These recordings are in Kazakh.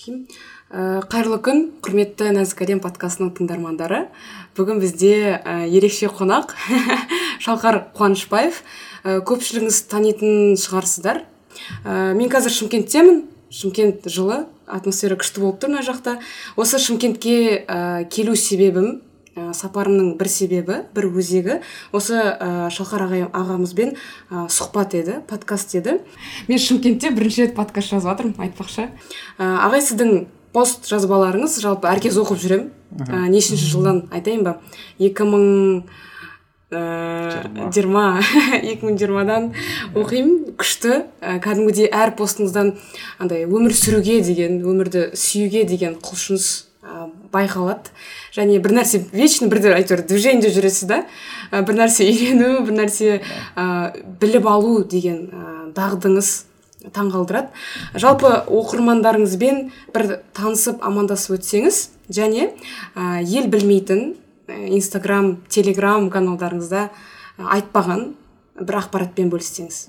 рахим. Ә, қайырлы күн құрметті нәзік әлем подкастының тыңдармандары. Бүгін бізде ә, ерекше қонақ шалқар қуанышбаев. Ә, көпшілігіңіз танитын шығарсыздар. Мен қазір шымкенттемін. Шымкент жылы атмосфера күшті болып тұр мына жақта. Осы шымкентке келу себебім ә, сапарымның бір себебі бір өзегі осы ә, шалқар ағай, ағамызбен ә, сұхбат еді подкаст еді. Мен шымкентте бірінші рет подкаст жазып жатырмын айтпақшы. Ә, ағай сіздің пост жазбаларыңыз жалпы әркез оқып жүремін ә, нешінші жылдан айтайын ба екі мың жиырма. екі мың жиырмадан оқимын. Күшті. Ә, кәдімгідей әр постыңыздан андай өмір сүруге деген өмірді сүюге деген құлшыныс ә, байқалады. Және бір нәрсе вечно бірде әйтеуір движениеде жүресіз да? Ә, бір нәрсе үйрену бір нәрсе ә, біліп алу деген ә, дағдыңыз таңғалдырады. Жалпы оқырмандарыңызбен бір танысып амандасып өтсеңіз және ә, ел білмейтін инстаграм телеграм каналдарыңызда айтпаған бір ақпаратпен бөліссеңіз.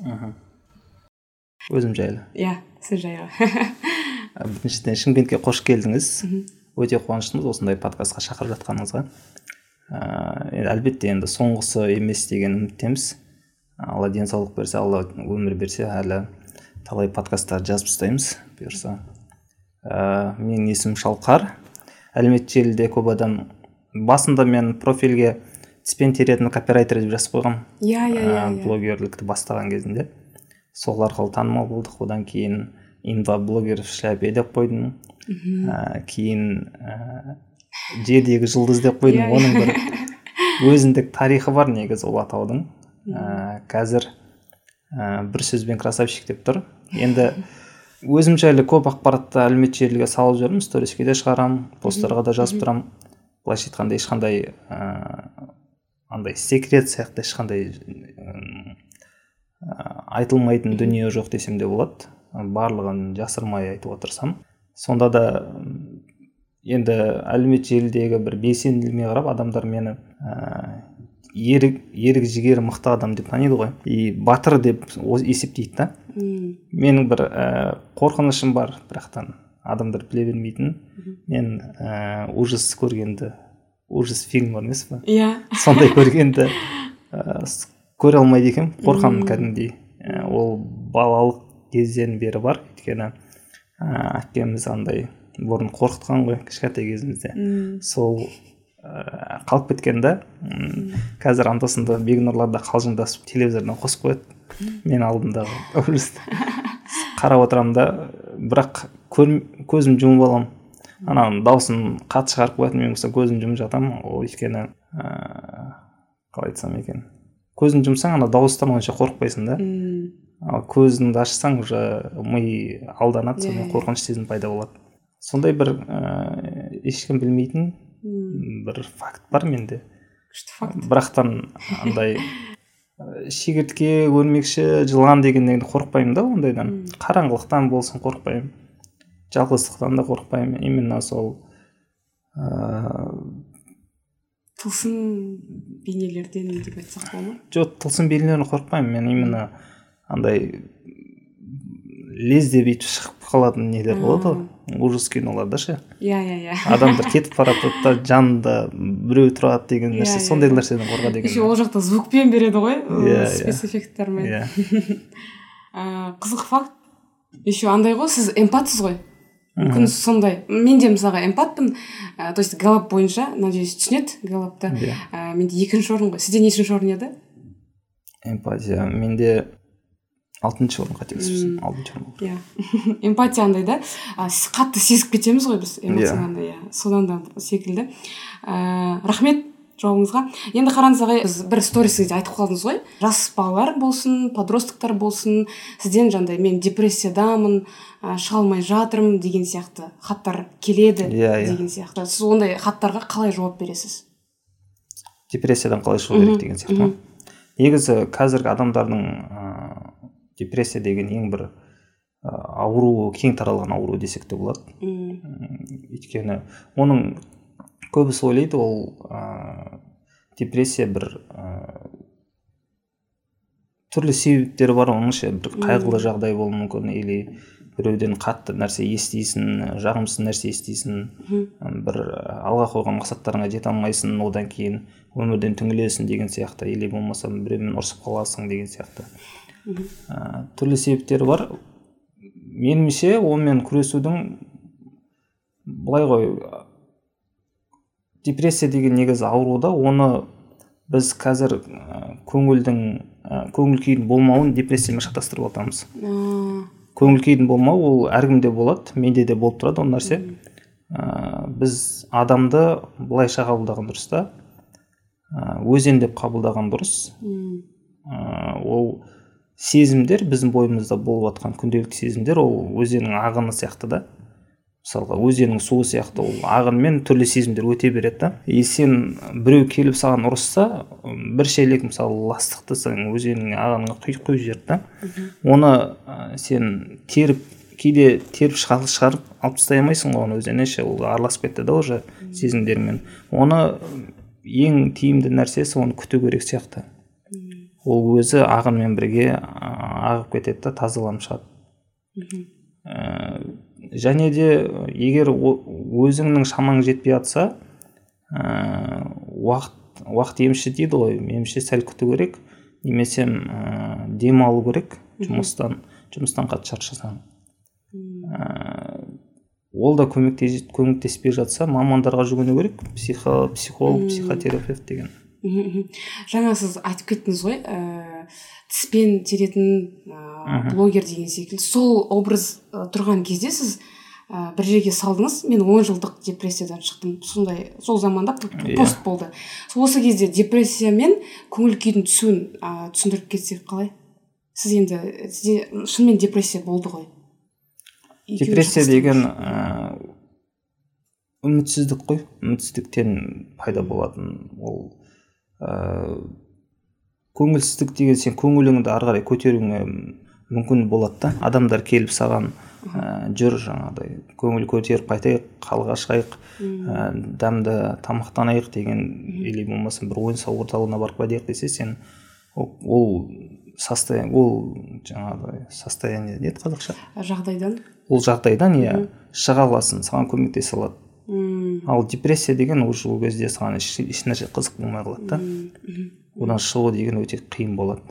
Өзім жайлы. Иә сіз жайлы. Біріншіден шымкентке қош келдіңіз. Өте қуаныштымыз осындай подкастқа шақырып жатқаныңызға. Енді әлбетте енді соңғысы емес деген үміттеміз. Алла денсаулық берсе алла өмір берсе әлі талай подкасттар жазып тастаймыз бұйырса. Ә, менің есімім шалқар. Әлеуметтік желіде көп адам басында мен профильге тіспен теретін копирайтер деп жазып қойғанмын иә иә иә блогерлікті бастаған кезінде сол арқылы танымал болдық. Одан кейін инваблогер в шляпе деп қойдым. Ә, кейін ә, жердегі жұлдыз деп қойдым yeah, оның бір өзіндік тарихы бар негізі ол атаудың. Ә, қазір ә, бір сөзбен красавчик деп тұр. Енді өзім жайлы көп ақпаратты әлеуметтік желіге салып жүрмін сториске де шығарамын посттарға да жазып тұрамын. Былайша айтқанда ешқандай ыыы андай секрет сияқты ешқандай айтылмайтын дүние жоқ десем де болады. Барлығын жасырмай айтуға тырысамын сонда да енді әлеуметтік желідегі бір белсенділігіме қарап адамдар мені ііі ерік ерік жігері мықты адам деп таниды ғой. И батыр деп есептейді да. Менің бір ііі қорқынышым бар бірақтан адамдар біле бермейтін. Мен ә, ужас көргенді ужас фильм бар емес па иә. Сондай көргенді ә, көре алмайды екенмін. Қорқамын кәдімгідей. Ә, ол балалық кезден бері бар. Өйткені ә, әкеміз андай бұрын қорқытқан ғой кішкентай кезімізде. Сол ә, қалып кеткен да қазір анда санда бекнұрларда қалжыңдасып телевизордан қосып қояды. Мен алдымдағы ужасты қарап отырамын да бірақ көзім жұмып аламын. Ананың дауысын қатты шығарып қоятын мен болса көзімді жұмып жатамын. Ол өйткені ыыы қалай айтсам екен көзіңді жұмсаң ана дауыстан онша қорықпайсың да. Ал көзіңді ашсаң уже ми алданады сонымен иә. қорқыныш сезімі пайда болады. Сондай бір ыыы ешкім білмейтін бір факт бар менде. Күшті факт. Бірақтан андай шегіртке өрмекші жылан дегеннен қорықпаймын да ондайдан. Қараңғылықтан болсын қорықпаймын. Жалғыздықтан да қорықпаймын. Именно сол ыыы тылсым бейнелерден деп айтсақ бола ма? жоқ тылсым бейнелерден қорықпаймын мен именно. Андай лезде бүйтіп шығып қалатын нелер болады ғой. Ужас киноларда ше? Иә иә иә. Адамдар кетіп бара жатады да жанында біреу тұрады деген нәрсе иә, сондай иә. нәрседен қорқа деген еще ол жақта звукпен береді ғой Иә, иә. спецэффекттармен иә. Қызық факт. Еще андай ғой сіз эмпатсыз ғой. Мүмкін сондай. Мен де мысалға эмпатпын то есть галап бойынша надеюсь түсінеді галапты. Иә. менде екінші орын ғой. Сізде нешінші орын еді? Эмпатия. Менде алтыншы орын қателеспесем алтыншы орын иә. Эмпатия андай да. А, с- қатты сезіп кетеміз ғой біз эмоцияны иә. содан да секілді. Ә, рахмет жауабыңызға. Енді қараңыз ағай біз бір сторисіңізде айтып қалдыңыз ғой. Жас балалар болсын подростктар болсын сізден жаңағыдай мен депрессиядамын ә, шыға алмай жатырмын деген сияқты хаттар келеді Иә, иә. деген сияқты. Сіз ондай хаттарға қалай жауап бересіз? Депрессиядан қалай шығу керек деген сияқты ма? Негізі қазіргі адамдардың депрессия деген ең бір ауру кең таралған ауру десек те болады. Өйткені оның көбісі ойлайды ол ыыы депрессия бір ыыы түрлі себептері бар оның ше бір қайғылы жағдай болуы мүмкін или біреуден қатты нәрсе естисің жағымсыз нәрсе естисің бір алға қойған мақсаттарыңа жете алмайсың одан кейін өмірден түңілесің деген сияқты или болмаса біреумен ұрысып қаласың деген сияқты. Ә, түрлі себептері бар. Меніңше онымен күресудің былай ғой депрессия деген негізі ауру да оны біз қазір ә, көңілдің ә, көңіл күйдің болмауын депрессиямен шатастырып жатамыз көңіл күйдің болмауы ол әркімде болады менде де болып тұрады ол нәрсе. Ә, біз адамды былайша қабылдаған дұрыс та ә, өзен деп қабылдаған дұрыс. Ә, ол сезімдер біздің бойымызда болып жатқан күнделікті сезімдер ол өзеннің ағыны сияқты да. Мысалға өзеннің суы сияқты ол ағынмен түрлі сезімдер өте береді да. И сен біреу келіп саған ұрысса бір шелек мысалы ластықты сен өзеннің ағынына құйып қойып жіберді да. Оны ә, сен теріп кейде теріп шығарып алып тастай алмайсың ғой оны өзіне ше ол араласып кетті да уже сезімдермен. Оны ең тиімді нәрсесі оны күту керек сияқты. Ол өзі ағынмен бірге ағып кетеді да тазаланып шығады және де егер өзіңнің шамаң жетпей жатса ә, уақыт уақыт емші дейді ғой меніңше сәл күту керек немесе ә, демалу керек жұмыстан жұмыстан қатты шаршасаң. Ә, ол да көмектеспей жатса мамандарға жүгіну керек психо, психолог психотерапевт деген. Жаңа сіз айтып кеттіңіз ғой ә, тіспен теретін ә, блогер деген секілді. Сол образ ә, тұрған кезде сіз ә, бір жерге салдыңыз. Мен он жылдық депрессиядан шықтым. Сондай сол заманда иә. пост болды. Осы кезде депрессия мен көңіл күйдің түсуін ә, түсіндіріп кетсек қалай? Сіз енді сізде шынымен депрессия болды ғой? Депрессия деген ә, үмітсіздік қой. Үмітсіздіктен пайда болатын ол ә, көңілсіздік деген сен көңіліңді ары қарай көтеруіңе мүмкін болады да. Адамдар келіп саған ә, жүр жаңағыдай. Көңіл көтеріп қайтайық қалға шығайық ә, дәмді тамақтанайық деген или болмаса бір ойын сауық орталығына барып қайтайық десе сен ол, ол состояние ол жаңағыдай состояние не еді қазақша? Жағдайдан? Ол жағдайдан иә. Шыға аласың саған көмектесе алады. Ал депрессия деген уже ол кезде саған ешнәрсе қызық болмай қалады да. Одан шығу деген өте қиын болады.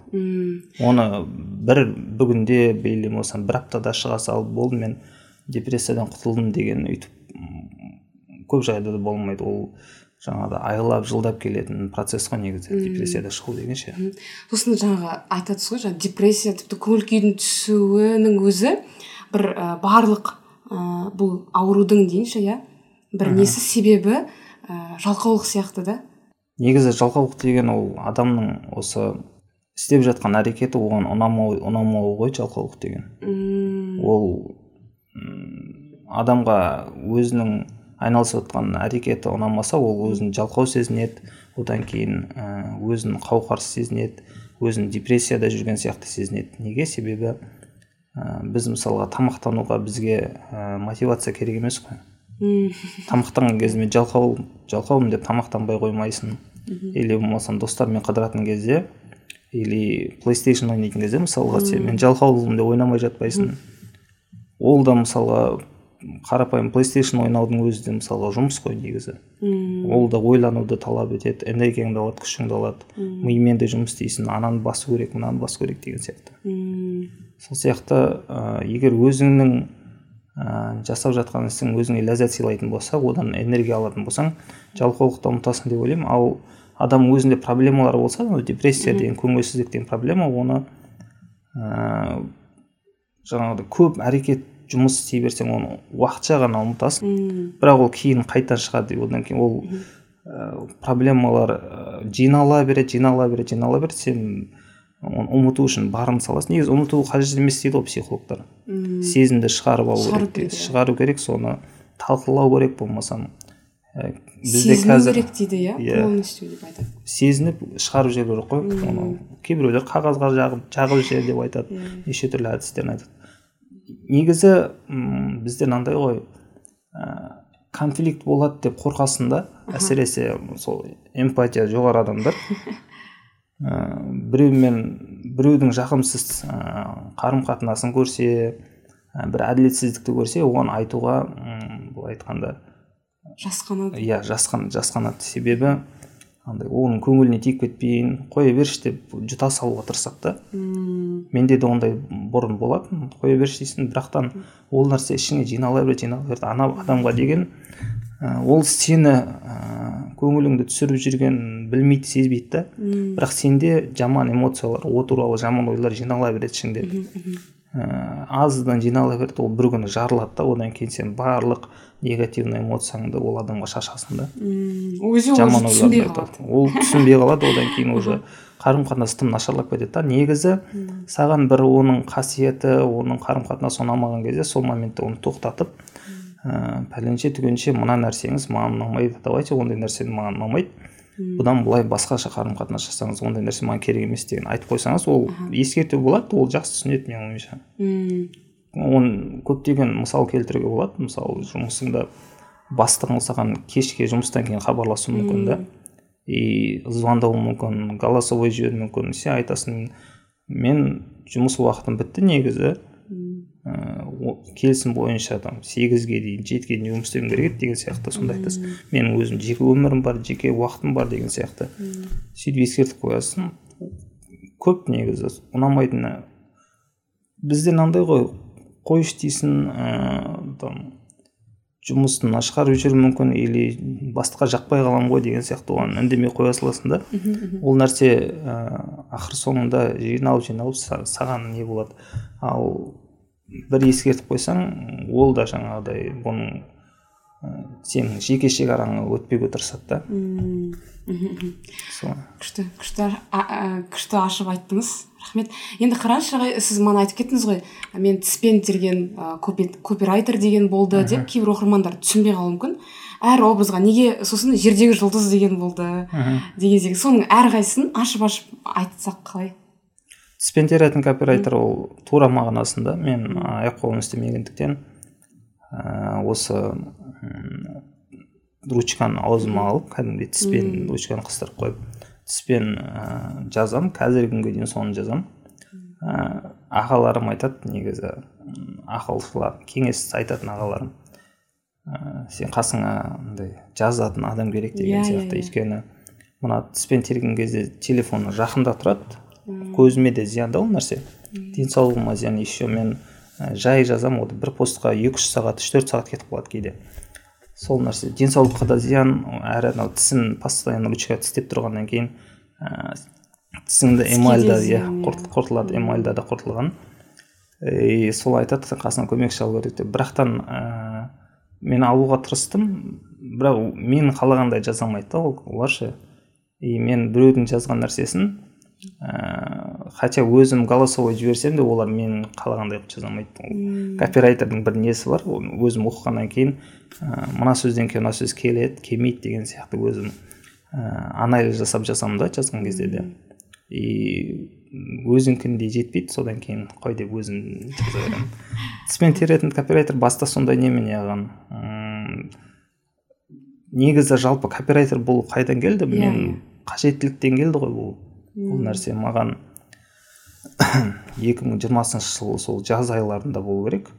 Оны бір бүгінде или болмаса бір аптада шыға салып болды мен депрессиядан құтылдым деген өйтіп көп жағдайда болмайды. Ол жаңағыдай айлап жылдап келетін процесс қой негізі депрессияда шығу деген ше. Сосын жаңағы айтасыз ғой жаңағы депрессия тіпті көңіл күйдің түсуінің өзі бір ә, барлық ә, бұл аурудың дейінші иә? Бір несі себебі ә, жалқаулық сияқты да. Негізі жалқаулық деген ол адамның осы істеп жатқан әрекеті оған ұнамау ұнамауы ғой жалқаулық деген. Ол адамға өзінің айналысып жатқан әрекеті ұнамаса ол өзін жалқау сезінеді одан кейін өзін қауқарсыз сезінеді өзін депрессияда жүрген сияқты сезінеді. Неге? Себебі ә, біз мысалға тамақтануға бізге ә, мотивация керек емес қой. Тамақтанған кезде мен жалқау жалқаумын деп тамақтанбай қоймайсың. Или болмаса достармен қыдыратын кезде или плейстейшн ойнайтын кезде мысалға сен мен жалқаулымын деп ойнамай жатпайсың. Ол да мысалға қарапайым плейстейшн ойнаудың өзі де мысалға жұмыс қой негізі. Ол да ойлануды талап етеді энергияңды алады күшіңді алады. Мимен де жұмыс істейсің ананы басу керек мынаны басу керек деген сияқты. Сол сияқты ә, егер өзіңнің ә, жасап жатқан ісің өзіңе ләззат сыйлайтын болса одан энергия алатын болсаң жалқаулықты ұмытасың деп ойлаймын. Ал адам өзінде проблемалар болса депрессия деген көңілсіздік деген проблема оны ә, жаңағыдай көп әрекет жұмыс істей берсең оны уақытша ғана ұмытасың. Бірақ ол кейін қайтадан шығады одан кейін ол ә, проблемалар ә, жинала береді жинала береді жинала береді. Сен ұмыту үшін барын саласың. Негізі ұмыту қажет емес дейді ғой психологтар. Сезімді шығарып алу керек дейді. шығару керек соны талқылау керек болмаса ә, бізде қазір керек дейді иә? Yeah. полностью деп айтады. Сезініп шығарып жіберу керек қой. Оны кейбіреулер қағазға жағып жағып жібер деп айтады. Неше түрлі әдістерін айтады. Негізі м бізде мынандай ғой. Ә, конфликт болады деп қорқасың да әсіресе сол эмпатия жоғары адамдар. ә, біреумен біреудің жағымсыз ә, қарым қатынасын көрсе бір әділетсіздікті көрсе оны айтуға м былай айтқанда жасқанады иә жасқан жасқанады себебі андай оның көңіліне тиіп кетпейін қоя берші деп жұта салуға тырысады да. Менде де ондай бұрын болатын қоя берші дейсің бірақтан ол нәрсе ішіңе жинала береді жинала береді ана адамға деген ә, ол сені ә, көңіліңді түсіріп жүргенін білмейді сезбейді да. Бірақ сенде жаман эмоциялар о туралы жаман ойлар жинала береді ішіңде ә, аздан жинала береді ол бір күні жарылады да одан кейін сен барлық негативный эмоцияңды ол адамға шашасың да. Өзі жаман түсінбей қалады. Ол түсінбей қалады одан кейін уже қарым қатынас тым нашарлап кетеді да. Негізі саған бір оның қасиеті оның қарым қатынасы ұнамаған кезде сол моментте оны тоқтатып ә, пәленше түгенше мына нәрсеңіз маған ұнамайды. Давайте ондай нәрсе маған ұнамайды. Бұдан былай басқаша қарым қатынас жасаңыз ондай нәрсе маған керек емес деген айтып қойсаңыз ол ескерту болады ол жақсы түсінеді менің ойымша. Оны көптеген мысал келтіруге болады. Мысалы жұмысыңда бастығың саған кешке жұмыстан кейін хабарласуы мүмкін да. И звондауы мүмкін голосовой жіберуі мүмкін. Сен айтасың мен жұмыс уақытым бітті негізі. О- келісім бойынша там сегізге дейін жетіге дейін жұмыс істеуім керек еді деген сияқты сондай айтасың менің өзім жеке өмірім бар жеке уақытым бар деген сияқты. Сөйтіп ескертіп қоясың. Көп негізі ұнамайтыны. Бізде мынандай ғой қойшы дейсің ыыы там жұмысын шығарып жіберуі мүмкін или бастыққа жақпай қаламын ғой деген сияқты оған үндемей қоя саласың да. Ол нәрсе ә, ақыр соңында жиналып жиналып са- саған не болады. Ал бір ескертіп қойсаң ол да жаңағыдай бұның ә, сенің жеке шекараңа өтпеуге тырысады да. Күшті күшті күшті ашып айттыңыз. Рахмет. Енді қараңызшы ағай сіз мана айтып кеттіңіз ғой. Мен тіспен терген ә, копи- копирайтер деген болды деп кейбір оқырмандар түсінбей қалуы мүмкін. Әр образға неге сосын жердегі жұлдыз деген болды? Деген секілді соның әрқайсысын ашып ашып айтсақ қалай? Тіспен теретін копирайтер ол тура мағынасында. Мен аяқ қолым істемегендіктен ә, осы ручканы аузыма алып кәдімгідей тіспен ручканы қыстырып қойып тіспен ә, жазам. Қазіргі күнге дейін соны жазам. Ә, ағаларым айтады негізі ақылшылар кеңес айтатын ағаларым. Ә, сен қасыңа андай жазатын адам керек деген Иә, иә, сияқты. иә. өйткені мына тіспен терген кезде телефоны жақында тұрады. Көзіме де зиян да ол нәрсе. Денсаулығыма зиян еще мен ә, жай жазам ол бір постқа екі үш сағат үш төрт сағат кетіп қалады кейде. Сол нәрсе. Денсаулыққа да зиян әрі анау тісін постоянно ручкаға тістеп тұрғаннан кейін ә, тісіңді Тіске эмаль да де иә иә. құрт- құртылады эмальда да құртылған. И сол айтады сен қасыңа көмекші алу керек деп бірақтан ә, мен алуға тырыстым бірақ мен қалағандай жаза алмайды да ол- олар ше и мен біреудің жазған нәрсесін ә, хотя өзім голосовой жіберсем де олар мен қалағандай қылып жаза алмайды. Ол копирайтердің бір несі бар өзім оқығаннан кейін ә, мына сөзден кейін мына сөз келеді келмейді деген сияқты өзім ә, анализ жасап жазамын да жазған кезде де. И өзіңкіндей жетпейді содан кейін қой деп өзім жаза беремін. Тіспен теретін копирайтер баста сондай немене алған м, негізі жалпы копирайтер бұл қайдан келді? Иә, мен иә. қажеттіліктен келді ғой бұл. Бұл нәрсе маған 2020 жылы сол жаз айларында болу керек.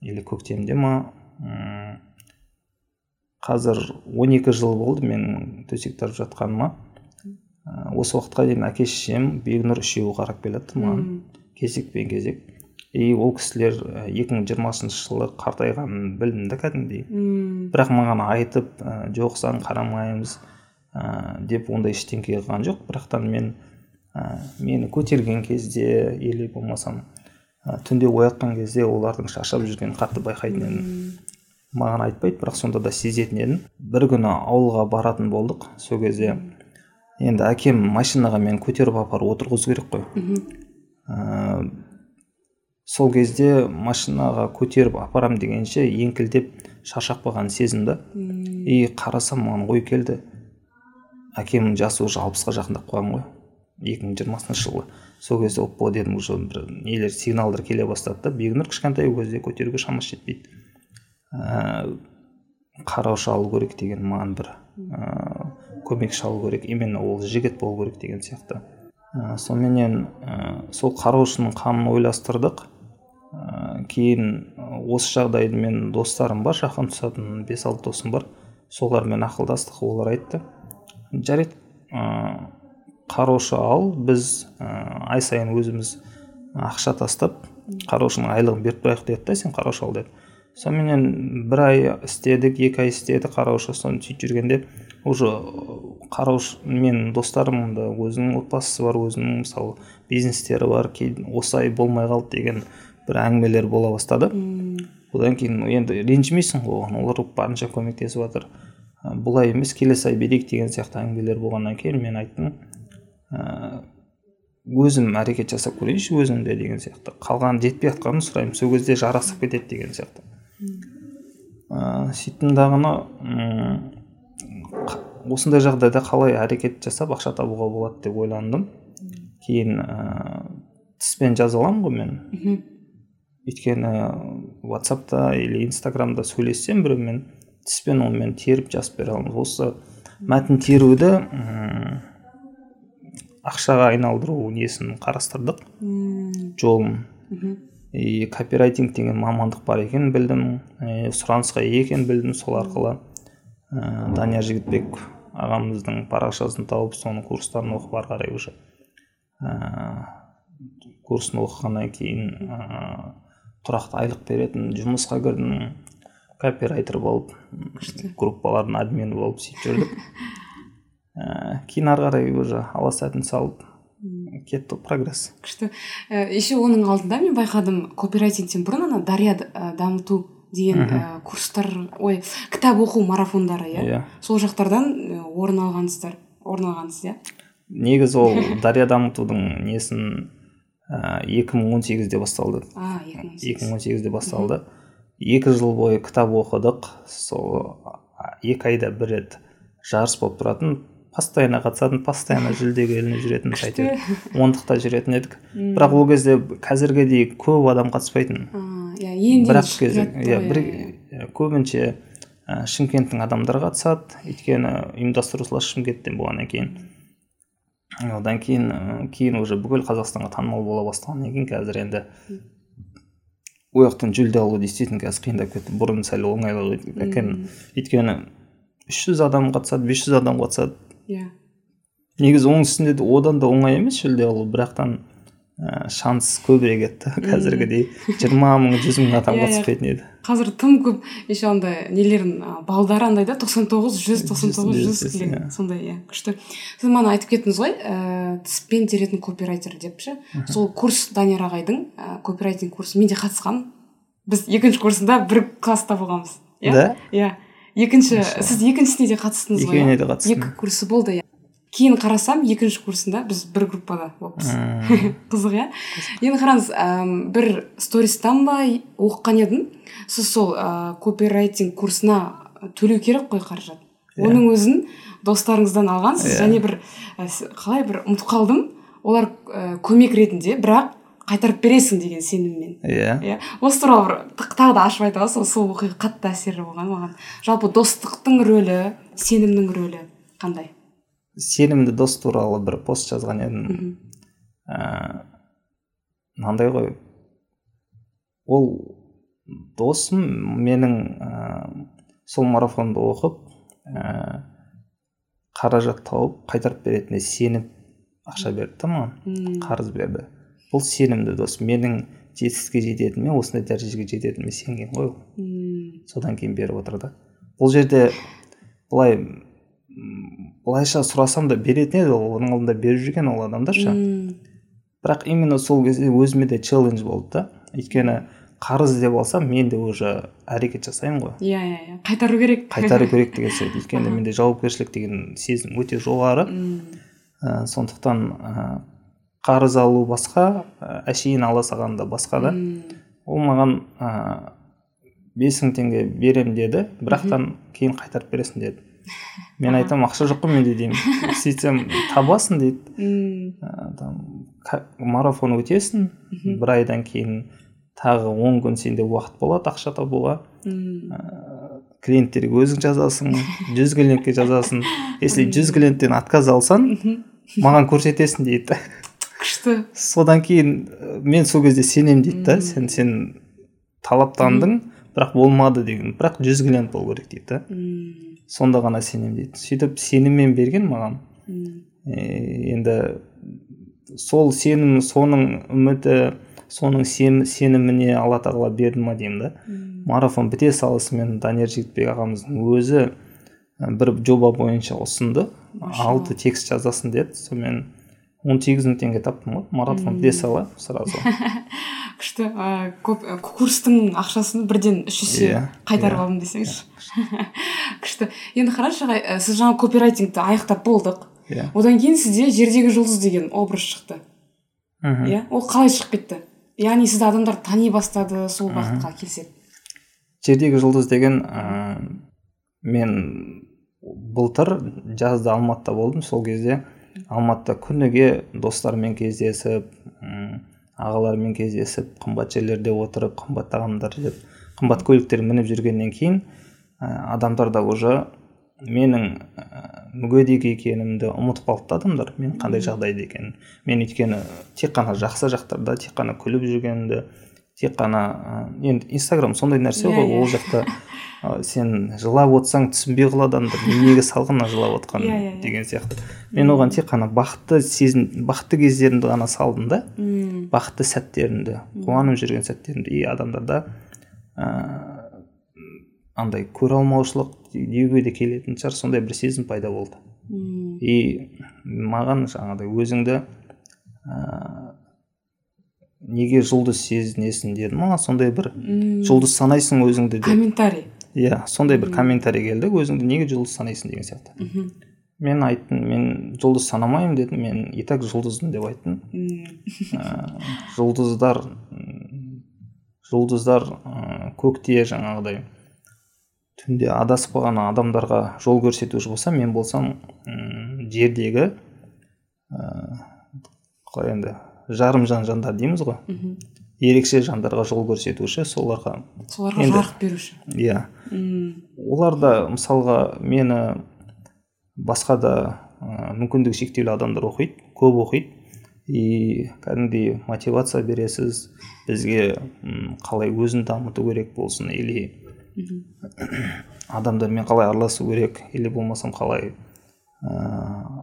Или көктемде ма қазір 12 жыл болды мен төсек тұрып жатқаныма. Ә, осы уақытқа дейін әке шешем бегнұр үшеуі қарап келеді маған. Кезекпен кезек и ол кісілер ә, 2020 жылы қартайғанын білдім да кәдімгідей. Бірақ маған айтып ә, жоқ саған қарамаймыз ә, деп ондай ештеңе қылған жоқ. Бірақтан мен ә, мені көтерген кезде или болмасам ә, түнде оятқан кезде олардың шаршап жүргенін қатты байқайтын едім. Маған айтпайды бірақ сонда да сезетін едім. Бір күні ауылға баратын болдық. Сол кезде енді әкем машинаға мені көтеріп апарып отырғызу керек қой. Ә, сол кезде машинаға көтеріп апарам дегенше еңкілдеп шаршап қалғанын сездім да и қарасам маған ой келді. Әкемнің жасы уже алпысқа жақындап қалған ғой. 2020 жылы. Сол кезде оппо дедім уже бір нелер сигналдар келе бастады да. Бегнұр кішкентай кезде көтеруге шамасы жетпейді. Ә, қараушы алу керек деген маған бір ә, көмекші алу керек именно ол жігіт болу керек деген сияқты. Ә, соныменен ә, сол қараушының қамын ойластырдық. Ә, кейін осы жағдайды мен достарым бар жақын тұсатын бес алты досым бар. Солармен ақылдастық олар айтты. Жарайды. Ә, қараушы ал. Біз ә, ай сайын өзіміз ақша тастап қараушының айлығын беріп тұрайық деді да сен қараушы ал деді. Соныменен бір ай істедік екі ай істеді қараушы соны сөйтіп жүргенде уже қараушы менің достарым да өзінің отбасысы бар өзінің мысалы бизнестері бар кейін осы ай болмай қалды деген бір әңгімелер бола бастады. Одан кейін енді ренжімейсің ғой оған олар барынша көмектесіп жатыр бұлай емес келесі ай берейік деген сияқты әңгімелер болғаннан кейін мен айттым. Ә, өзім әрекет жасап көрейінші өзімде деген сияқты. Қалған жетпей жатқанын сұраймын сол кезде жарасып кетеді деген сияқты. Ә, сөйттім дағыны осындай жағдайда қалай әрекет жасап ақша табуға болады деп ойландым. Кейін ә, тіспен жаза аламын ғой мен. Өйткені ватсапта или инстаграмда сөйлессем біреумен тіспен онымен теріп жазып бере аламыз осы мәтін теруді ақшаға айналдыру несін қарастырдық. Жолын и копирайтинг деген мамандық бар екенін білдім. Ә, сұранысқа ие екенін білдім сол арқылы. Ә, данияр жігітбек ағамыздың парақшасын тауып соның курстарын оқып ары қарай уже ә, курсын оқығаннан кейін ә, тұрақты айлық беретін жұмысқа кірдім. Копирайтер болып группалардың админі болып сөйтіп жүрдік. Ә, кейін ары қарай уже алла сәтін салып кетті прогресс. Күшті. Ә, еще оның алдында мен байқадым копирайтингтен бұрын ана дария дамыту деген ә, курстар ой кітап оқу марафондары иә? Yeah. сол жақтардан орын алғансыздар орын алғансыз иә? Негізі ол дария дамытудың несін екі мың он сегізде басталды. Екі мың он сегізде басталды. Екі жыл бойы кітап оқыдық. Сол екі айда бір рет жарыс болып тұратын постоянно қатысатын постоянно жүлдеге ілініп жүретін әйтеуір ондықта жүретін едік. Бірақ ол кезде қазіргідей көп адам қатыспайтын. Иә бірақ кезде иә бір көбінше шымкенттің адамдары қатысады. Өйткені ұйымдастырушылар шымкенттен болғаннан кейін. Одан кейін кейін уже бүкіл қазақстанға танымал бола бастағаннан кейін қазір енді ол жақтан жүлде алу действительно қазір қиындап кетті бұрын сәл оңайлау екен өйткені үш жүз адам қатысады бес жүз адам қатысады. Иә. Негізі оның үстінде одан да оңай емес жүлде алу бірақтан ә, шанс көбірек еді қазіргідей. жиырма мың жүз мың адам иә, иә. қатыспайтын еді. Қазір тым көп еще андай нелерін балдары андай да тоқсан тоғыз жүз тоқсан тоғыз жүз иә. сондай иә күшті. Сіз мана айтып кеттіңіз ғой ііі тіспен теретін копирайтер деп ше. Сол курс данияр ағайдың ә, копирайтинг курсы. Мен де қатысқанмын. Біз екінші курсында бір класста болғанбыз. Иә? Да? Иә. Екінші сіз екіншісіне де қатыстыңыз ғой екеуіне де қатыстым. Екі курсы болды иә. Кейін қарасам екінші курсында біз бір группада болыппыз. Қызық иә? Енді қараңыз ә, бір стористан ба оқыған едім. Сіз сол ә, копирайтинг курсына төлеу керек қой қаражат. Yeah. Иә. оның өзін достарыңыздан алғансыз yeah. Иә. және бір ә, қалай бір ұмытып қалдым. Олар ә, көмек ретінде бірақ қайтарып бересің деген сеніммен. Иә. Иә? Осы туралы бір тағы да ашып айта аласыз сол оқиға қатты әсерлі болған маған. Жалпы достықтың рөлі сенімнің рөлі қандай? Сенімді дос туралы бір пост жазған едім. Ә, мынандай ғой. Ол досым менің ә, сол марафонды оқып ә, қаражат тауып қайтарып беретініне сеніп ақша берді да маған қарыз берді. Бұл сенімді дос. Менің жетістікке жететініме осындай дәрежеге жететініме сенген ғой ол. Содан кейін беріп отыр да. Бұл жерде былай былайша сұрасам да беретін еді ол оның алдында беріп жүрген ол адамдар ше бірақ именно сол кезде өзіме де челлендж болды да. Өйткені қарыз деп алсам мен де уже әрекет жасаймын ғой. Иә иә иә. Қайтару керек. Қайтару керек деген сияқты. Өйткені менде жауапкершілік деген сезім өте жоғары. Ә, сондықтан ә, қарыз алу басқа әшейін ала салған да басқа да. Ол маған ә, бес мың теңге беремін деді. Бірақтан кейін қайтарып бересің деді. Мен айтамын ақша жоқ қой менде деймін. Сөйтсем табасың дейді. Марафон өтесің бір айдан кейін тағы он күн сенде уақыт болады ақша табуға. Клиенттерге өзің жазасың жүз клиентке жазасың. Если жүз клиенттен отказ алсаң маған көрсетесің дейді. Күшті. Содан кейін мен сол кезде сенемін дейді да сен сен талаптандың бірақ болмады деген. Бірақ жүз клиент болу керек дейді да. Сонда ғана сенемін дейді. Сөйтіп сеніммен берген маған. Е, енді сол сенім соның үміті соның сен, сеніміне алла тағала берді ма деймін да. Марафон біте салысымен данияр жігітбек ағамыздың өзі бір жоба бойынша ұсынды. Алты текст жазасын деді. Сонымен он сегіз мың теңге таптым ғой марафон біте сала сразу. Күшті ә, көп курстың ақшасын бірден үш есе Иә, қайтарып иә, алдым десеңізші. Күшті. Енді қарашы ағай ә, сіз жаңа копирайтингті аяқтап болдық. Иә. Одан кейін сізде жердегі жұлдыз деген образ шықты. Мхм. иә ол қалай шығып кетті? Яғни сізді адамдар тани бастады сол бағытқа келсек. Жердегі жұлдыз деген ә, мен былтыр жазда алматыда болдым сол кезде. Алматыда күніге достарыммен кездесіп ағалармен кездесіп қымбат жерлерде отырып қымбат тағамдар жеп қымбат көліктер мініп жүргеннен кейін ә, адамдар да уже менің ә, мүгедек екенімді ұмытып қалыпты адамдар. Мен қандай жағдайда екенін. Мен өйткені тек қана жақсы жақтарда тек қана күліп жүргенімді тек қана енді инстаграм сондай нәрсе Иә, ғой иә. ол жақта ә, сен жылап отырсаң түсінбей қалады адамдар неге салғын жылап отқанын Иә, иә, иә. деген сияқты. Мен оған тек қана бақытты сезін бақытты кездерімді ғана салдым да. Бақытты сәттерімді қуанып жүрген сәттерімді. И адамдарда ә, андай көре алмаушылық деуге де келетін шығар сондай бір сезім пайда болды. И маған жаңағыдай өзіңді ә, неге жұлдыз сезінесің деді маған сондай бір жұлдыз санайсың өзіңді деп. Комментарий. Иә сондай бір комментарий келді. Өзіңді неге жұлдыз санайсың деген сияқты. Мхм, мен айттым мен жұлдыз санамаймын дедім. Мен и так жұлдызбын деп айттым. Ә, жұлдыздар жұлдыздар ә, көкте жаңағыдай. Түнде адасып қалған адамдарға жол көрсетуші болса мен болсам жердегі ә, қалай енді жарымжан жандар дейміз ғой. Мхм. ерекше жандарға жол көрсетуші соларға соларға Енді- жарық беруші. иә. Мм, олар да мысалға мені басқа да ә, мүмкіндігі шектеулі адамдар оқиды көп оқиды. И кәдімгідей мотивация бересіз бізге м, қалай өзін дамыту керек болсын или мхм, адамдармен қалай араласу керек или болмасам қалай ә,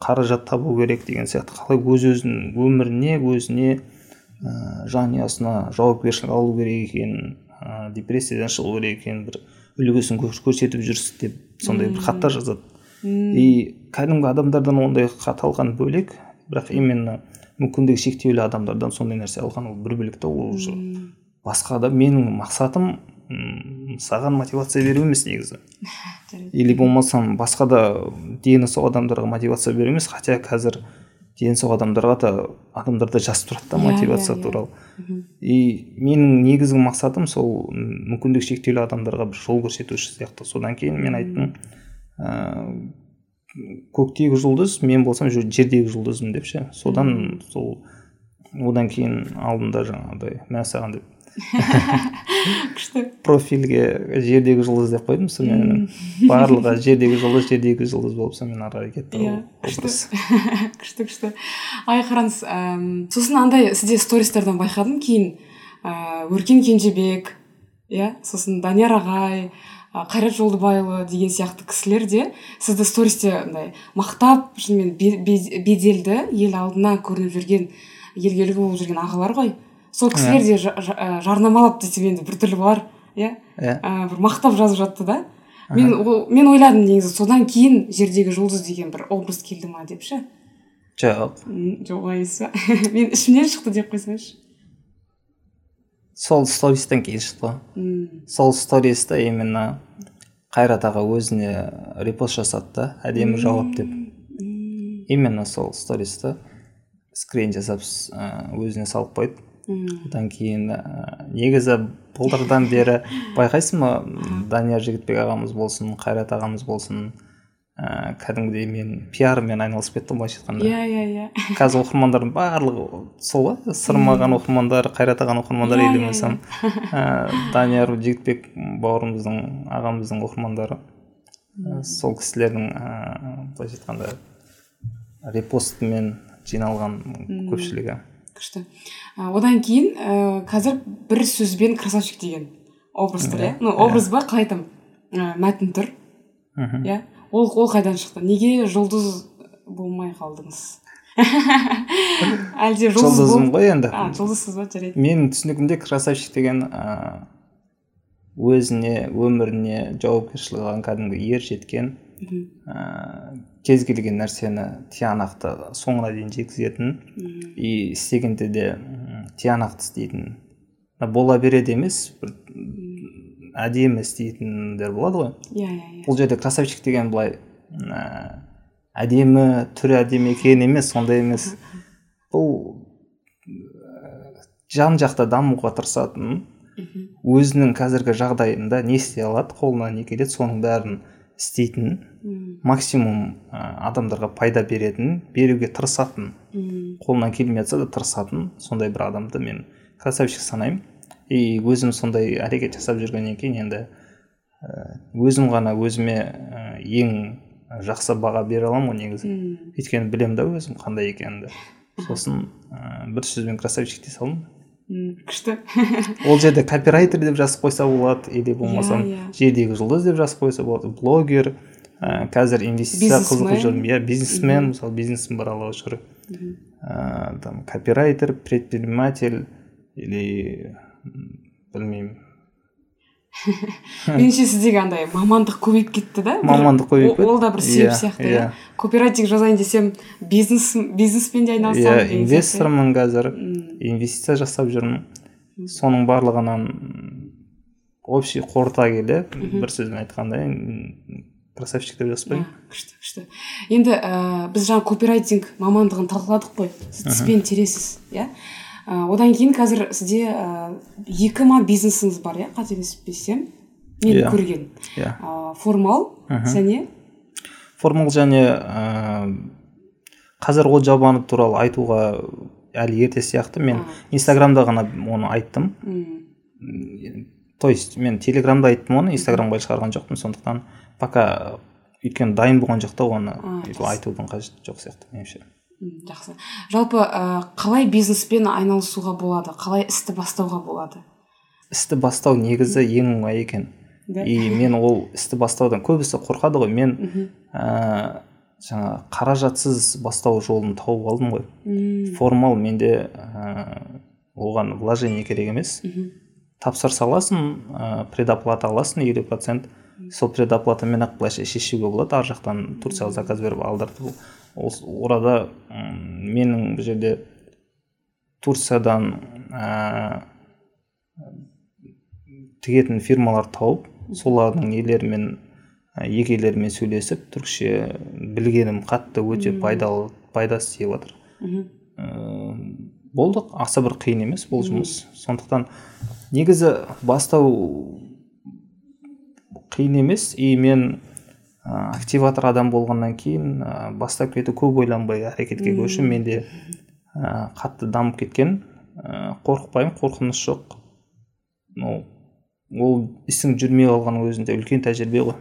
қаражат табу керек деген сияқты. Қалай өз өзінің өміріне өзіне ә, жанұясына жауапкершілік алу керек екенін ә, депрессиядан шығу керек екенін бір үлгісін көр- көрсетіп жүрсіз деп сондай бір хаттар жазады. И кәдімгі адамдардан ондай хат алған бөлек бірақ именно мүмкіндігі шектеулі адамдардан сондай нәрсе алған ол бір бөлек та ол уже басқа да менің мақсатым саған мотивация беру емес негізі. Или болмасам басқа да дені сау адамдарға мотивация беру емес хотя қазір дені сау адамдарға да адамдарда жазып тұрады да Иә, мотивация иә, иә. туралы Мхм, и менің негізгі мақсатым сол мүмкіндігі шектеулі адамдарға бір жол көрсетуші сияқты. Содан кейін мен айттым ә, көктегі жұлдыз мен болсам жер- жердегі жұлдызмын деп ше. Содан сол одан кейін алдында жаңағыдай мә саған деп күшті. Профильге жердегі жұлдыз деп қойдым сонымен барлығы жердегі жұлдыз жердегі жұлдыз болып сонымен ары қарай кетті ол күшті. образ. Күшті күшті. Ай қараңыз сосын андай сізде стористардан байқадым. Кейін өркен кенжебек иә сосын данияр ағай қайрат жолдыбайұлы деген сияқты кісілер де сізді стористе андай мақтап шынымен бе- бе- беделді ел алдына көрініп жүрген елге үлгі болып жүрген ағалар ғой. Сол кісілер де ә, жарнамалап десем енді біртүрлі болар иә? Иә. Ә, бір мақтап жазып жатты да. Мен ол- мен ойладым негізі содан кейін жердегі жұлдыз деген бір образ келді ма деп ше. Жоқ. Жоқ олай емес па мен ішімнен шықты деп қойсаңызшы. Сол стористен кейін шықты ғой. Сол стористі именно қайрат аға өзіне репост жасады да әдемі жауап деп. Именно сол стористі скрин жасап ә, өзіне салып қойды. М, одан кейін ә, негізі былтырдан бері байқайсың ба? Данияр жігітбек ағамыз болсын қайрат ағамыз болсын ә, кәдімгідей мен пиармен айналысып кеттім былайша айтқанда иә иә иә. Қазір оқырмандардың барлығы сол ғой. Сырмаған оқырмандар қайрат ағаның оқырмандары иә, болмасам ә, данияр жігітбек бауырымыздың ағамыздың оқырмандары. Ә, сол кісілердің ә, былайша айтқанда репостымен жиналған көпшілігі. Күшті. Ә, одан кейін ә, қазір бір сөзбен красавчик деген образ тұр иә? Ну образ ба қалай айтамын ә, мәтін тұр. Иә? Ол ол қайдан шықты? Неге жұлдыз болмай қалдыңыз? Әлде жұлдыз ғой енді. А жұлдызсыз ба? жарайды. Менің түсінігімде красавчик деген ә, өзіне өміріне жауапкершілігі алған кәдімгі ер жеткен ә, кез келген нәрсені тиянақты соңына дейін жеткізетін и істегенде де тиянақты істейтін. Бола береді емес бір әдемі істейтіндер болады ғой. Иә иә иә. Бұл жерде красавчик деген былай ә, әдемі түрі әдемі екен емес сондай емес. Бұл ә, жан жақта дамуға тырысатын өзінің қазіргі жағдайында не істей алады қолынан не келеді соның бәрін істейтін максимум ә, адамдарға пайда беретін беруге тырысатын қолынан келмей жатса да тырысатын сондай бір адамды мен красавчик санаймын. И өзім сондай әрекет жасап жүргеннен кейін енді өзім ғана өзіме ең жақсы баға бере аламын ғой негізі. Өйткені білемін да өзім қандай екенімді. Сосын ә, бір сөзбен красавчик дей салдым. Күшті. Ол жерде копирайтер деп жазып қойса болады или болмасам Иә, иә. жердегі жұлдыз деп жазып қойса болады блогер ә, қазір инвестиция қызығып жүрмін иә бизнесмен мысалы бизнесім бар аллаға шүкір Мгм. ә, там копирайтер предприниматель или білмеймін. меніңше сіздегі андай мамандық көбейіп кетті да. Мамандық көбейіп ол- ол да бір себеп Иә, сияқты иә. кооператив жазайын десем бизнес бизнеспен де айналысамын иә инвестормын қазір. Инвестиция жасап жүрмін. Соның барлығынан общий қорыта келе бір сөзбен айтқанда красавчик деп жазбаймын күшті күшті. Енді біз жаңа копирайтинг мамандығын талқыладық қой. Сіз тіспен тересіз иә? Ә, одан кейін қазір сізде ә, екі ма бизнесіңіз бар иә қателеспесем? Мен Иә. көрген. Иә. Ә, формал және? Формул және ә, қазір ол жобаны туралы айтуға әлі ерте сияқты. Мен инстаграмда ғана оны айттым. М, то есть мен телеграмда айттым оны инстаграмға шығарған жоқпын. Сондықтан пока өйткені дайын болған жоқ та оны айтудың қажеті жоқ сияқты меніңше. Жақсы. Жалпы ә, қалай бизнеспен айналысуға болады? Қалай істі бастауға болады? Істі бастау негізі ең оңай екен. Да. И мен ол істі бастаудан көбісі қорқады ғой. Мен ә, жаңа қаражатсыз бастау жолын тауып алдым ғой. Формал менде ә, оған вложение керек емес. Мхм, тапсырыс аласың ә, предоплата аласың елу процент. Сол предоплатамен ақ былайша шешуге болады. Ар жақтан турцияға заказ беріп алдыртып ол орада менің бұл жерде турциядан ә, тігетін фирмалар тауып солардың нелерімен ә, егелерімен сөйлесіп түркше білгенім қатты өте пайдалы пайдасы тиіп жатыр. Ә, болды аса бір қиын емес бұл жұмыс. Сондықтан негізі бастау қиын емес. И мен активатор адам болғаннан кейін ә, бастап кету көп ойланбай әрекетке көшу менде ә, қатты дамып кеткен ә, қорықпаймын қорқыныш жоқ. Ну ол ісің жүрмей қалғанның өзінде үлкен тәжірибе ғой.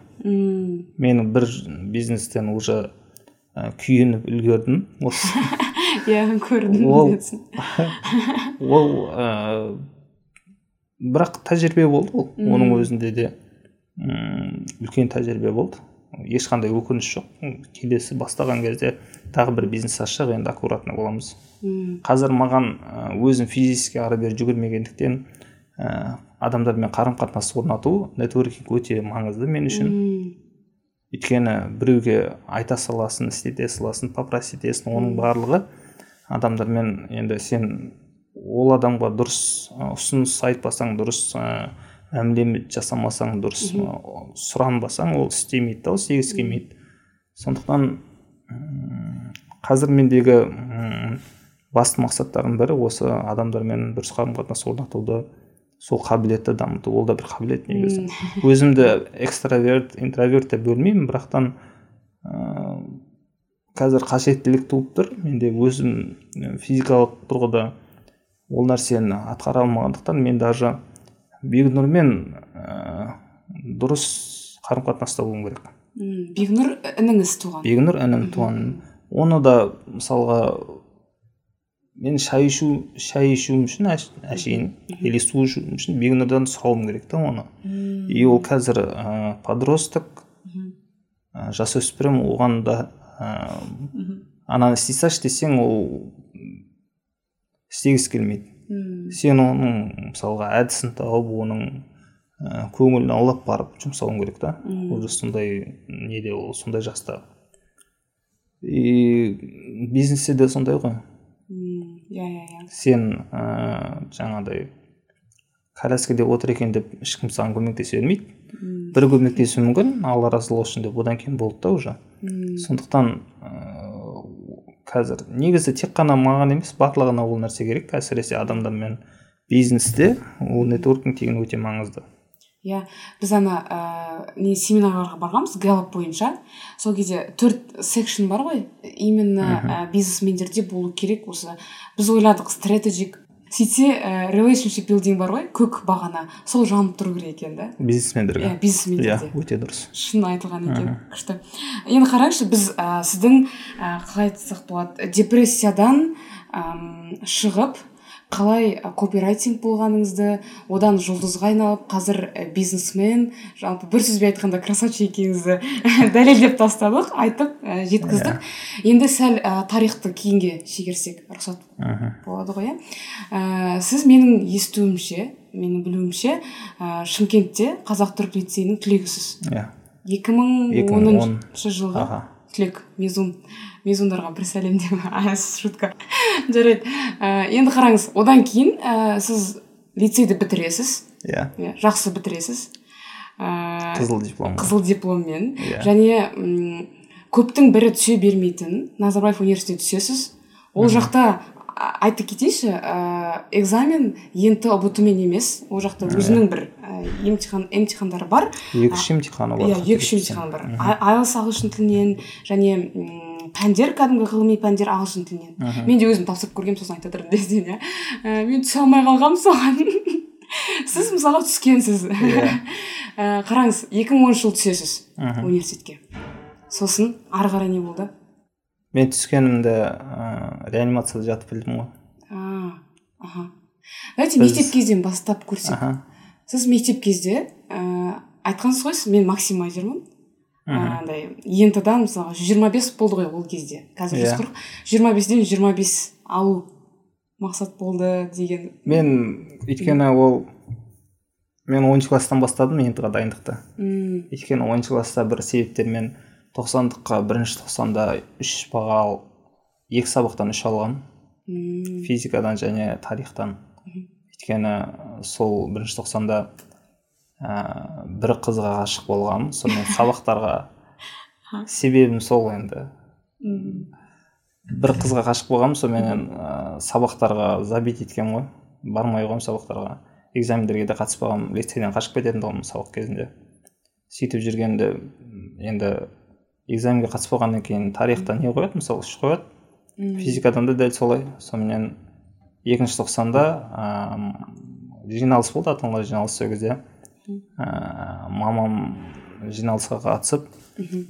Мен бір бизнестен уже ә, күйініп үлгердім. Осы иә көрдім Ол- ол ә, бірақ тәжірибе болды ол. Оның өзінде де үлкен тәжірибе болды. Ешқандай өкініш жоқ. Келесі бастаған кезде тағы бір бизнес ашсақ енді аккуратно боламыз. Қазір маған өзім физически ары бері жүгірмегендіктен ә, адамдармен қарым қатынас орнату нетворкинг өте маңызды мен үшін. Өйткені біреуге айта саласың істете саласың попросить етесің оның барлығы адамдармен енді сен ол адамға дұрыс ұсыныс айтпасаң дұрыс мәміле жасамасаң дұрыс сұранбасаң ол істемейді да ол істегісі келмейді сондықтан қазір мендегі басты мақсаттардың бірі осы адамдармен дұрыс қарым қатынас орнатуды сол қабілетті дамыту. Ол да бір қабілет негізі. Өзімді экстраверт интроверт деп бөлмеймін бірақтан ыыы қазір қажеттілік туып тұр. Менде өзім физикалық тұрғыда ол нәрсені атқара алмағандықтан мен даже бегнұрмен ыыы дұрыс қарым қатынаста болуым керек. Бегнұр ініңіз туған. Бегнұр інім туған. Оны да мысалға мен шай ішу шай ішуім үшін әшейін или су ішу үшін бегнұрдан сұрауым керек та оны. И ол қазір ә, подросток ә, жасөспірім оған да ә, ананы істей салшы десең ол істегісі келмейді. Сен оның мысалға әдісін тауып оның ә, көңілін аулап барып жұмсауың керек та. Уже сондай неде ол сондай жаста и бизнесте де сондай ғой. Иә иә иә. Сен ә, жаңағыдай коляскада отыр екен деп ешкім саған көмектесе бермейді. Бір көмектесуі мүмкін алла разылығы үшін деп одан кейін болды да уже. Сондықтан ә, қазір. Негізі тек қана маған емес барлығына ол нәрсе керек әсіресе адамдармен бизнесте ол нетворкинг деген өте маңызды. Иә біз ана ә, не семинарларға барғанбыз гэллап бойынша. Сол кезде төрт секшн бар ғой. Именно ә, бизнесмендерде болу керек осы. Біз ойладық стратегик сөйтсе ә, relationship building бар ғой көк бағана. Сол жанып тұру керек екен да бизнесмендерге иә бизнесмендерде иә өте дұрыс. Шын айтылған екен күшті. Енді қараңызшы біз ә, сіздің ә, қалай айтсақ болады депрессиядан әм, шығып қалай копирайтинг болғаныңызды одан жұлдызға айналып қазір ә, бизнесмен жалпы бір сөзбен айтқанда красавчик екеніңізді дәлелдеп тастадық айтып ә, жеткіздік. Енді сәл ә, тарихты кейінге шегерсек рұқсат болады ғой иә. Ә, сіз менің естуімше менің білуімше ә, шымкентте қазақ түрік лицейінің түлегісіз. Иә. екі мың 2010 оныншы жылғы түлек мезун. Мезундарға бір сәлем а, шутка жарайды. Ә, енді қараңыз одан кейін ә, сіз лицейді бітіресіз. Иә. Иә жақсы бітіресіз. Ә, қызыл диплом қызыл дипломмен. Иә. және м, көптің бірі түсе бермейтін назарбаев университетіне түсесіз. Ол жақта а- айта кетейінші ә, экзамен ент ұбт мен емес. Ол жақта өзінің бір емтихан емтихандары бар. Екі үш емтиханы бар иә екі үш емтихан бар. Айлс ағылшын тілінен және м, пәндер кәдімгі ғылыми пәндер ағылшын тілінен. Мен де өзім тапсырып көргенмін сосын айтып отырмын десең иә. Ә, мен түсе алмай қалғанмын соған. Сіз мысалға түскенсіз. Ә, қараңыз 2010 жылы түсесіз университетке. Сосын ары қарай не болды? Мен түскенімді ә, реанимацияда жатып білдім ғой. А аха. Давайте Біз- мектеп кезден бастап көрсек. Сіз мектеп кезде ә, айтқансыз ғой сіз мен максимайзермін. Андай ент дан мысалға жүз жиырма бес болды ғой ол кезде. Қазір жүз Иә. қырық. жиырма бестен жиырма бес алу мақсат болды деген. Мен өйткені ол мен оныншы класстан бастадым ент-ға дайындықты. М, өйткені оныншы класста бір себептермен тоқсандыққа бірінші тоқсанда үш баға ал екі сабақтан үш алған физикадан және тарихтан. Өйткені сол бірінші тоқсанда ә, бір қызға ғашық болғанмын. Сонымен сабақтарға себебім сол енді. Бір қызға ғашық болғанмын соныменен ә, сабақтарға забить еткенмін ғой. Бармай қоймын сабақтарға. Экзамендерге де қатыспағанмын лицейден қашып кететін тұғынмын сабақ кезінде. Сөйтіп жүргенде енді экзаменге қатыспағаннан кейін тарихтан не қояды мысалы? Үш қояды. Физикадан да дәл солай. Соныменен екінші тоқсанда ыыы жиналыс болды ата аналар жиналысы сол кезде. Ыыы мамам жиналысқа қатысып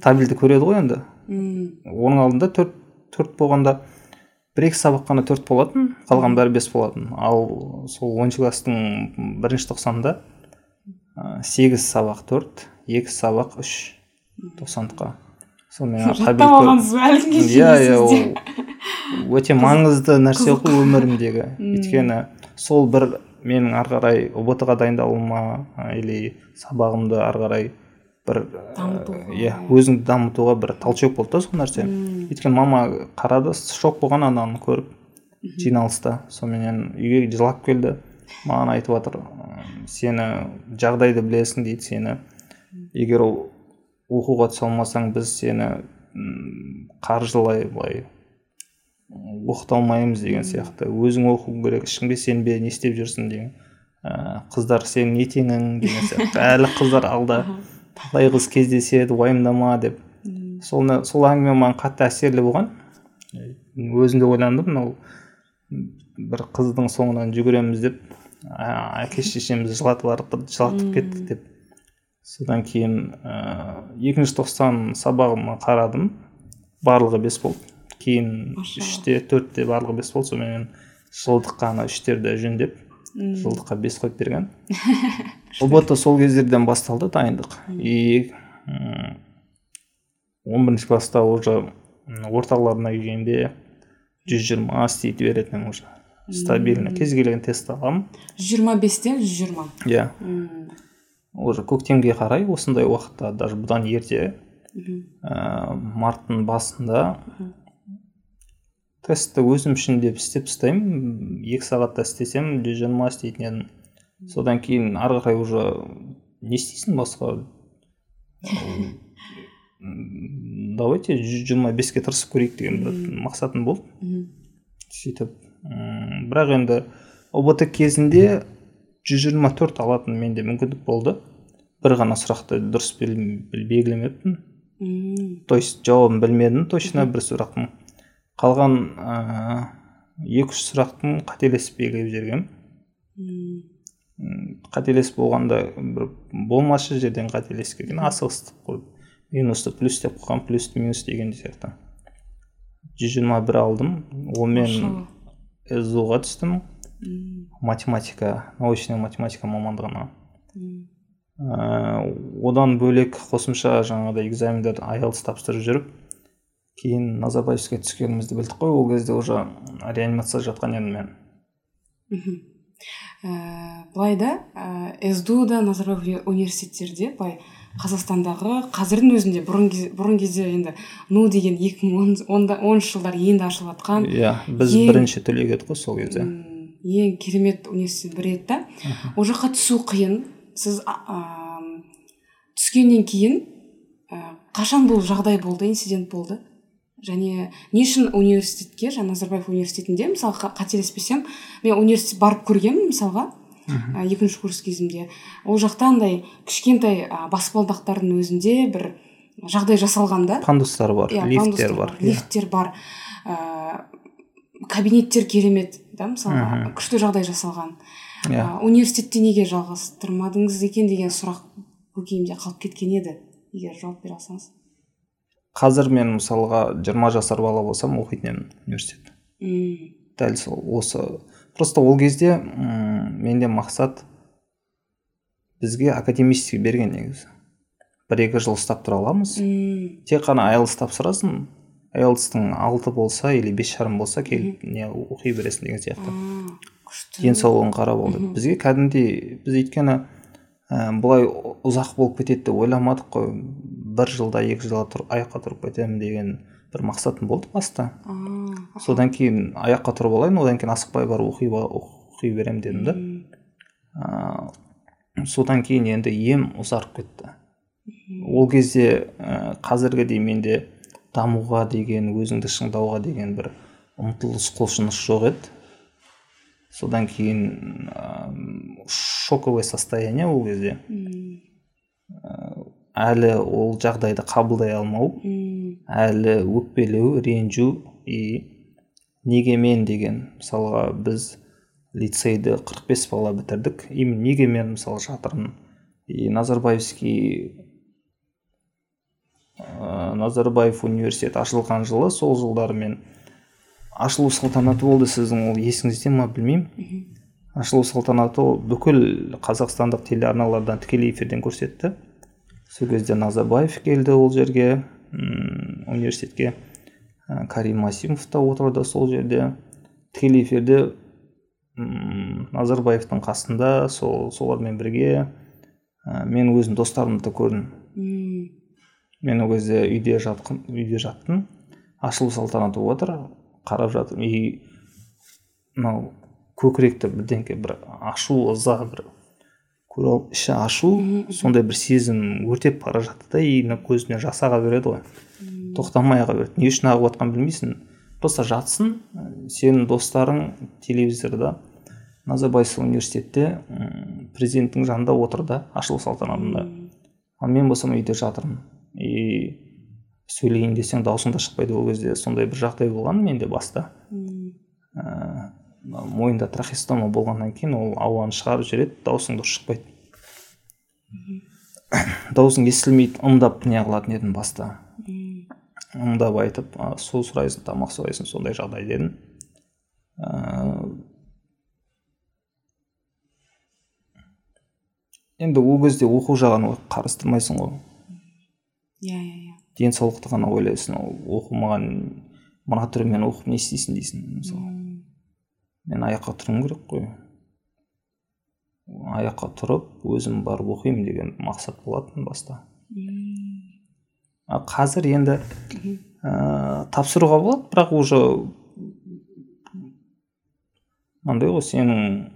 табельді көреді ғой енді. Оның алдында төрт төрт болғанда бір екі сабақ қана төрт болатын қалған бәрі бес болатын. Ал сол оныншы класстың бірінші тоқсанында ә, сегіз сабақ төрт екі сабақ үш тоқсандыққа сонымен жаттап алғансыз ба әлі күнге иә иә ол өте маңызды нәрсе ғой өмірімдегі. Өйткені сол бір менің ары қарай ұбт ға дайындалуыма или сабағымды ары қарай бір Дамытуға. иә өзіңді дамытуға бір толчок болды да сол нәрсе. Өйткені мама қарады шок болған ананы көріп жиналыста. Соныменен үйге жылап келді. Маған айтып жатыр «Ы, сені жағдайды білесің дейді сені. Егер ол оқуға түсе алмасаң біз сені қаржылай былай оқыта алмаймыз деген сияқты. Өзің оқуың керек ешкімге сенбе не істеп жүрсің деген. Ә, қыздар сенің не теңің деген сияқты. Әлі қыздар алда. Талай қыз кездеседі уайымдама деп. Сол сол әңгіме маған қатты әсерлі болған. Өзім де ойландым мынау бір қыздың соңынан жүгіреміз деп ә, әке шешемізді жылатып жылатып кеттік деп. Содан кейін ә, екінші тоқсан сабағыма қарадым. Барлығы бес болды. Кейін үште төртте барлығы бес болды сонымен жылдыққа ана үштерді жөндеп жылдыққа бес қойып берген. Ұбт сол кездерден басталды дайындық. И он бірінші класста уже орталарына келгенде жүз жиырма істей беретін уже. Стабильно. Кез келген тест аламын. Жүз жиырма бестен жүз жиырма. Иә. Уже көктемге қарай осындай уақытта даже бұдан ерте ә, марттың басында тестті өзім үшін деп істеп тастаймын. Екі сағатта істесем жүз жиырма істейтін едім. Содан кейін ары қарай уже не істейсің басқа? Давайте жүз жиырма беске тырысып көрейік деген бір мақсатым болды. Сөйтіп бірақ енді ұбт кезінде жүз жиырма төрт алатын менде мүмкіндік болды. Бір ғана сұрақты дұрыс белгілемеппін. То есть жауабын білмедім точно бір сұрақтың қалған екі үш сұрақтың қателесіп белгілеп жібергенмін. Қателесіп болғанда бір болмашы жерден қателесіп келген асығыстық қойып минусты плюс деп қойған плюсті минус деген сияқты. жүз жиырма бір алдым онымен сду ға түстім. Математика научная математика мамандығына. Одан бөлек қосымша жаңағыдай экзамендер айлс тапсырып жүріп кейін назарбаевский түскенімізді білдік қой ол кезде уже реанимацияда жатқан едім мен. Мхм. Ә, былай да ә, сду да назарбаев университеттерде былай қазақстандағы қазірдің өзінде бұрын, бұрын кезде енді ну деген екі мың оныншы жылдары енді ашылып жатқан иә біз ең, бірінші түлек едік қой сол кезде. Ең керемет университет бір еді да. Ол жаққа түсу қиын. Сіз ә, түскеннен кейін ә, қашан бұл жағдай болды инцидент болды? Және не үшін университетке жаңа назарбаев университетінде мысалы қателеспесем мен университет барып көргенмін мысалға ә, екінші курс кезімде. Ол жақта андай кішкентай ә, баспалдақтардың өзінде бір жағдай жасалған да. Пандустар бар иә, лифттер бар. иә. лифттер бар ә, кабинеттер керемет да мысалға күшті жағдай жасалған. Иә. Yeah. университетте неге жалғастырмадыңыз екен деген сұрақ көкейімде қалып кеткен еді. Егер жауап бере алсаңыз. Қазір мен мысалға жиырма жасар бала болсам оқитын едім университет. Мм. Дәл сол осы. Просто ол кезде м менде мақсат бізге академический берген негізі. Бір екі жыл ұстап тұра аламыз. Мм. Тек қана айлс тапсырасың айлстың алты болса или бес жарым болса келіп не оқи бересің деген сияқты. Күшті. Денсаулығың қарап болды бізге кәдімгідей біз өйткені ә, былай ұзақ болып кетеді деп ойламадық қой. Бір жылда екі жылда тұр, аяққа тұрып кетемін деген бір мақсатым болды баста содан кейін аяққа тұрып алайын одан кейін асықпай барып оқи, оқи беремін дедім да. Ә, содан кейін енді ем ұзарып кетті. Ол кезде ә, қазіргідей менде дамуға деген өзіңді шыңдауға деген бір ұмтылыс құлшыныс жоқ еді. Содан кейін ә, шоковое состояние ол кезде. Әлі ол жағдайды қабылдай алмау әлі өкпелеу ренжу и неге мен деген мысалға біз лицейді 45 бала бітірдік именно неге мен мысалы жатырмын? И назарбаевский ә, назарбаев университеті ашылған жылы сол жылдары мен ашылу салтанаты болды сіздің ол есіңізде ма білмеймін. Ашылу салтанаты бүкіл қазақстандық телеарналардан тікелей эфирден көрсетті. Сол кезде назарбаев келді ол жерге. М университетке. Ә, карим масимов та отырды сол жерде. Тікелей эфирде назарбаевтың қасында сол солармен бірге. Ә, мен өзім достарымды да көрдім. Мен ол кезде үйде жатқын үйде жаттым. Ашылу салтанаты болып жатыр қарап жатырмын. И мынау көкіректі бірдеңке бір ашу ыза бір көре алып іші ашу сондай бір сезім өртеп бара жатты да и көзіне жас аға береді ғой. Тоқтамай аға береді. Не үшін ағып жатқанын білмейсің. Просто жатсын сенің достарың телевизорда назарбаев университетте президенттің жанында отыр да ашылу салтанатында. Ал мен болсам үйде жатырмын. И сөйлейін десең даусың да шықпайды ол кезде. Сондай бір жағдай болған менде баста. Ә, мойында трахестома болғаннан кейін ол ауаны шығарып жібереді даусың дұрыс шықпайды. Даусың естілмейді ымдап не қылатын едім баста. Ымдап айтып су сұрайсың тамақ сұрайсың сондай жағдай дедім. Енді ол кезде оқу жағын қарастырмайсың ғой. Иә иә иә. Денсаулықты ғана ойлайсың ол оқымаған мына түрімен оқып не істейсің дейсің мысалы. Мен аяққа тұруым керек қой. Аяққа тұрып өзім барып оқимын деген мақсат болатын баста. А қазір енді ә, тапсыруға болады бірақ уже мынандай ғой сенің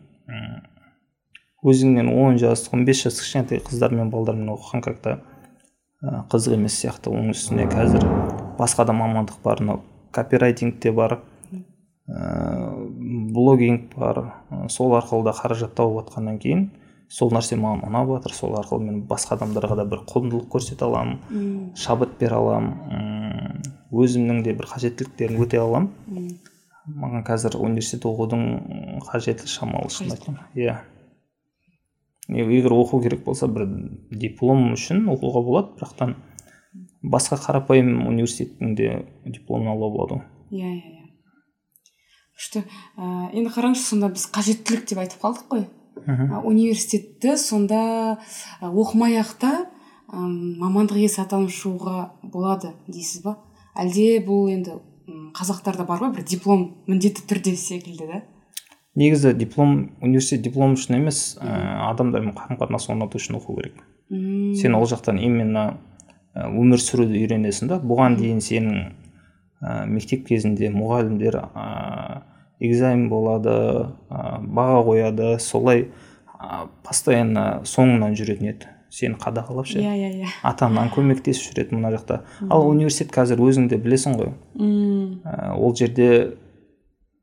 өзіңнен он жас он бес жас кішкентай қыздармен балдармен оқыған как то қызық емес сияқты оның үстіне қазір басқа да мамандық бар мынау копирайтинг те бар ә, блогинг бар. Сол арқылы да қаражат тауып жатқаннан кейін сол нәрсе маған ұнап жатыр сол арқылы мен басқа адамдарға да бір құндылық көрсете аламын шабыт бере аламын. Өзімнің де бір қажеттіліктерін өтей аламын. Маған қазір университет оқудың қажеті шамалы шынын айтқанда иә. Егер оқу керек болса бір диплом үшін оқуға болады бірақтан басқа қарапайым университеттің де дипломын алуға болады. Ғой иә иә күшті ә, енді қараңызшы сонда біз қажеттілік деп айтып қалдық қой. Ә, университетті сонда ә, оқымай ақ та ә, мамандық иесі атанып шығуға болады дейсіз ба? Әлде бұл енді қазақтарда бар ғой бір диплом міндетті түрде секілді да? Негізі диплом университет диплом үшін емес ә, адамдармен қарым қатынас орнату үшін оқу керек. Сен ол жақтан именно өмір сүруді үйренесің да. Бұған дейін сенің ә, мектеп кезінде мұғалімдер ә, экзамен болады ә, баға қояды солай ә, постоянно соңынан жүретін еді. Сені қадағалап ше иә иә иә. Ата анаң көмектесіп жүреді мына жақта. Ал университет қазір өзің де білесің ғой. Мм. Ә, ол жерде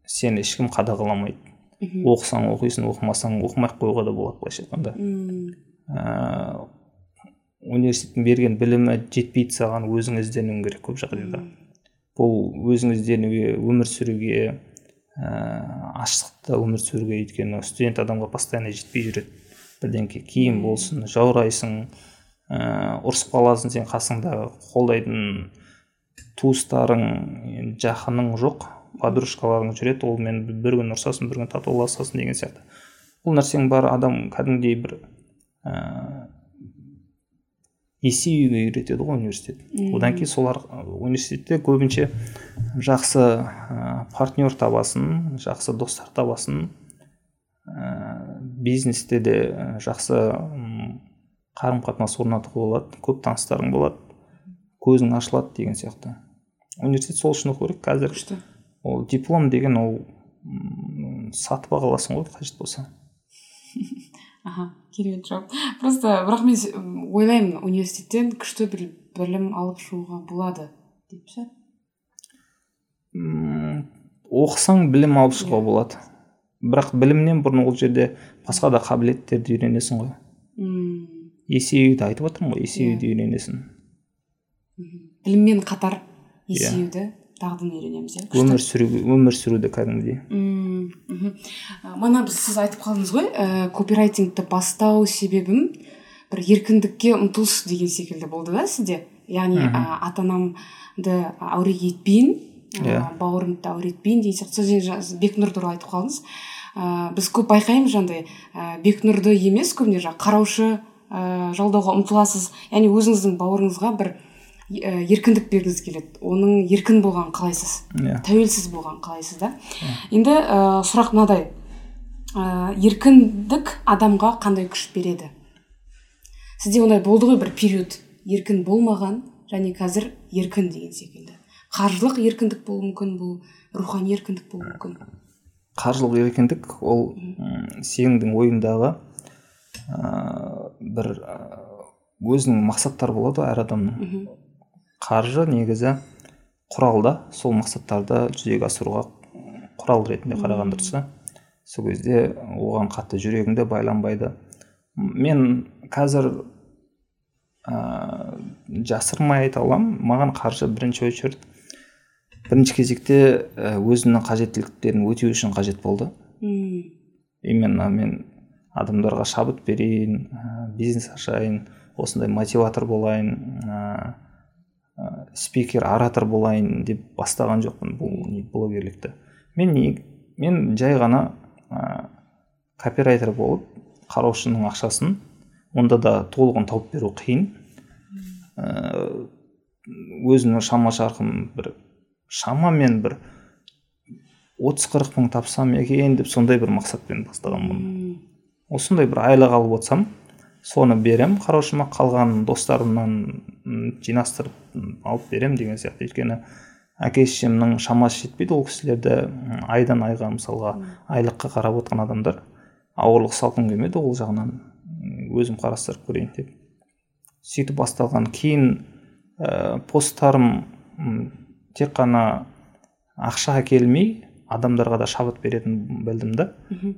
сені ешкім қадағаламайды. Оқысаң оқисың оқымасаң оқымай ақ қоюға да болады былайша айтқанда. Ә, университеттің берген білімі жетпейді саған өзің ізденуің керек көп жағдайда. Бұл өзің ізденуге өмір сүруге ә, аштықта өмір сүруге өйткені студент адамға постоянно жетпей жүреді. Бірдеңке киім болсын жаурайсың ә, ұрысып қаласың сен қасыңда қолдайтын туыстарың жақының жоқ подружкаларың жүреді ол мен бір күн ұрсасың бір күн татуласасың деген сияқты. Бұл нәрсенің бәрі адам кәдімгідей бір ә, есеюге үйретеді ғой университет. Одан кейін солар университетте көбінше жақсы ә, партнер табасың жақсы достар табасың ә, бизнесте де жақсы қарым қатынас орнатуға болады көп таныстарың болады көзің ашылады деген сияқты. Университет сол үшін оқу керек қазір ол диплом деген ол сатып ала аласың ғой қажет болса. Аха керемет жауап просто бірақ мен ойлаймын университеттен күшті бір білім алып шығуға болады деп ше? Оқысаң білім алып шығуға болады. Бірақ білімнен бұрын ол жерде басқа да қабілеттерді үйренесің ғой. Мм есеюді айтып отырмын ғой есеюді үйренесің. Біліммен қатар есеюді. Дағдыны үйренеміз иә өмір сүруге өмір сүруді кәдімгідей. Мм, мхм. Мана біз сіз айтып қалдыңыз ғой ә, копирайтингті бастау себебім бір еркіндікке ұмтылыс деген секілді болды да сізде. Яғни ә, ата анамды әуреге етпейін Иә. бауырымды да әуре етпейін деген сияқты жаңа бекнұр туралы айтып қалдыңыз. Ә, біз көп байқаймыз жаңағыдай ә, бекнұрды емес көбіне жаңағы қараушы ә, жалдауға ұмтыласыз. Яғни өзіңіздің бауырыңызға бір еркіндік бергіңіз келеді. Оның еркін болғанын қалайсыз? Иә. Тәуелсіз болған қалайсыз да? Енді ә, сұрақ мынадай. Ә, еркіндік адамға қандай күш береді? Сізде ондай болды ғой бір период. Еркін болмаған және қазір еркін деген секілді. Қаржылық еркіндік болуы мүмкін бұл рухани еркіндік болуы мүмкін. Қаржылық еркіндік ол сенің ойыңдағы ә, бір өзінің мақсаттары болады ғой әр адамның. Қаржы негізі құрал да сол мақсаттарды жүзеге асыруға құрал ретінде қараған дұрыс та сол кезде оған қатты жүрегің де байланбайды. Мен қазір ә, жасырмай айта аламын маған қаржы бірінші очередь бірінші кезекте өзімнің қажеттіліктерін өтеу үшін қажет болды. Мм, именно мен адамдарға шабыт берейін бизнес ашайын осындай мотиватор болайын ә, ә, спикер оратор болайын деп бастаған жоқпын бұл не блогерлікті. Мен не, мен жай ғана ә, копирайтер болып қараушының ақшасын онда да толығын тауып беру қиын. Ә, өзімнің шама шарқым бір шамамен бір отыз қырық мың тапсам екен деп сондай бір мақсатпен бастағанмын осындай бір айлық алып отырсам соны берем. Қараушыма қалған достарымнан жинастырып алып берем деген сияқты. Өйткені әке шешемнің шамасы жетпейді ол кісілерді. Айдан айға мысалға айлыққа қарап отырған адамдар ауырлық салқын келмеді ол жағынан өзім қарастырып көрейін деп. Сөйтіп басталған кейін ә, посттарым тек қана ақша әкелмей адамдарға да шабыт беретінін білдім да.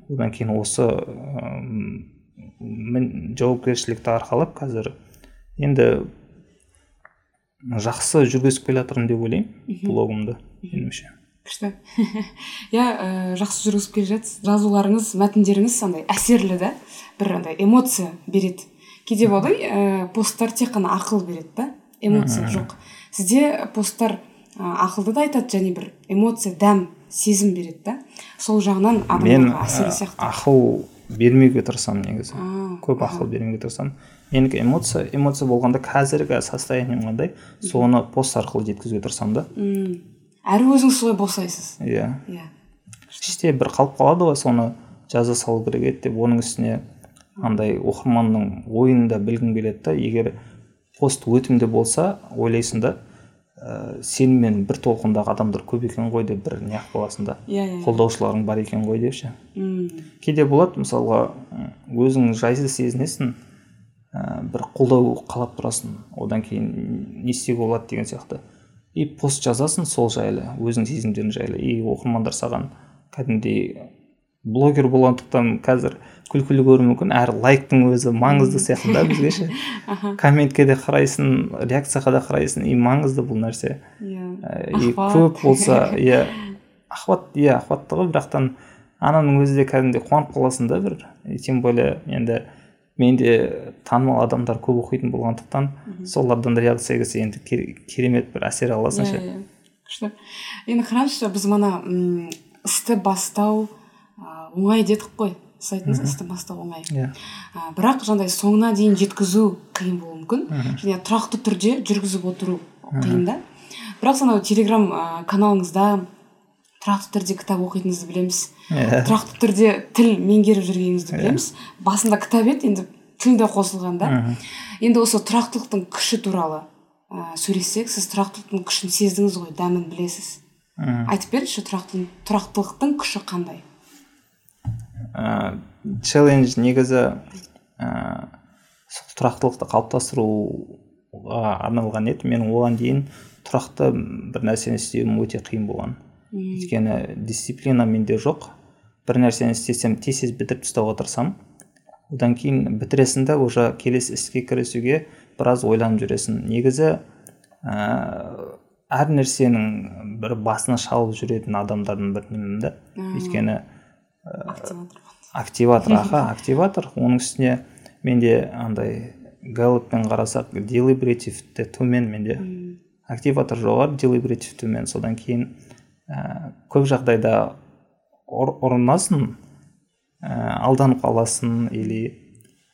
Одан кейін осы жауапкершілікті арқалап қазір енді жақсы жүргізіп келе жатырмын деп ойлаймын блогымды меніңше. Күшті. Иә жақсы жүргізіп келе жатсыз жазуларыңыз мәтіндеріңіз андай әсерлі да бір андай эмоция береді. Кейде болады ғой ә, посттар тек қана ақыл береді да эмоция жоқ. Сізде посттар ә, ақылды да айтады және бір эмоция дәм сезім береді да. Сол жағынан адамдарға әсерлі сияқты. ақыл бермеуге тырысамын негізі. Көп ақыл бермеуге тырысамын. Менікі эмоция эмоция болғанда қазіргі состоянием қандай? Соны пост арқылы жеткізуге тырысамын да. Әрі өзіңіз солай босайсыз. Иә. Иә. Іште бір қалып қалады ғой соны жаза салу керек еді деп. Оның үстіне андай оқырманның ойын да білгің келеді да. Егер пост өтімді болса ойлайсың да. Ә, сенімен бір толқындағы адамдар көп екен ғой деп бір неғып қаласың да. Иә иә қолдаушыларың бар екен ғой деп ше? Кейде болады мысалға өзің жайсыз сезінесің ә, бір қолдау қалап тұрасың одан кейін не істеуге болады деген сияқты. И пост жазасың сол жайлы өзің сезімдерің жайлы. И оқырмандар саған кәдімгідей блогер болғандықтан қазір күлкілі көруі мүмкін. Әрі лайктың өзі маңызды сияқты да бізге ше. Комментке де қарайсың реакцияға да қарайсың. И маңызды бұл нәрсе. Иә. И көп болса иә. Охват иә охватты ғой бірақтан ананың өзі де кәдімгідей қуанып қаласың да бір. И тем более енді менде танымал адамдар көп оқитын болғандықтан солардан реакция келсе енді керемет бір әсер аласың ше. иә күшті. Енді қараңызшы біз мана істі бастау оңай дедік қой. Сіз айттыңыз істі бастау оңай. Иә. Бірақ жаңағыдай соңына дейін жеткізу қиын болуы мүмкін. Және тұрақты түрде жүргізіп отыру қиын да. Бірақ анау телеграм ә, каналыңызда тұрақты түрде кітап оқитыныңызды білеміз. Иә. Тұрақты түрде тіл меңгеріп жүргеніңізді білеміз. Басында кітап еді енді тіл де қосылған да. Енді осы тұрақтылықтың күші туралы ә, сөйлессек сіз тұрақтылықтың күшін сездіңіз ғой дәмін білесіз. Айтып беріңізші тұрақтылықтың күші қандай? Ә, челлендж негізі ә, тұрақтылықты қалыптастыруға арналған еді. Мен оған дейін тұрақты бір нәрсені істеуім өте қиын болған. Өйткені дисциплина менде жоқ. Бір нәрсені істесем тез тез бітіріп тастауға тырысамын. Одан кейін бітіресің да уже келесі іске кірісуге біраз ойланып жүресің. Негізі ә, әр нәрсенің бір басына шалып жүретін адамдардың бірімін да өйткені активатор аха активатор. Оның үстіне менде андай галлоппен қарасақ делибретивті төмен менде активатор жоғары делибретив төмен. Содан кейін ә, көп жағдайда ұрынасың ә, алданып қаласың или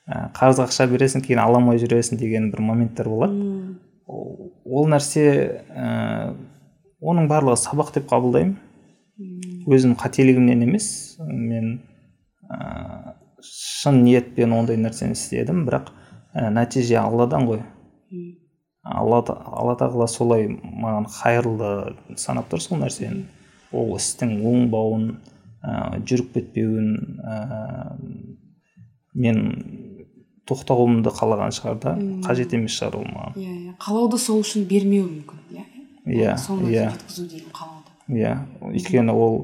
ә, қарыз ақша бересің кейін ала алмай жүресің деген бір моменттер болады. Ол нәрсе ә, оның барлығы сабақ деп қабылдаймын. Өзім қателігімнен емес мен ә, шын ниетпен ондай нәрсені істедім бірақ ә, нәтиже алладан ғой. Алла, алла тағала солай маған қайырлы санап тұр сол нәрсені. Ол істің оңбауын ә, жүріп кетпеуін ә, мен тоқтауымды қалаған шығар да. Қажет емес шығар ол маған. Иә иә. Қалауды сол үшін бермеуі мүмкін. Иә иә. Иә. жеткізу деген қалауды. Иә. Өйткені ол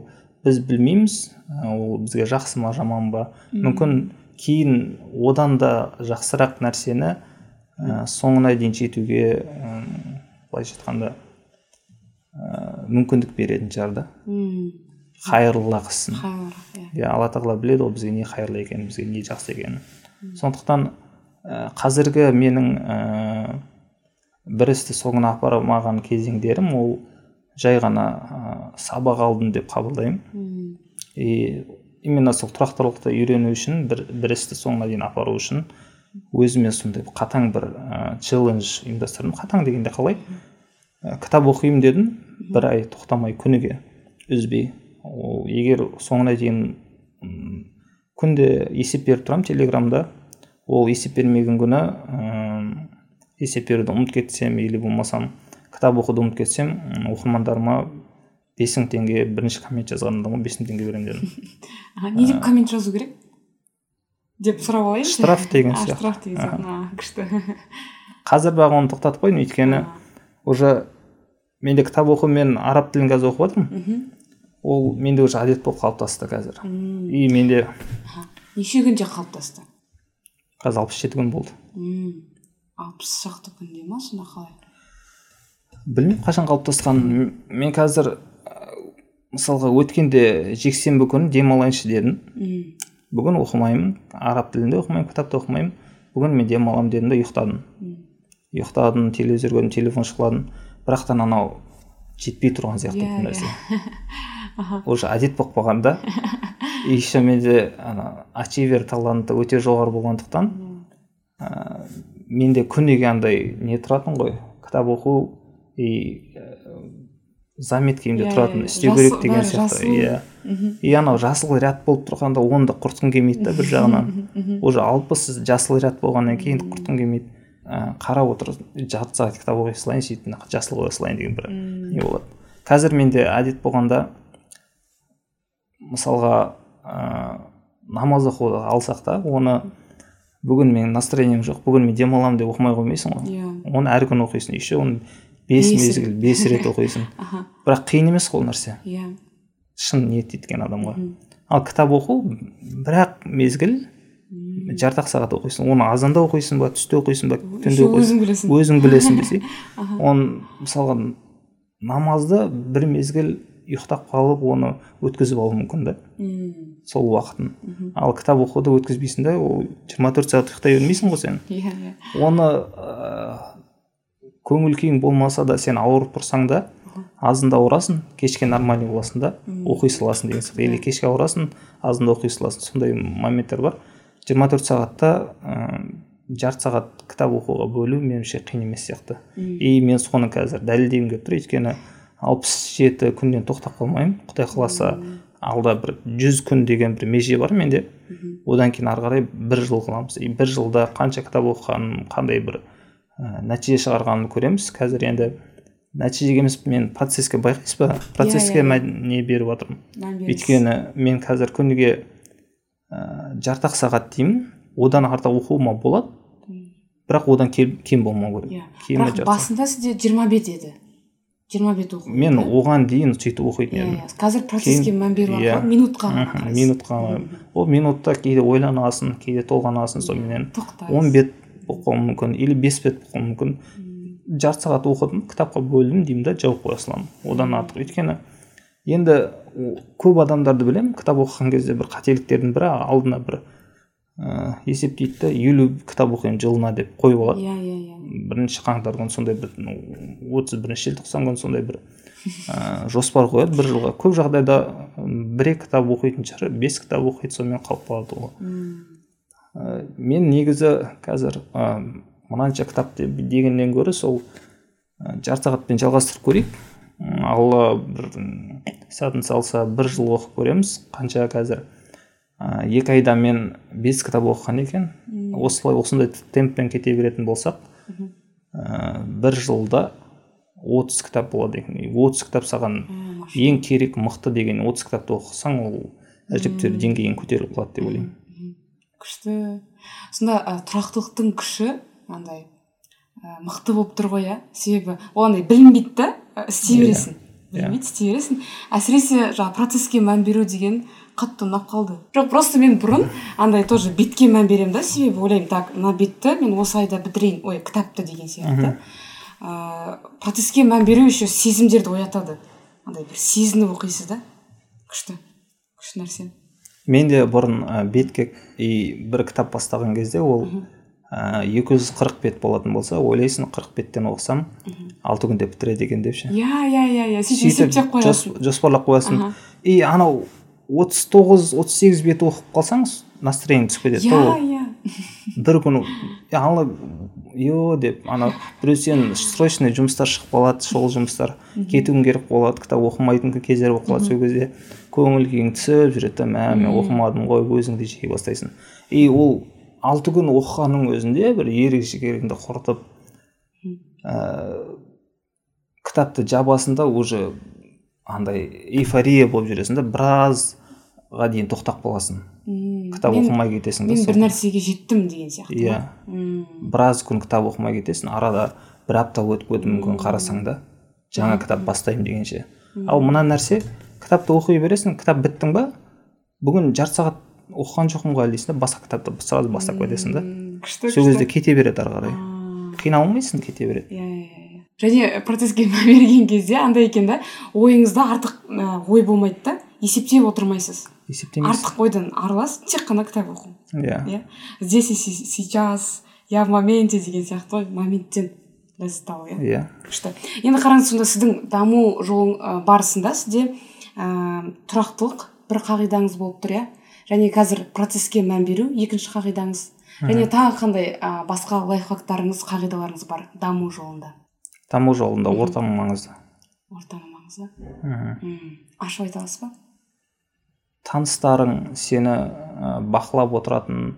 біз білмейміз ол бізге жақсы ма жаман ба? Мүмкін кейін одан да жақсырақ нәрсені ә, соңына дейін жетуге ә, былайша айтқанда ә, мүмкіндік беретін шығар да. Қайырлырақ ісін иә. Алла тағала біледі ғой бізге не қайырлы екенін бізге не жақсы екенін. Сондықтан ә, қазіргі менің ә, бір істі соңына апара алмаған кезеңдерім ол жай ғана ә, сабақ алдым деп қабылдаймын. И именно сол тұрақтылықты үйрену үшін бір, бір істі соңына дейін апару үшін өзіме сондай қатаң бір ә, челлендж ұйымдастырдым. Қатаң дегенде қалай? Ә, кітап оқимын дедім бір ай тоқтамай күніге үзбей. Ол егер соңына дейін күнде есеп беріп тұрамын телеграмда ол есеп бермеген күні м, есеп беруді ұмытып кетсем или болмасам кітап оқуды ұмытып кетсем оқырмандарыма бес мың теңге бірінші коммент жазған адамға бес мың теңге беремін дедім. Не деп коммент жазу керек? Деп сұрап алайыншы штраф деген сияқты. штраф деген сияқты. Күшті. Қазір бірақ оны тоқтатып қойдым өйткені уже менде кітап оқу мен араб тілін қазір оқып жатырмын ол менде уже әдет болып қалыптасты қазір. И менде неше күнде қалыптасты? қазір алпыс жеті күн болды. Алпыс шақты күнде ма сонда қалай? Білмеймін қашан қалыптасқанын М- мен қазір мысалға өткенде жексенбі күні демалайыншы дедім. Бүгін оқымаймын араб тілінде оқымаймын кітапты оқымаймын. Бүгін мен демаламын дедім да ұйықтадым. Ұйықтадым телевизор көрдім телефон шұқыладым бірақ та анау жетпей тұрған сияқты Иә, бір нәрсе. аха. Уже әдет болып қалған да. И еще менде ана ачивер таланты өте жоғары болғандықтан ә, менде күніге андай не тұратын ғой. Кітап оқу и ә, заметкемде Иә, тұратын істеу керек деген сияқты. иә. И анау жасыл ряд болып тұрғанда оны да құртқым келмейді да бір жағынан. Уже алпыс жасыл ряд болғаннан кейін құртқым келмейді. Ә, қарап отырып жарты сағат кітап оқи салайын сөйтіп жасыл қоя салайын деген бір не болады. Қазір менде әдет болғанда мысалға ә, намаз оқуды алсақ та оны бүгін менің настроением жоқ бүгін мен демаламын деп оқымай қоймайсың ғой. Иә. Оны әр күні оқисың еще оны бес мезгіл бес рет оқисың. Бірақ қиын емес қой ол нәрсе. Иә. Шын ниет еткен адамға. Ал кітап оқу бірақ мезгіл жарты ақ сағат оқисың. Оны азанда оқисың ба түсте оқисың ба түнде оқисың? өзің білесің. Өзің білесің десей Аха. оны мысалға намазды бір мезгіл ұйықтап қалып оны өткізіп алу мүмкін да. Сол уақытын. Ал кітап оқуды өткізбейсің да ол жиырма төрт сағат ұйықтай бермейсің ғой сен. Иә иә. Оны көңіл күйің болмаса да сен ауырып тұрсаң да азында ауырасың кешке нормальный боласың да оқи саласың деген сияқты. Или кешке ауырасың азында оқи саласың. Сондай моменттер бар. Жиырма төрт сағатта ыыы жарты сағат кітап оқуға бөлу меніңше қиын емес сияқты. И мен соны қазір дәлелдегім келіп тұр. Өйткені алпыс жеті күннен тоқтап қалмаймын. Құдай қаласа алда бір жүз күн деген бір меже бар менде. Одан кейін ары қарай бір жыл қыламыз и бір жылда қанша кітап оқығаным қандай бір ә, нәтиже шығарғанымды көреміз. Қазір енді нәтижеге емес мен процесске байқайсыз ба? Процесске иә, иә. мән- не беріп жатырмын өйткені мен қазір күніге ә, жарты ақ сағат деймін. Одан артық оқуыма болады. Бірақ одан кем, кем болмау керек. Иә. Кемі бірақ жарты сағат. басында сізде жиырма бет еді. Жиырма бет оқу. Мен оған дейін сөйтіп оқитын иә едім. Иә қазір процесске мән иә. арқылы минутқа ғана қарайсыз. минутқа. Ғана. ол минутта кейде ойланасың кейде толғанасың соныменен тоқтайсыз он бет болып қалуы мүмкін или бес бет болып қалуы мүмкін жарты сағат оқыдым кітапқа бөлдім деймін да жауып қоя саламын одан артық. Өйткені енді көп адамдарды білемін кітап оқыған кезде бір қателіктердің бірі алдына бір ә, есептейді да елу кітап оқимын жылына деп қойып алады. Иә иә иә. Бірінші қаңтар күні сондай бір отыз бірінші желтоқсан күні сондай бір ә, жоспар қояды. Бір жылға көп жағдайда бір екі кітап оқитын шығар бес кітап оқиды сонымен қалып қалады ол. Ә, мен негізі қазір ә, мынанша кітап дегеннен гөрі сол ә, жарты сағатпен жалғастырып көрейік. Алла бір сәтін салса бір жыл оқып көреміз. Қанша қазір ә, екі айда мен бес кітап оқыған екен. Осылай осындай темппен кете беретін болсақ ә, бір жылда отыз кітап болады екен. Отыз кітап саған ең керек мықты деген отыз кітапты оқысаң ол әжептәуір деңгейің көтеріліп қалады деп ойлаймын. Күшті. Сонда ә, тұрақтылықтың күші андай ә, мықты болып тұр ғой иә себебі ол андай білінбейді да істей бересің. Иә. білінбейді істей бересің. Әсіресе жаңағы процесске мән беру деген қатты ұнап қалды. Жоқ просто мен бұрын андай тоже бетке мән беремін да себебі ойлаймын так мына бетті мен осы айда бітірейін ой кітапты деген сияқты. Ә, процесске мән беру еще сезімдерді оятады. Андай бір сезініп оқисыз да. Күшті күшті нәрсе мен де бұрын ә, бетке и бір кітап бастаған кезде ол екі жүз қырық бет болатын болса ойлайсың қырық беттен оқысам алты күнде бітіреді екен деп ше. Иә иә иә иә сөйтіп есептеп қоясың. жоспарлап қоясың. И анау отыз тоғыз отыз сегіз бет оқып қалсаң настроениең түсіп кетеді иә иә. Бір күні ана е деп ана біреу сен срочный жұмыстар шығып қалады шұғыл жұмыстар. Кетуің керек болады кітап оқымайтын кездер болып қалады сол кезде. Көңіл күйің түсіп жүреді да мә мен оқымадым ғой өзіңді жей бастайсың. И ол алты күн оқығанның өзінде бір ерік жігеріңді құртып ә, кітапты жабасың уже андай эйфория болып жүресің да біразға дейін тоқтап қаласың. Кітап оқымай кетесің мен бір нәрсеге жеттім деген сияқты иә. біраз күн кітап оқымай кетесің арада бір апта өтіп кетуі мүмкін қарасаң да жаңа кітап бастаймын дегенше. Ал мына нәрсе кітапты оқи бересің кітап біттің ба? Бүгін жарты сағат оқыған жоқпын ғой әлі дейсің да басқа кітапты сразу бастап кетесің да. Күшті сол кезде кете береді ары қарай. Қиналмайсың кете береді. Иә иә иә және процесске берген кезде андай екен да ойыңызда артық ой болмайды да есептеп отырмайсыз. Есептемейсіз. Артық ойдан арыласыз тек қана кітап оқу. Иә. Иә. Здесь и сейчас я в моменте деген сияқты ғой моменттен ләззат алу иә. Иә. Күшті. Енді қараңыз сонда сіздің даму жолың барысында сізде ә, тұрақтылық бір қағидаңыз болып тұр иә. Және қазір процесске мән беру екінші қағидаңыз. Және тағы қандай ә, басқа лайфхактарыңыз қағидаларыңыз бар даму жолында? Даму жолында ортаның маңызды ортаның маңызы мхм. Ашып айта аласыз ба? Таныстарың сені ә, бақылап отыратын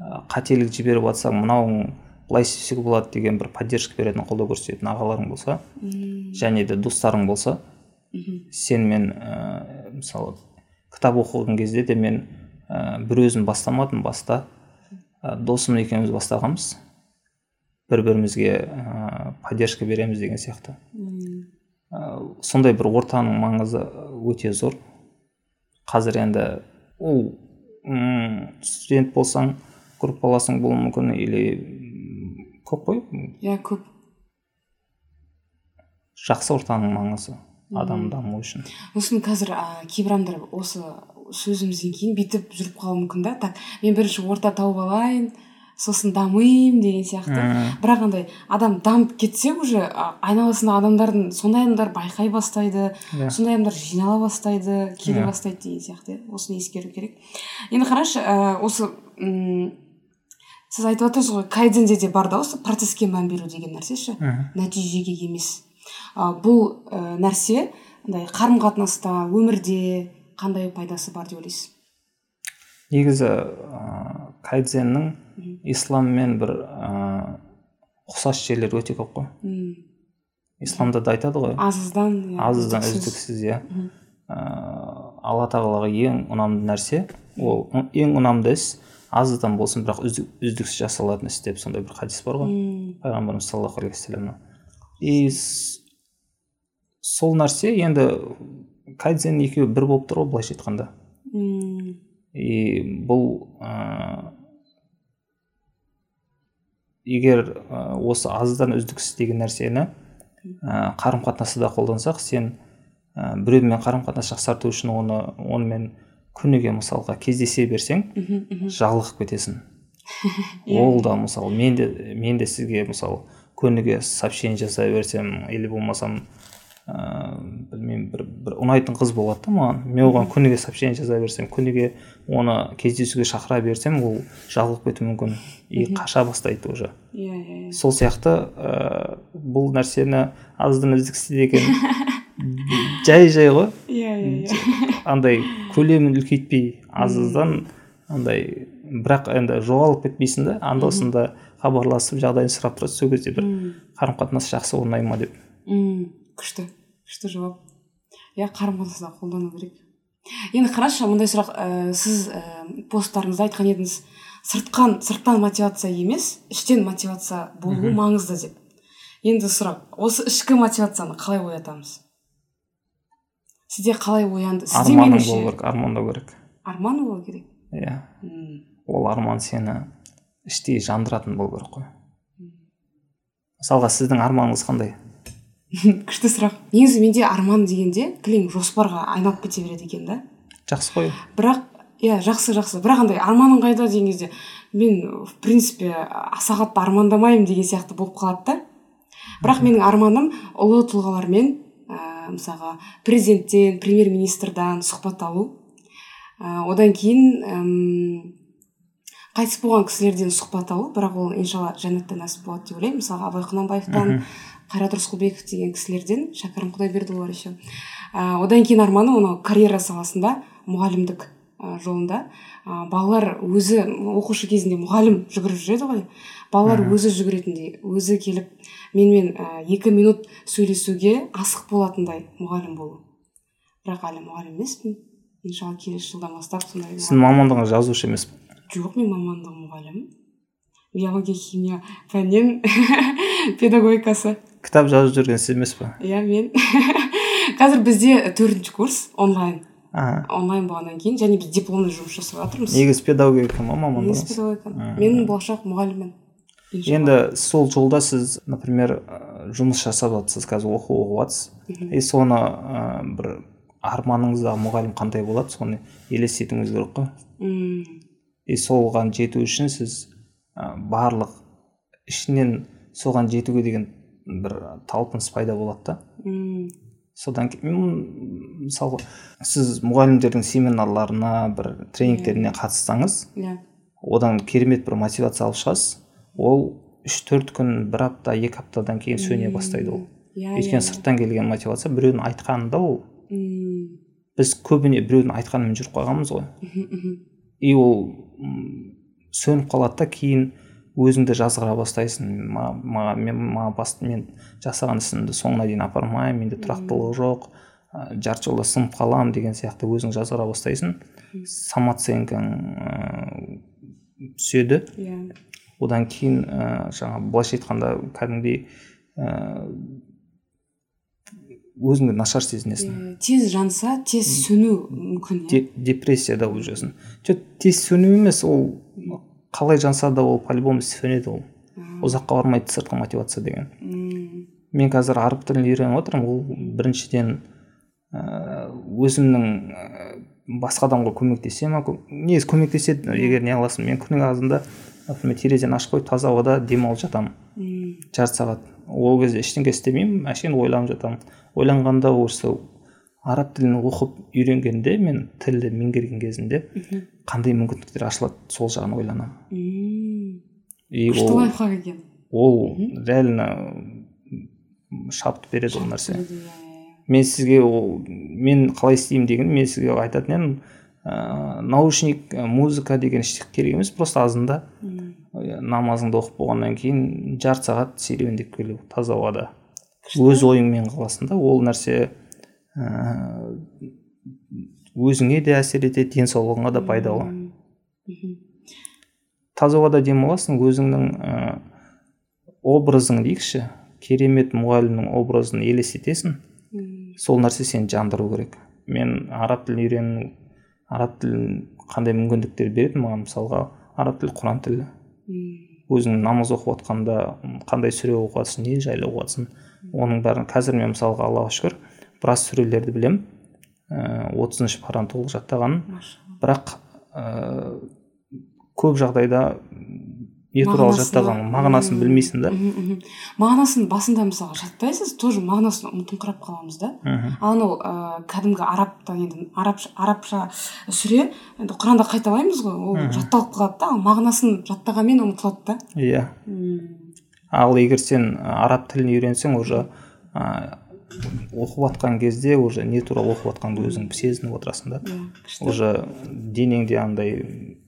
ә, қателік жіберіп жатсаң мынауың былай істесек болады деген бір поддержка беретін қолдау көрсететін ағаларың болса және де достарың болса сенімен ә, мысалы кітап оқыған кезде де мен ә, бір өзім бастамадым баста. Ә, досым екеуміз бастағанбыз. Бір бірімізге ә, поддержка береміз деген сияқты. Ә, сондай бір ортаның маңызы өте зор. Қазір енді ол студент болсаң группаласың болуы мүмкін или көп қой? Иә көп. Жақсы ортаның маңызы. Адам дамуы үшін сосын қазір ә, кейбір адамдар осы сөзімізден кейін бүйтіп жүріп қалуы мүмкін да так мен бірінші орта тауып алайын сосын дамимын деген сияқты бірақ андай адам дамып кетсе уже айналасында адамдардың сондай адамдар байқай бастайды yeah. Иә. сондай адамдар жинала бастайды келе yeah. Иә. бастайды деген сияқты иә осыны ескеру керек енді қарашы ә, осы м сіз айтып отырсыз ғой кайдзенде де бар да осы процесске мән беру деген нәрсе ше нәтижеге емес бұл ә, нәрсе андай қарым қатынаста өмірде қандай пайдасы бар деп ойлайсыз? Негізі ә, кайдзеннің исламмен бір ыыы ұқсас жерлері өте көп қой. Исламда да айтады ғой. Азыздан иә, азыздан үздіксіз. иә. Ыыы алла тағалаға ең ұнамды нәрсе ол ең ұнамды іс азыздан болсын бірақ үздіксіз жасалатын іс деп сондай бір хадис бар ғой. Пайғамбарымыз саллаллаху алейхи и сол нәрсе енді кайдзен екеуі бір болып тұр ғой былайша айтқанда. И бұл ыыы егер осы аздан үздіксіз деген нәрсені ә, қарым қатынаста қолдансақ сен ә, біреумен қарым қатынас жақсарту үшін оны онымен күніге мысалға кездесе берсең жалығып кетесің ол да мысалы мен де мен де сізге мысалы күніге сообщение жасай берсем или болмасам ыыы білмеймін бір, бір ұнайтын қыз болады да маған. Мен оған күніге сообщение жаза берсем күніге оны кездесуге шақыра берсем ол жалығып кетуі мүмкін. И қаша бастайды уже. Иә иә, иә. сол сияқты ә, бұл нәрсені аздан үздіксіз деген жай жай ғой. Иә иә иә. Андай көлемін үлкейтпей аздан андай бірақ енді жоғалып кетпейсің да анда санда хабарласып жағдайын сұрап тұрасыз сол кезде бір қарым қатынас жақсы орнай ма деп. Күшті күшті жауап. Иә қарым қатынаста қолдану керек. Енді қарашы мындай сұрақ ә, сіз ә, посттарыңызда айтқан едіңіз сыртқан сырттан мотивация емес іштен мотивация болу маңызды деп. Енді сұрақ осы ішкі мотивацияны қалай оятамыз? Сізде қалай оянды? Сізде арманың болу керек армандау керек. Арман болу керек? Иә. Ол арман сені іштей жандыратын болу керек қой. Мысалға сіздің арманыңыз қандай? Күшті сұрақ. Негізі менде арман дегенде кілең жоспарға айналып кете береді екен да. Жақсы қой. Бірақ иә жақсы жақсы. Бірақ андай арманың қайда деген кезде мен в принципе аса қатты армандамаймын деген сияқты болып қалады да. Бірақ менің арманым ұлы тұлғалармен ә, мысалға президенттен премьер министрдан сұхбат алу. Ә, одан кейін қайтыс болған кісілерден сұхбат алу бірақ ол иншалла жәннатта нәсіп болады деп ойлаймын. Мысалға абай құнанбаевтан қайрат рысқұлбеков деген кісілерден шәкәрім құдайбердіұлы бар еще. Ә, одан кейін арманым анау карьера саласында мұғалімдік ә, жолында. Ә, балалар өзі оқушы кезінде мұғалім жүгіріп жүреді ғой. Балалар өзі жүгіретіндей өзі келіп менімен ә, екі минут сөйлесуге асық болатындай мұғалім болу. Бірақ әлі мұғалім емеспін. Иншалла келесі жылдан бастап сондай сіздің мамандығыңыз жазушы емес пе? Жоқ мен мамандығым мұғалім. Биология химия пәннен педагогикасы. Кітап жазып жүрген сіз емес пе иә мен. Қазір бізде төртінші курс онлайн. Аха онлайн болғаннан кейін және біз дипломный жұмыс жасап жатырмыз. Негізі педагогика ма негізі мамандығыңыз педагогика. Мгм. мен болашақ мұғаліммін. Енді сол жолда сіз например жұмыс жасап жатсыз қазір оқу оқып жатсыз. И соны ә, бір арманыңыздағы мұғалім қандай болады? Соны елестетуіңіз керек қой. И соған жету үшін сіз ә, барлық ішінен соған жетуге деген бір талпыныс пайда болады да. Содан кейін мысалы сіз мұғалімдердің семинарларына бір тренингтеріне қатыссаңыз иә. одан керемет бір мотивация алып шығасыз. Ол үш төрт күн бір апта екі аптадан кейін сөне бастайды ол. Иә өйткені сырттан келген мотивация біреудің айтқанында ол М, біз көбіне біреудің айтқанымен жүріп қойғанбыз ғой. И ол сөніп қалады да кейін өзіңді жазғыра бастайсың. Маған ма, мен маған мен жасаған ісімді соңына дейін апармаймын менде тұрақтылық жоқ жарты жолда сынып қаламын деген сияқты өзің жазғыра бастайсың. Самооценкаң ә, түседі. Иә. Одан кейін ә, жаңа былайша айтқанда кәдімгідей өзіңді нашар сезінесің. Тез жанса тез сөну мүмкін иә. Де- депрессияда жүресің жоқ тез сөну емес ол қалай жанса да ол по любому сөнеді ол. Ұзаққа бармайды сыртқы мотивация деген. Мен қазір араб тілін үйреніп отырмын. Ол біріншіден ә, өзімнің ә, басқа адамға көмектесе ма негізі көмектеседі. Егер не аласың мен күннің ағызында например терезені ашып қойып таза ауада демалып жатамын. Жарты сағат. Ол кезде ештеңе істемеймін. Әшейін ойланып жатамын ойланғанда осы араб тілін оқып үйренгенде мен тілді меңгерген кезінде мхм. қандай мүмкіндіктер ашылады сол жағын ойланамын и ол лайфхак екен. ол реально шабыт береді ол нәрсе. Иә, иә, иә. мен сізге ол мен қалай істеймін деген мен сізге айтатын едім ә, наушник музыка деген ештеңе керек емес просто азында намазыңды оқып болғаннан кейін жарты сағат серуендеп келу таза ауада. Өз ойыңмен қаласың да ол нәрсе ә, өзіңе де әсер етеді денсаулығыңа да пайдалы. Мхм. таза ауада демаласың өзіңнің ә, образың дейікші. Керемет мұғалімнің образын елестетесің. Сол нәрсе сені жандыру керек. Мен араб тілін үйрену араб тілін қандай мүмкіндіктер береді маған мысалға? Араб тілі құран тілі. Өзің намаз оқып жатқанда қандай сүре оқып жатрсың не жайлы оқып жатрсың оның бәрін қазір мен мысалға аллаға шүкір біраз сүрелерді білемін. Отызыншы параны толық жаттағанмын бірақ ә, көп жағдайда не туралы Мағынасына- жаттаған мағынасын білмейсің да. Мағынасын басында мысалы жаттайсыз тоже мағынасын ұмытыңқырап қаламыз да. Ал анау ә, кәдімгі арабтан енді арабша, арабша сүре енді құранда қайталаймыз ғой ол жатталып қалады да ал мағынасын жаттағанмен ұмытылады да. Иә. Ал егер сен араб тілін үйренсең уже оқып жатқан кезде уже не туралы оқып жатқаныңды өзің сезініп отырасың да. Иә уже денеңде андай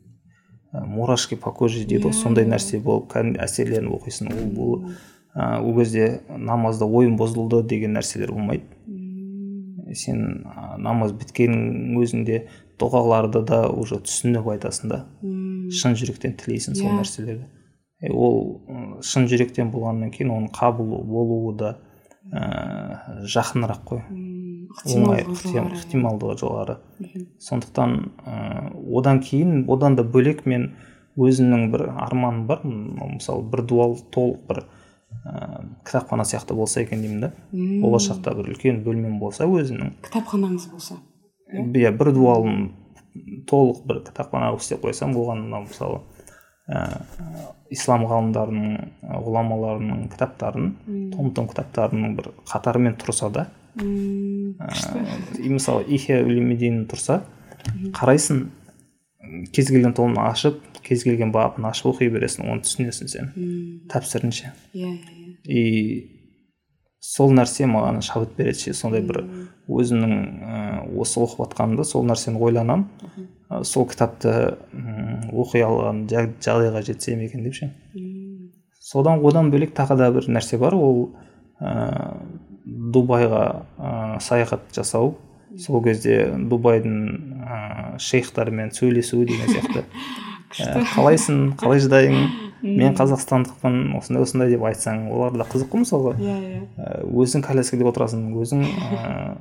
мурашки по коже дейді ғой. Иә, сондай нәрсе болып кәдімгі әсерленіп оқисың. Ол бұл ә, ол кезде намазда ойым бұзылды деген нәрселер болмайды. Сен ә, намаз біткеннің өзінде дұғаларды да уже түсініп айтасың да. Шын жүректен тілейсің сол Иә. нәрселерді. Ол шын жүректен болғаннан кейін оның қабыл болуы да ә, жақынырақ қой. Оңай ықтималдығы ықтим- жоғары. сондықтан ә, одан кейін одан да бөлек мен өзімнің бір арманым бар. Мысалы бір дуал толық бір ә, кітапхана сияқты болса екен деймін да. Болашақта бір үлкен бөлмем болса өзімнің кітапханаңыз болса. Иә бір дуалым толық бір кітапхана қылып істеп қойсам оған мынау мысалы ә, ислам ғалымдарының ғұламаларының кітаптарын том том кітаптарының бір қатарымен тұрса да ә, мысалы ихя улумидин тұрса қарайсың кез келген томын ашып кез келген бабын ашып оқи бересің оны түсінесің сен тәпсірінше. Иә иә. И сол нәрсе маған шабыт береді ше сондай бір өзімнің ә, осы оқып жатқанымда сол нәрсені ойланамын ә, сол кітапты оқи алған жа- жағдайға жетсем екен деп ше? Содан одан бөлек тағы да бір нәрсе бар. Ол ә, дубайға ә, саяхат жасау. Сол кезде дубайдың ә, шейхтарымен сөйлесу деген сияқты. ә, қалайсың? Қалай жағдайың мен қазақстандықпын. Осындай осындай деп айтсаң олар да қызық қой мысалға. Иә иә. Ә, өзің коляскада отырасың өзің ә,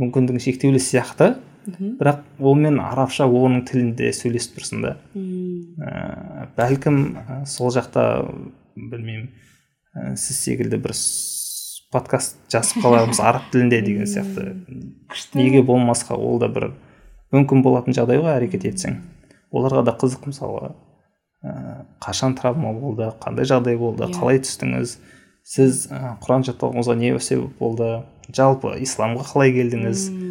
мүмкіндігің шектеулі сияқты. Мхм. бірақ онымен арабша оның тілінде сөйлесіп тұрсың да. Ә, бәлкім ә, сол жақта білмеймін ә, сіз секілді бір подкаст жазып қалармыз араб тілінде деген сияқты. Күшті. Неге болмасқа ол да бір мүмкін болатын жағдай ғой әрекет етсең. Оларға да қызық мысалға. Ә, қашан травма болды қандай жағдай болды Иә. қалай түстіңіз? Сіз ә, құран жаттауыңызға не себеп болды? Жалпы исламға қалай келдіңіз? Мм,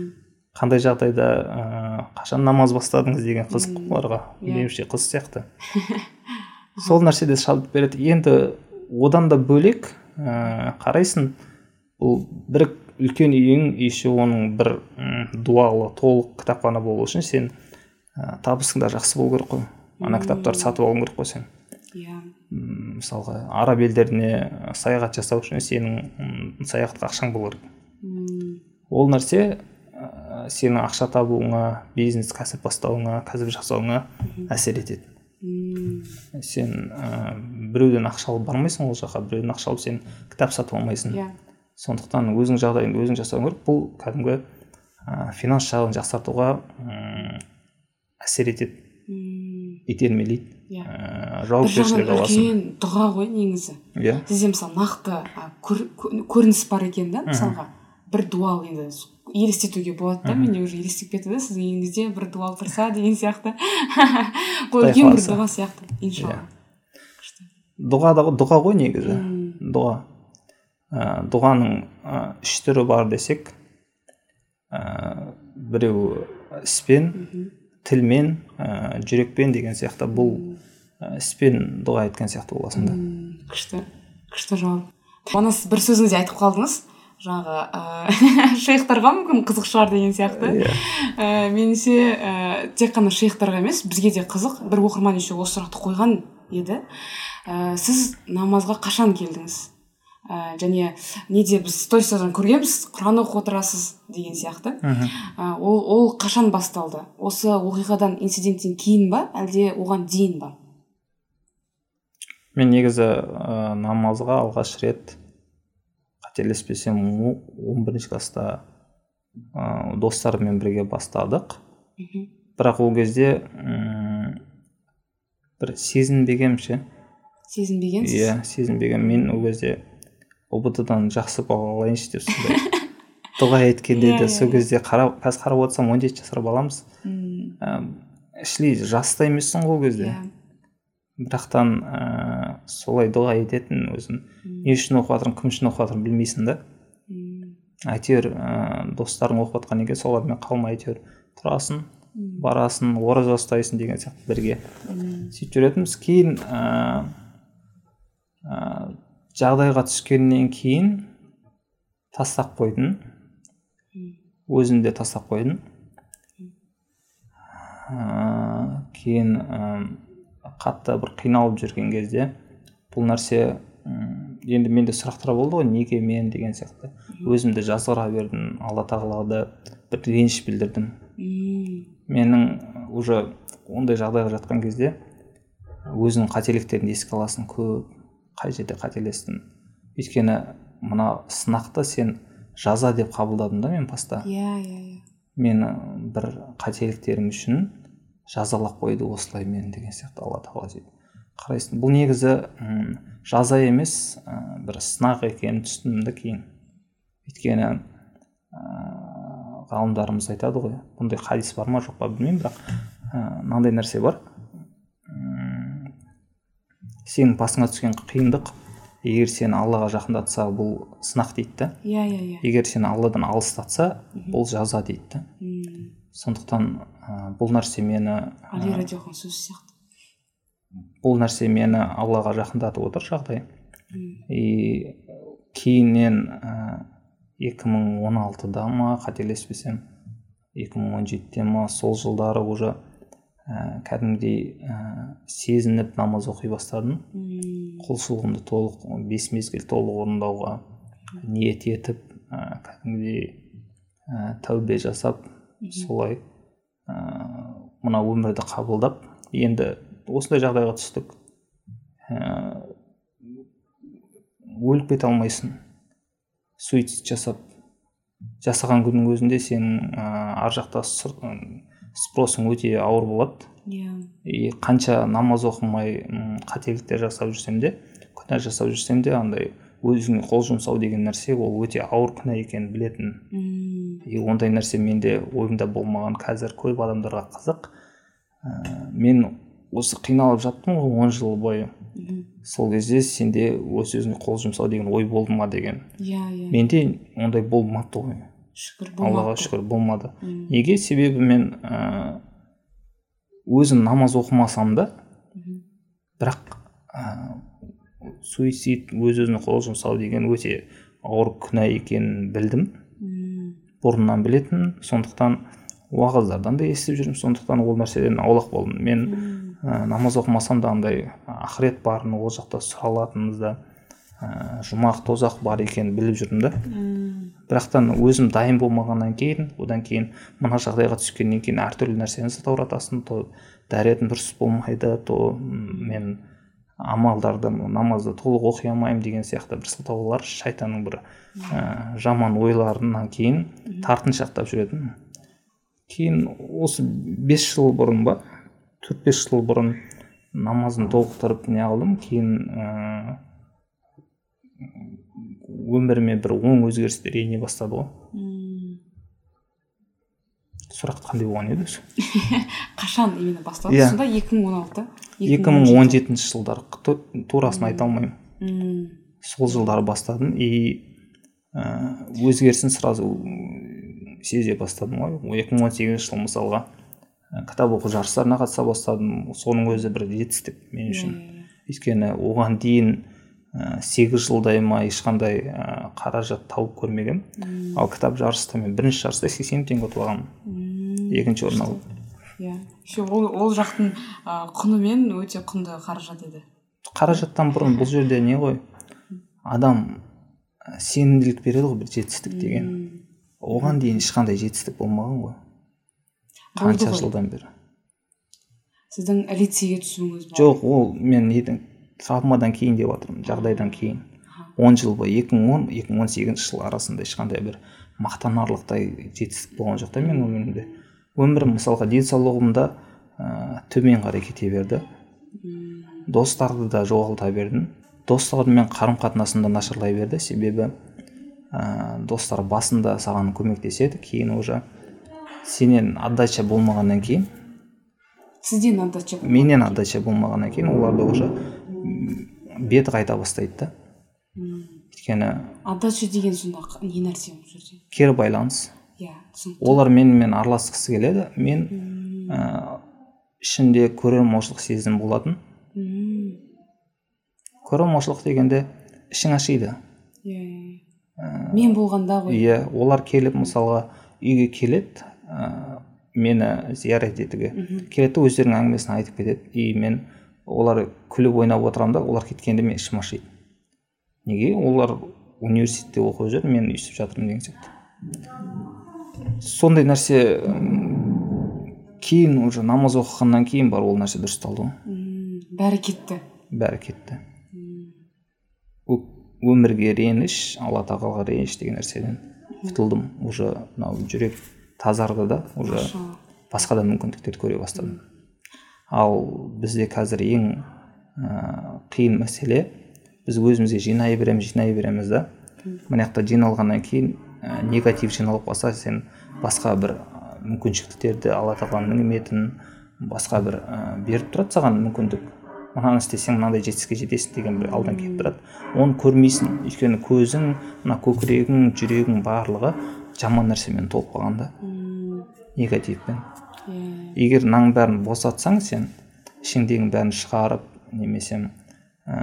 қандай жағдайда ә, қашан намаз бастадыңыз деген қызық оларға Иә. меніңше қыз сияқты. Сол нәрсе де шабыт береді. Енді одан да бөлек ә, қарайсың бұл бір үлкен үйің еще оның бір дуалы толық кітапхана болу үшін сен ә, табысың да жақсы болу керек қой. Ана кітаптарды сатып алуың керек қой сен. Иә. Мысалға араб елдеріне саяхат жасау үшін сенің саяхатқа ақшаң болу керек ол нәрсе сенің ақша табуыңа бизнес кәсіп бастауыңа кәсіп жасауыңа әсер етеді. Сен ә, біреуден ақша алып бармайсың ол жаққа біреуден ақша алып сен кітап сатып алмайсың. Иә. Сондықтан өзің жағдайыңды өзің жасауың керек бұл кәдімгі ә, финанс жағын жақсартуға м, әсер етеді. Итермелейді иә. Ә, жауапкершілік аласың. үлкен дұға ғой негізі. Иә. Сізде мысалы нақты көрініс бар екен да мысалға. Бір дуал енді елестетуге болады да менде уже елестеп кетті да сіздің үйіңізде бір дуал тұрса деген сияқты ол Құдай үлкен бір дұға сияқты иншалла. Дұға да дұға ғой негізі? Дұға ә, дұғаның ә, үш түрі бар десек ә, біреу іспен тілмен ә, жүрекпен деген сияқты. Бұл ә, іспен дұға еткен сияқты боласың да күшті күшті жауап. Мана сіз бір сөзіңізде айтып қалдыңыз. Жаңағы ә, шейхтарға мүмкін қызық шығар деген сияқты. Иә. Ә, меніңше ә, тек қана шейхтарға емес бізге де қызық. Бір оқырман еще осы сұрақты қойған еді. Ә, сіз намазға қашан келдіңіз? Ә, және неде біз стористардан көргенбіз құран оқып отырасыз деген сияқты. Мхм. ә, ол, ол қашан басталды? Осы оқиғадан инциденттен кейін ба әлде оған дейін ба? Мен негізі ә, намазға алғаш рет қателеспесем он бірінші класста ә, достарыммен бірге бастадық. Мхм. Бірақ ол кезде бір сезінбегенмін ше? Сезінбегенсіз иә сезінбеген мен ол кезде ұбт дан жақсы бал алайыншы деп сондай дұға еткенде Иә, де иә, сол иә. кезде қарап қазір қарап отырсам он жеті жасар баламыз. Мм, ә, шли жас та емессің ғой ол кезде. Иә. Бірақтан ә, солай дұға ететін өзің не үшін оқып жатырмын кім үшін оқып жатырмын білмейсің да. Әйтеуір ә, достарың оқып жатқаннан кейін солармен қалмай әйтеуір тұрасың барасың ораза ұстайсың деген сияқты бірге. Сөйтіп жүретінбіз. Кейін ә, ә, жағдайға түскеннен кейін тастап қойдым өзім де тастап қойдым кейін қатты бір қиналып жүрген кезде бұл нәрсе енді менде сұрақтар болды ғой неге мен деген сияқты. Өзімді жазғыра бердім алла тағалада бір реніш білдірдім. Менің уже ондай жағдайға жатқан кезде өзіңнің қателіктеріңді еске аласың көп қай жерде қателестім өйткені мына сынақты сен жаза деп қабылдадым да мен баста иә иә иә. Мені бір қателіктерім үшін жазалап қойды осылай мені деген сияқты алла тағала сөйтіп қарайсың бұл негізі м, жаза емес ә, бір сынақ екенін түстім да кейін өйткені ә, ғалымдарымыз айтады ғой бұндай хадис бар ма жоқ па білмеймін бірақ ә, мынандай нәрсе бар. Сенің басыңа түскен қиындық егер сені аллаға жақындатса бұл сынақ дейді да. Иә иә иә. Егер сені алладан алыстатса бұл жаза дейді да. Сондықтан ә, бұл нәрсе мені сияқты. бұл нәрсе мені аллаға жақындатып отыр жағдай. И кейіннен екі мың он алтыда ма қателеспесем екі мың он жетіде ма сол жылдары уже ә, кәдімгідей ә, сезініп намаз оқи бастадым. Құлшылығымды толық бес мезгіл толық орындауға ниет етіп ә, кәдімгідей ә, тәубе жасап солай. Ә, мына өмірді қабылдап енді осындай жағдайға түстік. Ә, өліп кете алмайсың. Суицид жасап жасаған күннің өзінде сенің ә, ар жақта спросың өте ауыр болады. Иә. И қанша намаз оқымай қателіктер жасап жүрсем де күнә жасап жүрсем де андай өзіңе қол жұмсау деген нәрсе ол өте ауыр күнә екенін білетін. И ондай нәрсе менде ойымда болмаған. Қазір көп адамдарға қызық. Ә, мен осы қиналып жаттым ғой он жыл бойы. Сол кезде сенде өз өзіңе қол жұмсау деген ой болды ма деген. Иә иә. Менде ондай болмапты ғой. Шүкір аллаға шүкір болмады. Неге? Себебі мен ә, өзім намаз оқымасам да бірақ ә, суицид өз өзіне қол жұмсау деген өте ауыр күнә екенін білдім. Бұрыннан білетін сондықтан уағыздардан да естіп жүрмін сондықтан ол нәрседен аулақ болдым. Мен ә, намаз оқымасам да андай ақырет барын ол жақта сұралатынымызды ә, жұмақ тозақ бар екенін біліп жүрдім да. Бірақтан өзім дайын болмағаннан кейін одан кейін мына жағдайға түскеннен кейін әртүрлі нәрсені сылтауратасың то дәретім дұрыс болмайды то мен амалдарды намазды толық оқи алмаймын деген сияқты бір сылтаулар шайтанның бір ә, жаман ойларынан кейін тартыншақтап жүретін. Кейін осы бес жыл бұрын ба төрт бес жыл бұрын намазын толықтырып не қылдым кейін ә, өміріме бір оң өзгерістер ене бастады ғой. Сұрақ қандай болған еді өзі? Қашан именно басталды? Иә. сонда екі мың он алты. Екі мың он жетінші жылдары ту- турасын айта алмаймын. Сол жылдары бастадым. И ә, өзгерісін сразу сезе бастадым ғой. Екі мың он сегізінші жыл мысалға кітап оқу жарыстарына қатыса бастадым. Соның өзі бір жетістік мен үшін. Өйткені оған дейін сегіз жылдай ма ешқандай қаражат тауып көрмегенмін. Ал кітап жарыста мен бірінші жарыста сексен теңге ұтып алғанмын екінші орын алып иә. Еще ол ол жақтың ә, құнымен өте құнды қаражат еді. Қаражаттан бұрын бұл жерде не ғой? Адам сенімділік береді ғой бір жетістік деген. Оған дейін ешқандай жетістік болмаған ғой. Қанша жылдан бері. Сіздің лицейге түсуіңіз бар. Жоқ ол мен неден травмадан кейін деп жатырмын жағдайдан кейін. Он жыл бойы екі мың он екі мың он сегізінші жыл арасында ешқандай бір мақтанарлықтай жетістік болған жоқ та менің өмірімде. Өмірім мысалға денсаулығымда ә, төмен қарай кете берді. Достарды да жоғалта бердім. Достарыммен қарым қатынасым да нашарлай берді. Себебі ә, достар басында саған көмектеседі кейін уже сенен отдача болмағаннан кейін сізден отдача менен отдача болмағаннан кейін оларда уже бет қайта бастайды да. Өйткені отдача деген сонда не нәрсе бұл жерде? кері байланыс. Иә олар менімен араласқысы келеді. Мен Мм. ә, ішінде көреалмаушылық сезім болатын. Мм. көреалмаушылық дегенде ішің ашиды. Иә иә, иә. мен болғанда ғой. иә олар келіп мысалға үйге келеді ә, мені зиярат етуге. Келеді де өздерінің әңгімесін айтып кетеді. И мен олар күліп ойнап отырамын да олар кеткенде мен ішім ашиды. Неге? Олар университетте оқып жүр мен өйстіп жатырмын деген сияқты. Сондай нәрсе кейін уже намаз оқығаннан кейін барып ол нәрсе дұрысталды ғой. Бәрі кетті. Бәрі кетті. Өмірге реніш алла тағалаға реніш деген нәрседен құтылдым. Уже мынау жүрек тазарды да уже басқа да мүмкіндіктерді көре бастадым. Ал бізде қазір ең ә, қиын мәселе біз өзімізге жинай береміз жинай береміз да. Мына жақта жиналғаннан кейін ә, негатив жиналып қалса сен басқа бір мүмкіншіліктерді алла тағаланың ниметін басқа бір ә, беріп тұрады саған мүмкіндік. Мынаны істесең мынандай жетістікке жетесің деген бір алдан келіп тұрады. Оны көрмейсің. Өйткені көзің мына көкірегің жүрегің барлығы жаман нәрсемен толып қалған да. Негативпен. Иә. Егер мынаның бәрін босатсаң сен ішіңдегінің бәрін шығарып немесе ә,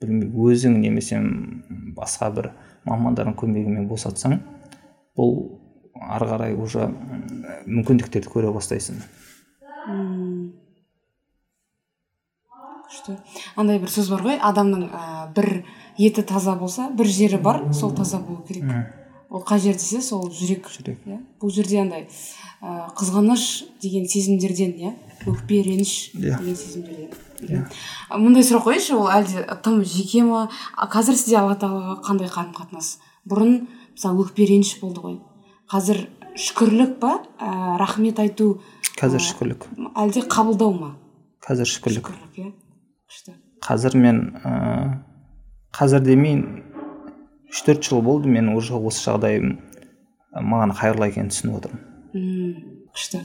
білмей өзің немесе басқа бір мамандардың көмегімен босатсаң бұл ары қарай уже мүмкіндіктерді көре бастайсың. Күшті. Андай бір сөз бар ғой адамның ә, бір еті таза болса бір жері бар сол таза болу керек. Ол қай жер десе сол жүрек. Жүрек. иә. Бұл жерде андай ә, қызғаныш деген сезімдерден иә өкпе реніш Иә. деген сезімдерден. А, мындай сұрақ қояйыншы ол әлде тым жеке ма? Қазір сізде алла тағалаға қандай қарым қатынас бұрын мысалы өкпе реніш болды ғой. Қазір шүкірлік па? Ә, рахмет айту қазір шүкірлік. әлде қабылдау ма? Қазір шүкірлік. Шүкірлік иә? Күшті. Қазір мен ә, қазір демейін үш төрт жыл болды мен уже осы жағдайым ә, маған қайырлы екенін түсініп отырмын. Күшті.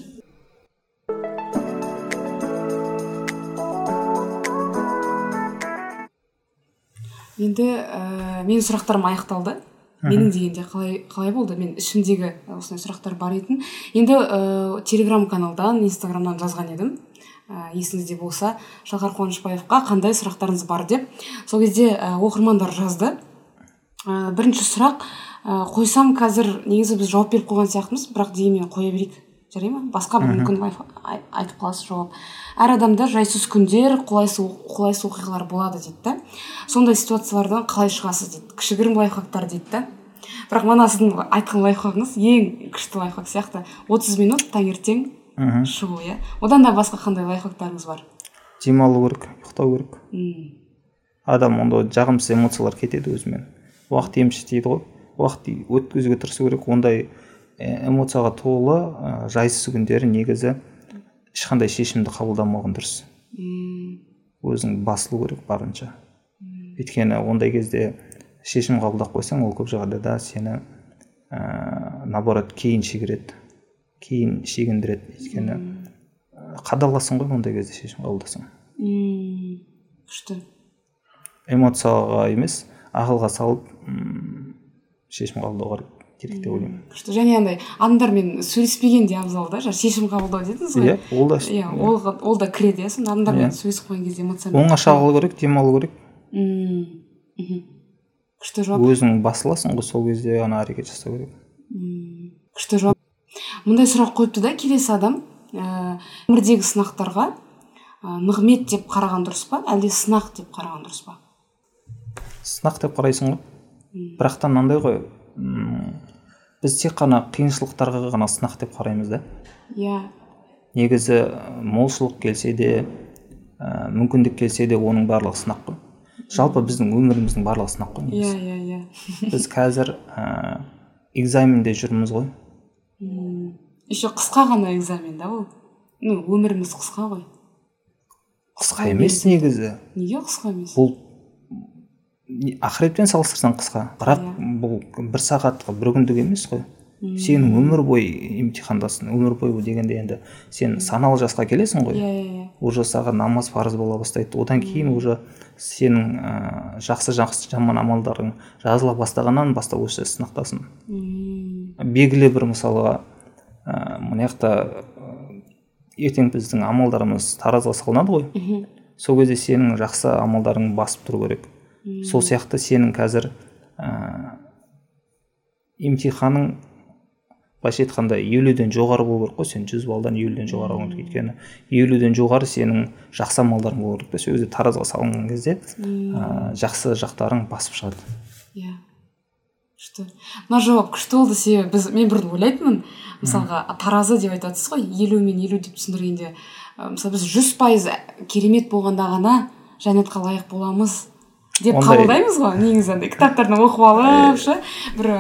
Енді ә, менің сұрақтарым аяқталды. Менің дегенде қалай қалай болды? Мен ішімдегі осындай сұрақтар бар етін. Енді ә, телеграм каналдан инстаграмнан жазған едім. Ә, есіңізде болса. Шалқар қуанышбаевқа қандай сұрақтарыңыз бар деп. Сол кезде ә, оқырмандар жазды. Ә, бірінші сұрақ ә, қойсам қазір негізі біз жауап беріп қойған сияқтымыз бірақ дегенмен қоя берейік. Жарай ма? Басқа бір мүмкін айтып қаласыз жауап. Әр адамда жайсыз күндер қолайсыз қолайсыз оқиғалар болады дейді да. Сондай ситуациялардан қалай шығасыз? дейді. Кішігірім лайфхактар дейді да. Бірақ мана сіздің айтқан лайфхагыңыз ең күшті лайфхак сияқты. 30 минут таңертең мхм. шығу иә. Одан да басқа қандай лайфхактарыңыз бар? Демалу керек ұйықтау керек. Мм, адам онда жағымсыз эмоциялар кетеді өзімен. Уақыт емші дейді ғой. Уақыт өткізуге тырысу керек. Ондай эмоцияға толы ә, жайсыз күндері негізі ешқандай шешімді қабылдамаған дұрыс. Өзің басылу керек барынша. Өйткені ондай кезде шешім қабылдап қойсаң ол көп жағдайда сені ә, наоборот кейін шегереді кейін шегіндіреді. Өйткені қадаласың ғой ондай кезде шешім қабылдасаң. Күшті. Эмоцияға емес ақылға салып шешім қабылдау керек. Керек деп ойлаймын. Күшті. Және андай адамдармен сөйлеспеген де абзал да жаңа шешім қабылдау дедіңіз ғой? Иә ол да иә ол, ол да кіреді иә сонда адамдармен Иә. сөйлесіп қойған кезде эмоциямен оңаша қалу керек демалу керек. Мм, күшті жауап. Өзің басыласың ғой сол кезде ғана әрекет жасау керек. Мм, күшті жауап. Мындай сұрақ қойыпты да келесі адам ә, өмірдегі сынақтарға ә, нығмет деп қараған дұрыс па әлде сынақ деп қараған дұрыс па? Сынақ деп қарайсың ғой. Бірақ та мынандай ғой біз тек қана қиыншылықтарға ғана сынақ деп қараймыз да. Иә. Негізі молшылық келсе де ә, мүмкіндік келсе де оның барлығы сынақ қой. Жалпы біздің өміріміздің барлығы сынақ қой иә иә иә. Біз қазір ә, экзаменде жүрміз ғой. Мм, еще қысқа ғана экзамен да ол? Ну өміріміз қысқа ғой. Қысқа емес негізі. Неге қысқа емес? Бұл ақыретпен салыстырсаң қысқа. Бірақ бұл бір сағаттық бір күндік емес қой. Сенің өмір бойы емтихандасың өмір бойы дегенде енді сен саналы жасқа келесің ғой. Иә иә иә. Уже саған намаз парыз бола бастайды. Одан кейін уже сенің ә, жақсы жақсы жаман амалдарың жазыла бастағаннан бастап осы сынақтасың. Мм, белгілі бір мысалға ә, мына жақта ертең біздің амалдарымыз таразыға салынады ғой. Мхм, сол кезде сенің жақсы амалдарың басып тұру керек. Сол сияқты сенің қазір ә, емтиханың былайша айтқанда елуден жоғары болу керек қой. Сен жүз баллдан елуден жоғары болу керек. Өйткені елуден жоғары сенің жақсы амалдарың болу керек та сол кезде таразыға салынған кезде ә, жақсы жақтарың басып шығады. Иә. Күшті. Мына жауап күшті болды себебі біз мен бұрын ойлайтынмын. Мысалға таразы деп айтып ғой елу мен елу деп түсіндіргенде мысалы біз жүз пайыз керемет болғанда ғана жәннатқа лайық боламыз. Деп қабылдаймыз ғой негізі андай кітаптардан оқып алып ше бір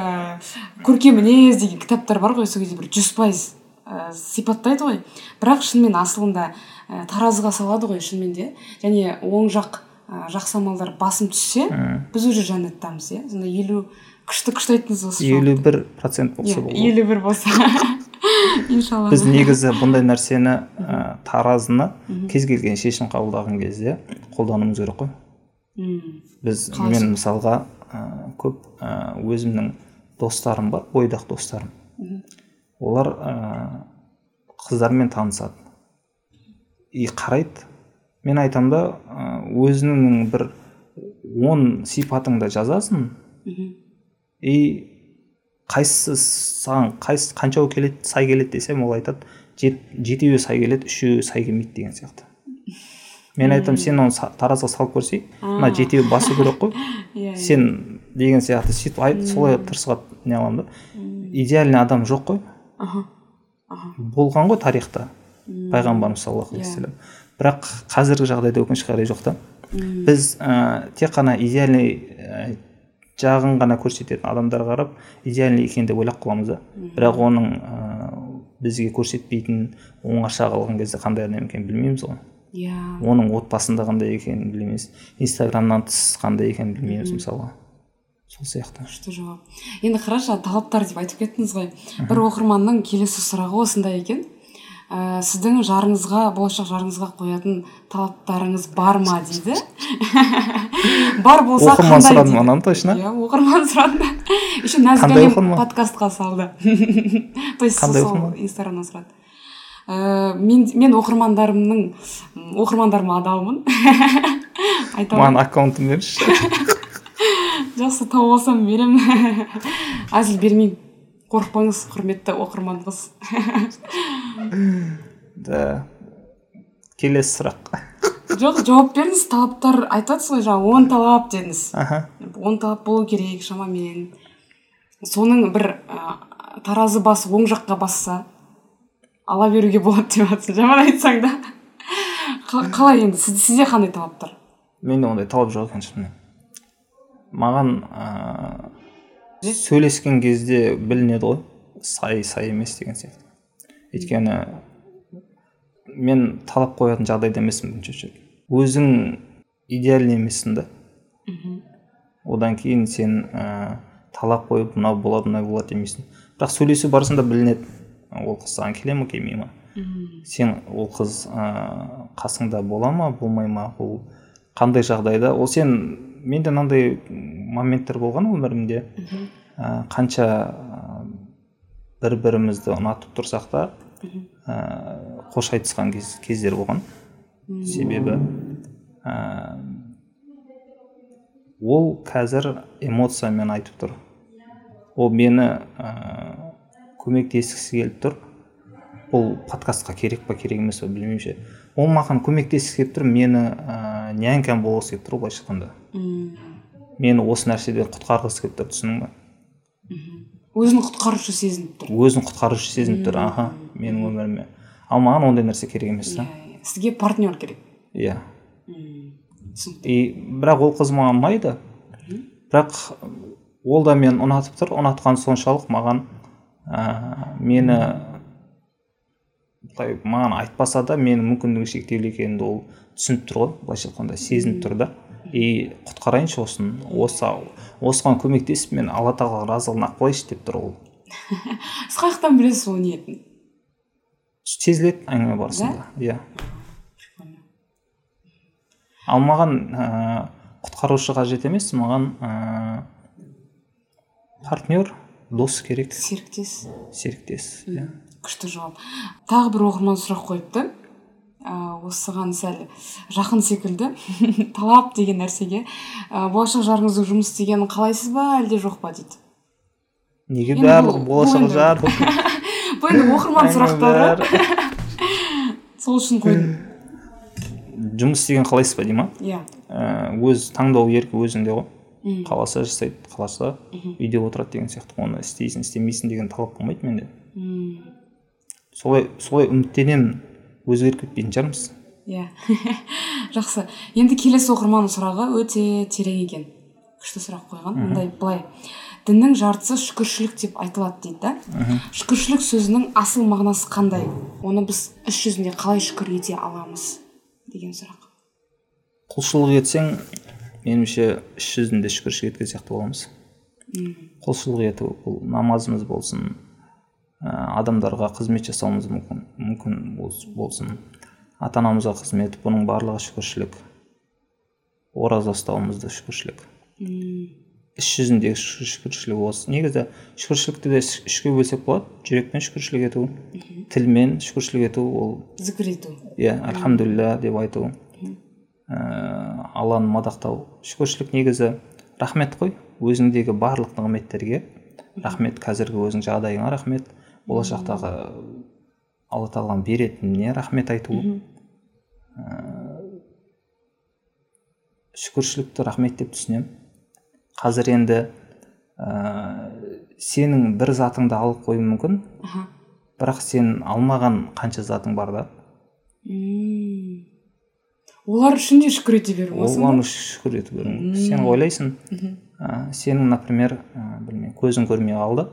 көркем мінез деген кітаптар бар ғой сол кезде бір жүз пайыз ә, сипаттайды ғой бірақ шынымен асылында ә, таразыға салады ғой шынымен де және оң жақ ә, жақсы амалдар басым түссе біз уже жәннаттамыз иә? Сонда елу күшті күшті айттыңыз осы елу бір процент болса иә болады елу бір болса. Иншалла біз негізі бұндай нәрсені ә, таразыны кез келген шешім қабылдаған кезде қолдануымыз керек қой. Біз мен мысалға ә, көп ә, өзімнің достарым бар бойдақ достарым. Олар ә, қыздармен танысады. И қарайды. Мен айтамын да өзіңнің бір он сипатыңды жазасың. И қайсысы саған қайсы қаншауы келеді сай келеді десем ол айтады «Жет- жетеуі сай келеді үшеуі сай келмейді деген сияқты. Мен айтамын сен оны таразыға салып көрсей мына жетеуі басу керек қой. Иә сен деген сияқты сөйтіп айт солай тырысқа не қыламын да. Идеальный адам жоқ қой. Аха болған ғой тарихта. Пайғамбарымыз саллаллаху алейхи вассалам бірақ қазіргі жағдайда өкінішке қарай жоқ та. Біз ә, тек қана идеальный ә, жағын ғана көрсететін адамдарға қарап идеальный екен деп ойлап қаламыз да. Бірақ оның ә, бізге көрсетпейтін оңаша қалған кезде қандай адам екенін білмейміз ғой. Иә. оның отбасында қандай екенін білмейміз инстаграмнан тыс қандай екенін білмейміз мысалға. Сол сияқты. Күшті жауап. Енді қарашы талаптар деп айтып кеттіңіз ғой. Бір оқырманның келесі сұрағы осындай екен. Ә, сіздің жарыңызға болашақ жарыңызға қоятын талаптарыңыз бар ма дейді? Бар болса оқырман сұрады ананы точно. Иә оқырман сұрады еще нәзік әлем подкастқа салды. То есть сол инстаграмнан сұрады. Ә, мен мен оқырмандарымның оқырмандарыма адалмын. Маған аккаунтын беріңізші жақсы тауып алсам беремін. Әзіл бермеймін. Қорықпаңыз құрметті оқырман қыз да. Келесі сұрақ. Жоқ жауап беріңіз талаптар айтып жатсыз ғой жаңа он талап дедіңіз аха. Он талап болу керек шамамен. Соның бір ә, таразы басы оң жаққа басса ала беруге болады деп жатсың жаман айтсаң да. Қа- қалай енді? Сіз- сізде қандай талаптар менде ондай талап жоқ екен шынымен. Маған ыыы сөйлескен кезде білінеді ғой. Сай сай емес деген сияқты. Өйткені мен талап қоятын жағдайда емеспін бірінші очередь өзің идеальный емессің да. Одан кейін сен ә, талап қойып мынау болады мынау болады демейсің бірақ сөйлесу барысында білінеді. Ол қыз саған келе ма келмей ма сен ол қыз ә, қасыңда бола ма болмай ма? Ол қандай жағдайда? Ол сен менде мынандай моменттер болған өмірімде. Ә, қанша ә, бір бірімізді ұнатып тұрсақ та ә, қош айтысқан кез, кездер болған. Себебі ә, ол қазір эмоциямен айтып тұр. Ол мені ә, көмектескісі келіп тұр. Бұл подкастқа керек па керек емес па білмеймін ше. Ол маған көмектескісі келіп тұр мені ә, нянькам болғысы келіп тұр былайша айтқанда. Мені осы нәрседен құтқарғысы келіп тұр түсіндің ба? Өзін құтқарушы сезініп тұр. Өзін құтқарушы сезініп тұр аха менің өміріме. Ал маған ондай нәрсе керек емес та. Иә, иә. сізге партнер керек. Иә. И бірақ ол қыз маған ұнайды. Бірақ ол да мені ұнатып тұр. Ұнатқан соншалық маған ә, мені былай маған айтпаса да менің мүмкіндігім шектеулі екенін ол түсініп тұр ғой былайша айтқанда сезініп тұр да. И құтқарайыншы осыны осы осыған көмектесіп мен алла тағала разылығын ақ болайыншы деп тұр ол. Сіз қай жақтан білесіз ол ниетін? Сезіледі әңгіме барысында иә. Ал маған ә, құтқарушы қажет емес маған ә, партнер дос керек серіктес. Серіктес иә. Күшті жауап. Тағы бір оқырман сұрақ қойыпты ә, осыған сәл жақын секілді. Талап деген нәрсеге. Ә, болашақ жарыңыздың жұмыс істегенін қалайсыз ба әлде жоқ па дейді? Неге барлығы болашақ жар бұл енді оқырман сұрақтары. Сол үшін қойдым. Жұмыс істеген қалайсыз ба дей ма иә. Ә, өз таңдау еркі өзіңде ғой. Қаласа жасайды қаласа үйде отырады деген сияқты оны істейсің істемейсің деген талап болмайды менде. Солай солай үміттенемін өзгеріп кетпейтін шығармыз. Иә. Жақсы. Енді келесі оқырманның сұрағы өте терең екен. Күшті сұрақ қойған. Мындай былай. Діннің жартысы шүкіршілік деп айтылады дейді да. Шүкіршілік сөзінің асыл мағынасы қандай? Оны біз іс жүзінде қалай шүкір ете аламыз? Деген сұрақ. Құлшылық етсең меніңше іс жүзінде шүкіршілік еткен сияқты боламыз. Құлшылық ету бұл намазымыз болсын ә, адамдарға қызмет жасауымыз мүмкін мүмкін болсын. Ата анамызға қызмет бұның барлығы шүкіршілік. Ораза ұстауымыз да шүкіршілік. Іс жүзіндегі шүкіршілік осы негізі шүкіршілікті де үшке бөлсек болады жүрекпен шүкіршілік ету. Тілмен шүкіршілік ету ол зікір ету. иә альхамдулилля деп айту. Ә, алланы мадақтау шүкіршілік негізі рахмет қой өзіңдегі барлық нығметтерге. Рахмет қазіргі өзің жағдайыңа рахмет. Болашақтағы алла тағаланың беретініне рахмет айту. Ә, шүкіршілікті рахмет деп түсінемін қазір енді ә, сенің бір затыңды алып қоюы мүмкін. Бірақ сен алмаған қанша затың бар да? Олар үшін де шүкір ете беру олар шүкір ете беру. Сен ойлайсың. Ә, сенің например ә, білмеймін көзің көрмей қалды.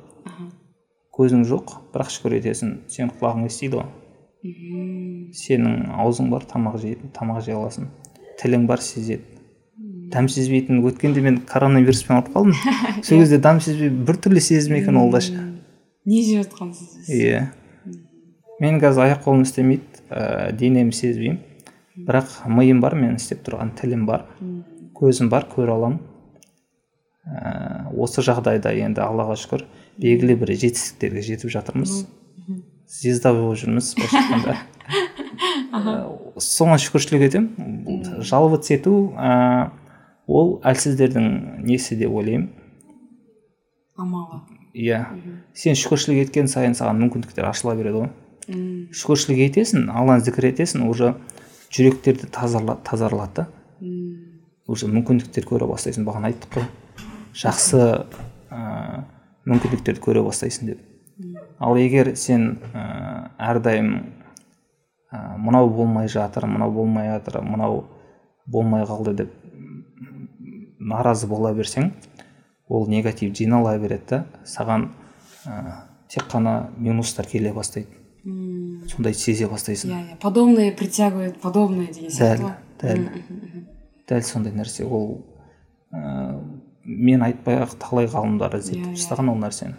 Көзің жоқ бірақ шүкір етесің. Сен құлағың естиді ғой. Сенің аузың бар тамақ жейді тамақ жей аласың. Тілің бар сезеді. Дәм сезбейтін өткенде мен коронавируспен ауырып қалдым. Сол кезде дәм сезбей біртүрлі сезім екен ол да ше. Не жеп жатқансыз иә. Мен қазір аяқ қолым істемейді ә, денем сезбеймін. Бірақ миым бар мен істеп тұрған тілім бар көзім бар көре аламын. Ә, осы жағдайда енді аллаға шүкір белгілі бір жетістіктерге жетіп жатырмыз. Звезда болып жүрміз былайша айтқанда соған шүкіршілік етемін. Жалбыз ету ә, ол әлсіздердің несі деп ойлаймын. Амалы. Иә. Сен шүкіршілік еткен сайын саған мүмкіндіктер ашыла береді ғой. Шүкіршілік етесің алланы зікір етесің уже жүректерді тазарылады да уже мүмкіндіктер көре бастайсың. Бағана айттық қой. Жақсы ә, мүмкіндіктерді көре бастайсың деп. Ал егер сен ә, әрдайым ә, мынау болмай жатыр мынау болмай жатыр мынау болмай қалды деп наразы бола берсең ол негатив жинала береді да саған ә, тек қана минустар келе бастайды. Сондай сезе бастайсың. Иә иә подобное притягивает подобное деген сияқты дәл. Дәл дәл сондай нәрсе. Ол ә, мен айтпай ақ талай ғалымдар Иә, іздеп иә. тастаған ол нәрсені.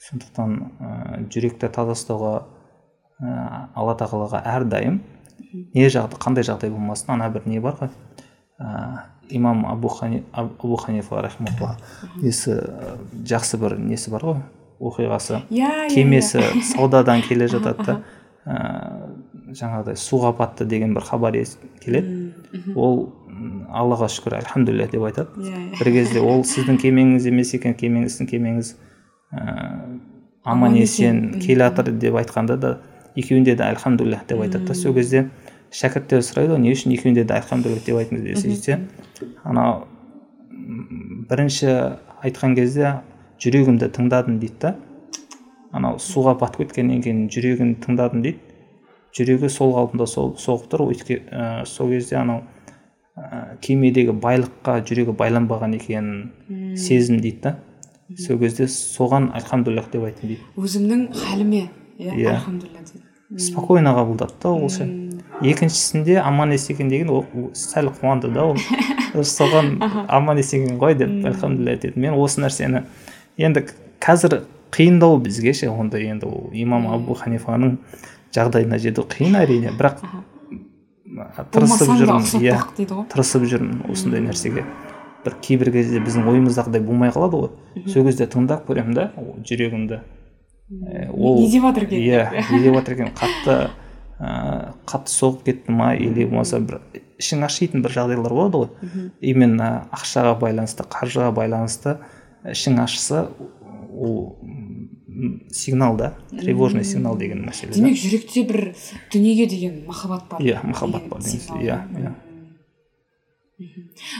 Сондықтан ә, жүректі таза ұстауға ә, алла тағалаға әрдайым не жағдай қандай жағдай болмасын ана бір не бар ғой? Ә, имам абу, Хани, абу ханифа рахималла несі жақсы бір несі бар ғой? Оқиғасы иә иә кемесі саудадан келе жатады да. Ә, жаңағыдай суға батты деген бір хабар келеді. Ол аллаға шүкір альхамдулилля деп айтады. Иә бір кезде ол сіздің кемеңіз емес екен кемеңіздің кемеңіз ә, аман есен келе жатыр деп айтқанда да екеуінде де альхамдулилля деп айтады да. Сол кезде шәкірттер сұрайды ғой не үшін екеуінде де альхамдулилля деп айттыңыз деп сөйтсе анау бірінші айтқан кезде жүрегімді тыңдадым дейді да. Анау суға батып кеткеннен кейін жүрегін тыңдадым дейді. Жүрегі сол қалпында сол соғып тұр. Өйтке ә, сол кезде анау ә, кемедегі байлыққа жүрегі байланбаған екенін сездім дейді да. Сол кезде соған альхамдулиллах деп айттым дейді. Өзімнің халіме иә Иә. альхамдулилля дейді спокойно қабылдады да ол ше екіншісінде аман есен екен деген ол ол сәл қуанды да ол. Соған аман есен екен ғой деп альхамдулилля деді. Мен осы нәрсені енді қазір қиындау бізге ше ондай енді ол имам абу ханифаның жағдайына жету қиын әрине бірақ тырысып жүрмін иә тырысып жүрмін осындай нәрсеге. бір кейбір кезде біздің ойымыздағыдай болмай қалады ғой. Сол кезде тыңдап көремін да жүрегімді. Ол не деп жатыр екен? иә не деп жатыр екен? Қатты ыыы қатты соғып кетті ма или болмаса бір ішің ашитын бір жағдайлар болады ғой. Именно ақшаға байланысты қаржыға байланысты. Ішің ашса ол сигнал да тревожный сигнал деген мәселе демек жүректе бір дүниеге деген махаббат бар. Иә махаббат бар иә иә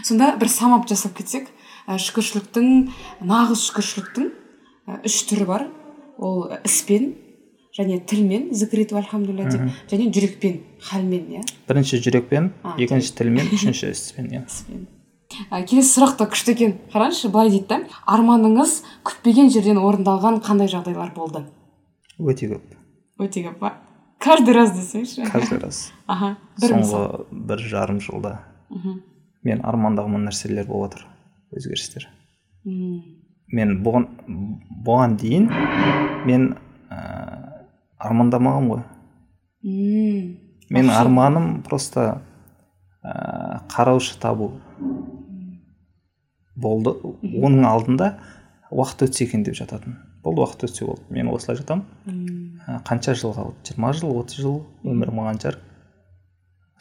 сонда бір самап жасап кетсек ә, шүкіршіліктің нағыз шүкіршіліктің ә, үш түрі бар. Ол іспен және тілмен зікір ету альхамдулилля деп және жүрекпен халмен иә. Бірінші жүрекпен екінші тілмен үшінші іспен иә. Іспен. Ә, келесі сұрақ та күшті екен. Қараңызшы былай дейді да арманыңыз күтпеген жерден орындалған қандай жағдайлар болды? Өте көп. Өте көп па? Каждый раз десеңізші. Каждый раз. Аха бір соңғы бір жарым жылда мхм. мен армандаған нәрселер болып жатыр өзгерістер. Мм. мен бұған бұған дейін мен ә, армандамағанмын ғой. Мм. Менің арманым просто ә, қараушы табу. Болды. Оның алдында уақыт өтсе екен деп жататын. Болды уақыт өтсе болды. Мен осылай жатамын. Ә, қанша жыл қалды? жиырма жыл отыз жыл өмір маған жар.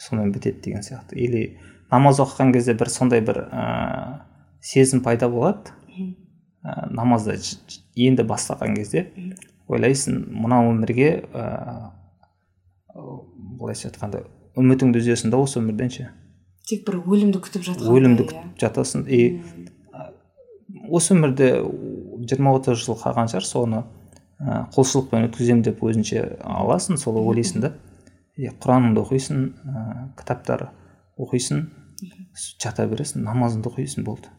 Сонымен бітеді деген сияқты. Или намаз оқыған кезде бір сондай бір ә, сезім пайда болады. Ә, ж- енді бастаған кезде ойлайсың мына өмірге ә, былайша айтқанда үмітіңді үзесің да осы өмірден ше? Тек бір өлімді күтіп жатқан өлімді күтіп жатасың. И осы өмірде жиырма отыз жыл қалған шығар соны ә, құлшылықпен өткіземін деп өзінше аласың сол ойлайсың да. И құраныңды оқисың ә, кітаптар оқисың жата бересің намазыңды оқисың болды.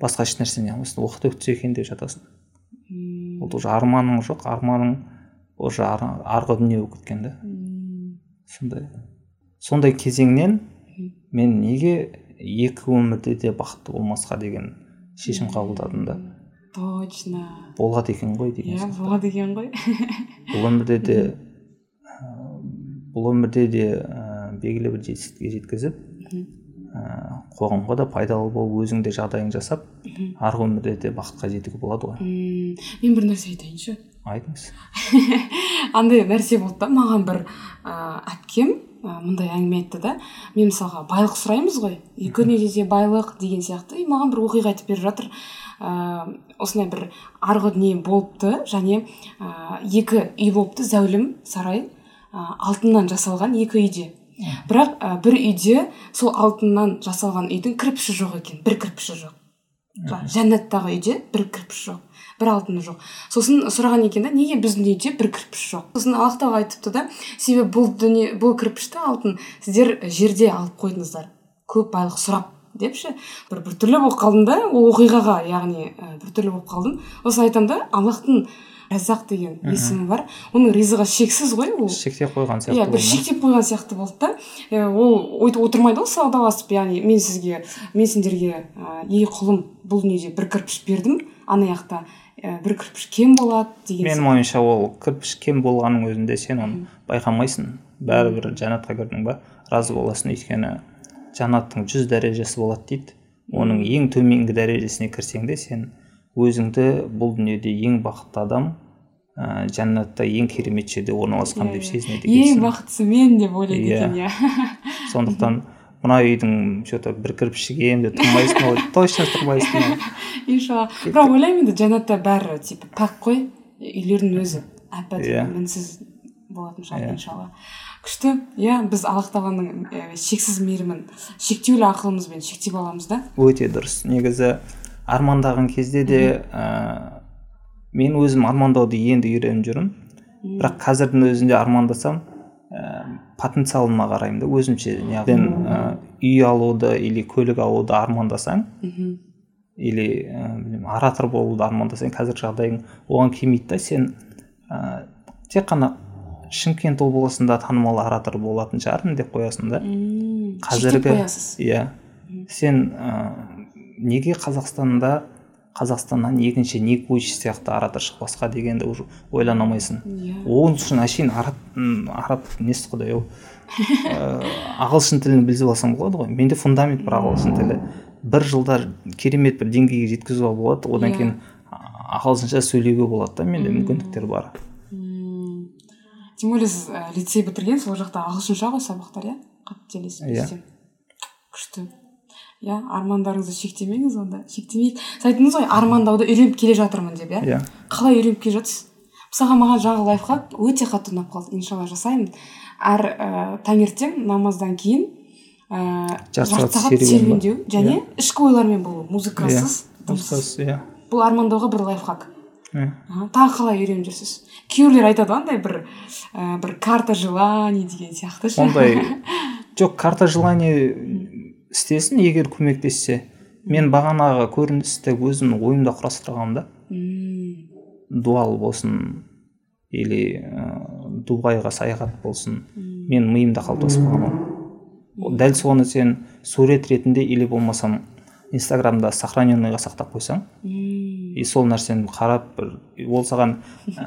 Басқа ешнәрсе не қылмайсың уақыт өтсе екен деп жатасың. Ол уже арманың жоқ арманың уже ар- арғы дүние болып кеткен да. Сондай сондай кезеңнен мен неге екі өмірде де бақытты болмасқа деген шешім қабылдадым да. Точно. Болады екен ғой деген иә болады екен ғой. Бұл өмірде де бұл өмірде де ә, белгілі бір жетістікке жеткізіп ә, қоғамға да пайдалы болып өзің де жағдайың жасап арғы өмірде де бақытқа жетуге болады ғой. Мен бір нәрсе айтайыншы. Айтыңыз. Андай нәрсе болды да маған бір ә, әпкем ә, мындай әңгіме айтты да мен мысалға байлық сұраймыз ғой екі дүниеде де байлық деген сияқты и маған бір оқиға айтып беріп жатыр. Ә, осындай бір арғы дүние болыпты және ә, екі үй болыпты зәулім сарай ә, алтыннан жасалған екі үйде. Бірақ ә, бір үйде сол алтыннан жасалған үйдің кірпіші жоқ екен бір кірпіші жоқ. Жәннаттағы үйде бір кірпіш жоқ. Бір алтыны жоқ. Сосын сұраған екен да неге біздің үйде бір кірпіш жоқ? Сосын тағала айтыпты да себебі бұл дүние бұл кірпішті алтын сіздер жерде алып қойдыңыздар. Көп байлық сұрап депші. Бір біртүрлі болып қалдым да ол оқиғаға яғни ә, біртүрлі болып қалдым. Сосын айтамын да аллахтың разақ деген есімі бар. Оның ризығы шексіз ғой ол. Шектеп қойған иә сияқты бір болды ма? шектеп қойған сияқты болды да. Ол өйтіп отырмайды ғой саудаласып яғни мен сізге мен сендерге ә, ей құлым бұл дүниеде бір кірпіш бердім ана жақта бір кірпіш кем болады деген менің ойымша ол кірпіш кем болғанның өзінде сен оны байқамайсың. Бәрібір жәннатқа кірдің ба? Разы боласың. Өйткені жәннаттың жүз дәрежесі болады дейді. Оның ең төменгі дәрежесіне кірсең де сен өзіңді бұл дүниеде ең бақытты адам ә, жәннатта ең керемет жерде орналасқан деп сезінеді ең екенсің. бақыттысы мен деп ойлайды Иә. екен иә. Сондықтан мына үйдің че то бір кірпіші кем деп тұрмайсың ғой. Точно тұрмайсың иншалла. Бірақ ойлаймын енді жәннатта бәрі типа пәк қой үйлердің өзі әп әдемі мінсіз болатын шығар Иә. иншалла. Күшті. Иә біз аллах тағаланың ә, шексіз мейірімін шектеулі ақылымызбен шектеп аламыз да. Өте дұрыс. Негізі армандаған кезде де ә, мен өзім армандауды енді үйреніп жүрмін. Бірақ қазірдің өзінде армандасам ә, потенциалыма қараймын да өзімше. Неғып ә, үй алуды или көлік алуды армандасаң мхм или ә, оратор болуды армандасаң қазіргі жағдайың оған келмейді да. Сен ә, тек қана шымкент облысында танымал оратор болатын шығармын деп қоясың да. Қазіргі иә. Сен ә, неге қазақстанда қазақстаннан екінші ник вуйчич сияқты оратор шықпасқа дегенді уже ойлана алмайсың. Иә. Оның үшін әшейін араб араб несі құдай ау? Ә, ағылшын тілін біліп алсаң болады ғой. Менде фундамент бар ағылшын тілі. бір жылда керемет бір деңгейге жеткізуге болады. Одан Иә. кейін ағылшынша сөйлеуге болады да. Менде мүмкіндіктер бар. Мм. тем более сіз ә, лицей бітірген сол жақта ағылшынша ғой сабақтар иә? Қателеспесем күшті. Иә армандарыңызды шектемеңіз онда. Шектемейік сіз айттыңыз ғой армандауды үйреніп келе жатырмын деп иә? Иә. Қалай үйреніп келе жатырсыз? Мысалға маған жаңағы лайфхак өте қатты ұнап қалды. Иншалла жасаймын. Әр ә, таңертең намаздан кейін ә, Жарты сағат серуендеу және ішкі ойлармен болу. Музыкасыз дыбыссыз дұрыс. иә. Бұл армандауға бір лайфхак. Иә. Тағы қалай үйреніп жүрсіз? Күйеулер айтады ғой андай бір ә, бір карта желаний деген сияқты ше. Ондай жоқ карта желание істесін егер көмектессе. Мен бағанағы көріністі өзімнің ойымда құрастырғанмын да. Дуал болсын или ә, дубайға саяхат болсын. Мен миымда қалыптасып қалған ол дәл соны сен сурет ретінде или болмасам инстаграмда сохраненныйға сақтап қойсаң и сол нәрсені қарап бір ол саған ә,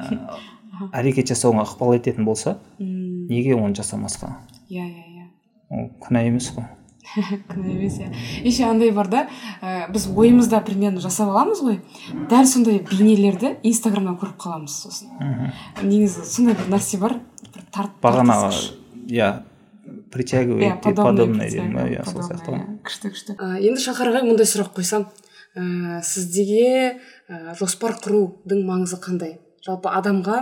әрекет жасауыңа ықпал ететін болса неге оны жасамасқа? Иә иә иә. Ол күнә емес қой. күнә емес иә. Еще андай бар да ә, біз ойымызда примерно жасап аламыз ғой. Дәл сондай бейнелерді инстаграмнан көріп қаламыз сосын. Негізі сондай бір нәрсе бар бір тарт бағана тартысқыш. иә притягивает иә подобное иә сол сияқты ғой күшті күшті. Енді шахар ағай мындай сұрақ қойсам. Ә, сіздерге ә, жоспар құрудың маңызы қандай? Жалпы адамға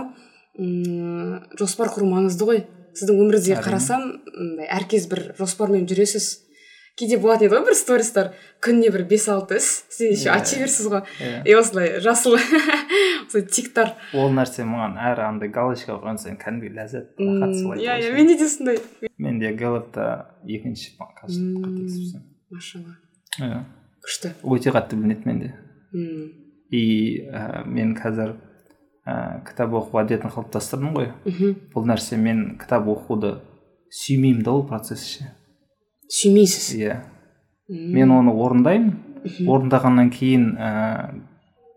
м жоспар құру маңызды ғой. Сіздің өміріңізге қарасам әркез бір жоспармен жүресіз. Кейде болатын еді ғой бір стористар. Күніне бір бес алты іс. Сіз еще Иә. açи бересіз ғой. Иә. и осылай жасыл. Осылай тиктар. Ол нәрсе маған әр андай галочка қойған сайын кәдімгі ләззат иә иә менде де сондай. Менде гэллопта екінші қателеспесем машалла. Иә. Күшті. Өте қатты білінеді менде. И ә, мен қазір ә, кітап оқу әдетін қалыптастырдым ғой. Бұл нәрсе мен кітап оқуды сүймеймін да ол процесс ше. Сүймейсіз. Иә. Мен оны орындаймын. Орындағаннан кейін ә,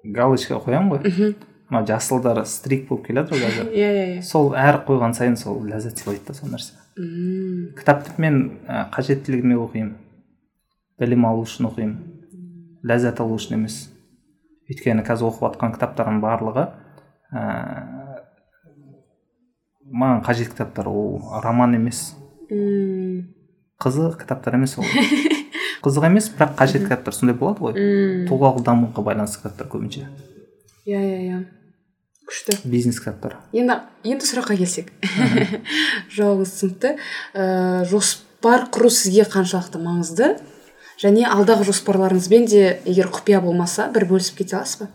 галочка қоямын ғой. Мхм. мына жасылдар стрик болып келе жатыр қазір. Иә иә иә. Сол әр қойған сайын сол ләззат сыйлайды да сол нәрсе. Кітапты мен ә, қажеттілігіме оқимын. Білім алу үшін оқимын. Ләззат алу үшін емес. Өйткені қазір оқып жатқан кітаптардың барлығы ә, маған қажет кітаптар. Ол роман емес. Қызық кітаптар емес ол. Қызық емес бірақ қажет кітаптар сондай болады ғой. Тұлғалық дамуға байланысты кітаптар көбінше. Иә иә иә. Күшті. Бизнес кітаптар. Енді енді сұраққа келсек. Жауабыңыз түсінікті. Ә, жоспар құру сізге қаншалықты маңызды? Және алдағы жоспарларыңызбен де егер құпия болмаса бір бөлісіп кете аласыз ба?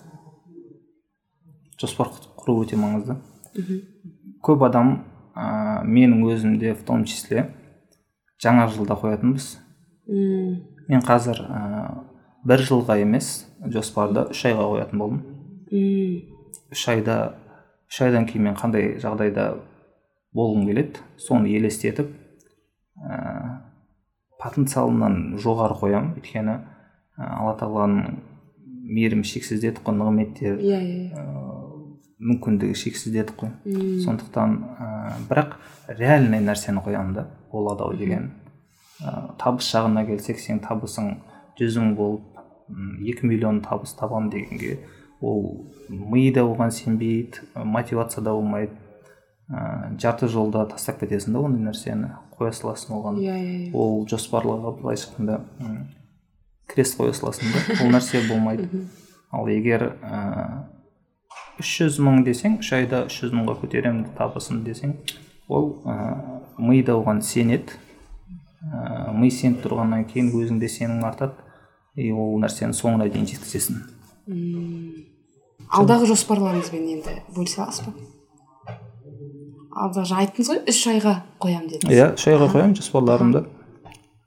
Жоспар құру өте маңызды. Көп адам ә, менің өзімде в том числе жаңа жылда қоятынбыз. М, мен қазір ә, бір жылға емес жоспарды үш айға қоятын болдым. М, үш айда үш айдан кейін мен қандай жағдайда болғым келеді соны елестетіп ә, потенциалымнан жоғары қоямын өйткені ә, алла тағаланың мейірімі шексіз дедік қой нығметтер иә иә иә. ә, мүмкіндігі шексіз дедік қой сондықтан ә, бірақ реальный нәрсені қоямын да. Болады ау деген. Ә, табыс жағына келсек сен табысың жүз мың болып екі миллион табыс табамын дегенге ол ми да оған сенбейді мотивация да болмайды. Ә, жарты жолда тастап кетесің да ондай нәрсені қоя саласың оған. Иә иә иә. Ол жоспарларға былайша айтқанда крест қоя саласың да ол нәрсе болмайды. Ал егер үш жүз мың десең үш айда үш жүз мыңға көтеремін табысын десең ол ә, ми да оған сенеді ә, ми сеніп тұрғаннан кейін өзіңде сенім артады. И ол нәрсені соңына дейін жеткізесің. Алдағы жоспарларыңызбен енді бөлісе аласыз ба? Алдағы жаңа айттыңыз ғой үш айға қоямын дедіңіз. Иә үш айға қоямын жоспарларымды.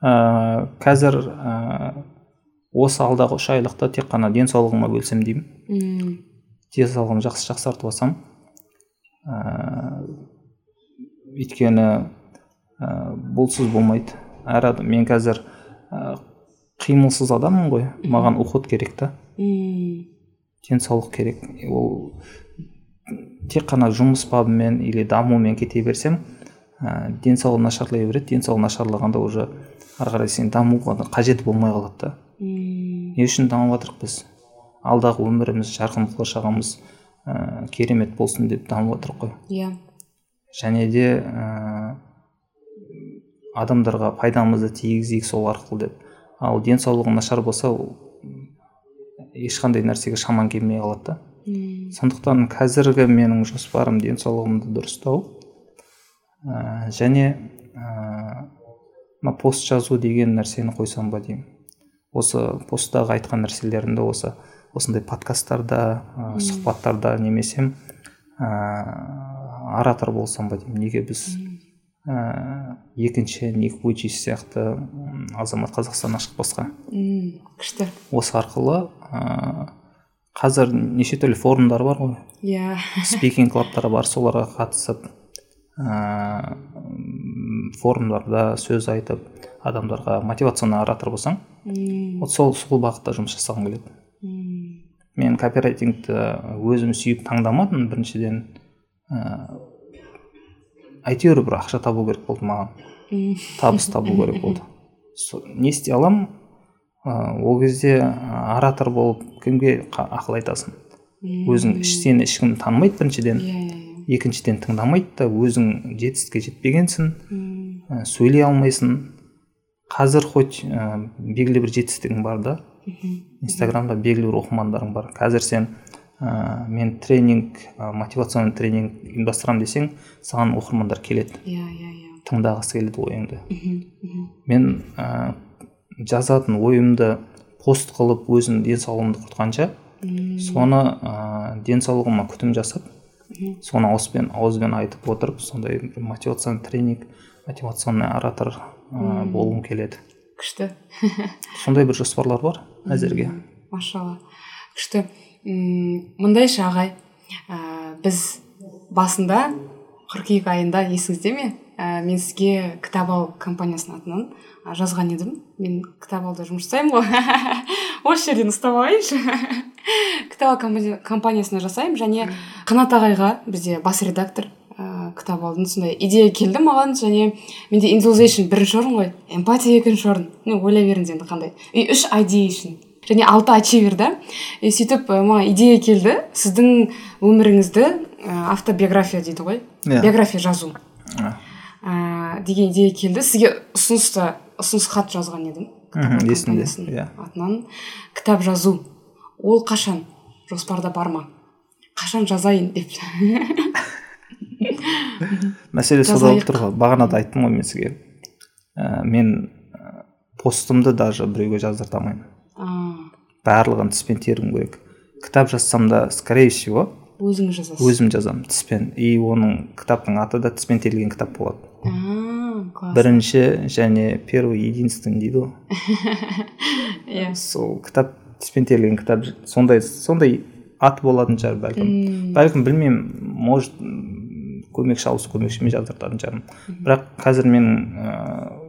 Ә, қазір ә, осы алдағы үш айлықта тек қана денсаулығыма бөлсем деймін. Денсаулығымды жақсы жақсартып алсам ә, өйткені ә, бұлсыз болмайды. Әр адам мен қазір ә, қимылсыз адаммын ғой. Маған уход керек та. Денсаулық керек. Ол тек қана жұмыс бабымен или дамумен кете берсем ә, денсаулық нашарлай береді. Денсаулық нашарлағанда уже ары қарай сен дамуға да қажет болмай қалады да. Не үшін дамып жатырмық біз? Алдағы өміріміз жарқын болашағымыз ә, керемет болсын деп дамып жатырмық қой. Иә. Және де ә, адамдарға пайдамызды тигізейік сол арқылы деп. Ал денсаулығың нашар болса ол ешқандай нәрсеге шамаң келмей қалады да. Сондықтан қазіргі менің жоспарым денсаулығымды дұрыстау ә, және ә, мына пост жазу деген нәрсені қойсам ба деймін. Осы посттағы айтқан нәрселерімді осы осындай подкасттарда ә, сұхбаттарда немесе ә, оратор болсам ба деймін. Неге біз ә, екінші ник вуйчич сияқты азамат қазақстаннан шықпасқа м, күшті. Осы арқылы ә, қазір неше түрлі форумдар бар ғой. Иә. Спикинг клабтар бар соларға қатысып ә, форумдарда сөз айтып адамдарға мотивационный оратор болсаң М, вот сол сол бағытта жұмыс жасағым келеді. М, мен копирайтингті өзім сүйіп таңдамадым біріншіден ә, әйтеуір бір ақша табу керек болды маған. Табыс табу керек болды. Не істей аламын. Ә, ол кезде оратор болып кімге ақыл айтасың? Өзің сені ешкім танымайды біріншіден. Иә иә екіншіден тыңдамайды да өзің жетістікке жетпегенсің. Ә, сөйлей алмайсың. Қазір хоть ә, белгілі бір жетістігің бар да. Инстаграмда белгілі бір оқырмандарың бар. Қазір сен ә, мен тренинг ә, мотивационный тренинг ұйымдастырамын десең саған оқырмандар келеді. Иә иә иә. Тыңдағысы келеді ойыңды мен ә, жазатын ойымды пост қылып өзім денсаулығымды құртқанша соны ә, денсаулығыма күтім жасап соны ауызбен ауызбен айтып отырып сондай мотивационный тренинг мотивационный оратор ә, болғым келеді. Күшті. Сондай бір жоспарлар бар әзірге. Машалла. Күшті. Мындайшы ағай ә, біз басында қыркүйек айында есіңізде ме? Ә, мен сізге кітап ал компаниясының атынан жазған едім. Мен кітап алда жұмыс жасаймын ғой. Осы жерден ұстап алайыншы. Кітап ал компания- компаниясында жасаймын және қанат ағайға бізде бас редактор ә, кітап алдың сондай идея келді маған және менде индулзейшн бірінші орын ғой. Эмпатия екінші орын. Не ойлай беріңіз енді қандай. И үш ideation және алты ачивер да и сөйтіп маған идея келді. Сіздің өміріңізді ә, автобиография дейді ғой? Иә. биография жазу. Ә, ә, деген идея келді. Сізге ұсынысты ұсыныс хат жазған едім. Есімде, иә. атынан. Кітап жазу. Ол қашан? Жоспарда бар ма? Қашан жазайын деп. Мәселе сода болып тұр ғой. Бағана да айттым ғой мен сізге. Ә, мен постымды даже біреуге жаздырта алмаймын. Барлығын тіспен тергім керек. Кітап жазсам да скорее всего өзіңіз жазасыз өзім жазамын тіспен. И оның кітаптың аты да тіспен терілген кітап болады. Класс. Бірінші және первый единственный дейді ғой. Иә. Сол кітап тіспен терілген кітап сондай сондай аты болатын шығар бәлкім. Бәлкім білмеймін может көмекші ауыз көмекшіме жаздыртатын шығармын. Бірақ қазір мен ыыы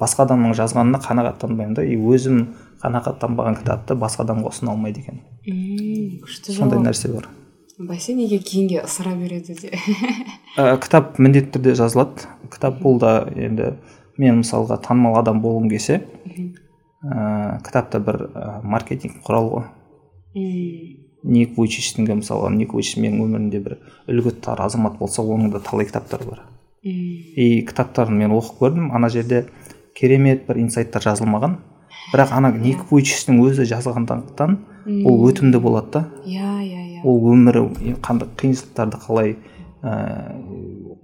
басқа адамның жазғанына қанағаттанбаймын да и өзім қанағаттанбаған кітапты басқа адамға ұсына алмайды екенмін күшті сондай нәрсе бар. Бәсе неге кейінге ысыра береді де? Ә, кітап міндетті түрде жазылады. Кітап бұл да енді мен мысалға танымал адам болғым келсе ә, кітапта бір ә, маркетинг құрал ғой. Ник вуйчичтің мысалға ник вуйчич менің өмірімде бір үлгі тұтар азамат болса оның да талай кітаптары бар. И кітаптарын мен оқып көрдім. Ана жерде керемет бір инсайттар жазылмаған. Бірақ ана ник вуйчичтің өзі жазғандықтан ол өтімді болады да. Иә иә иә. Ол өмірі қандай қиыншылықтарды қалай ә,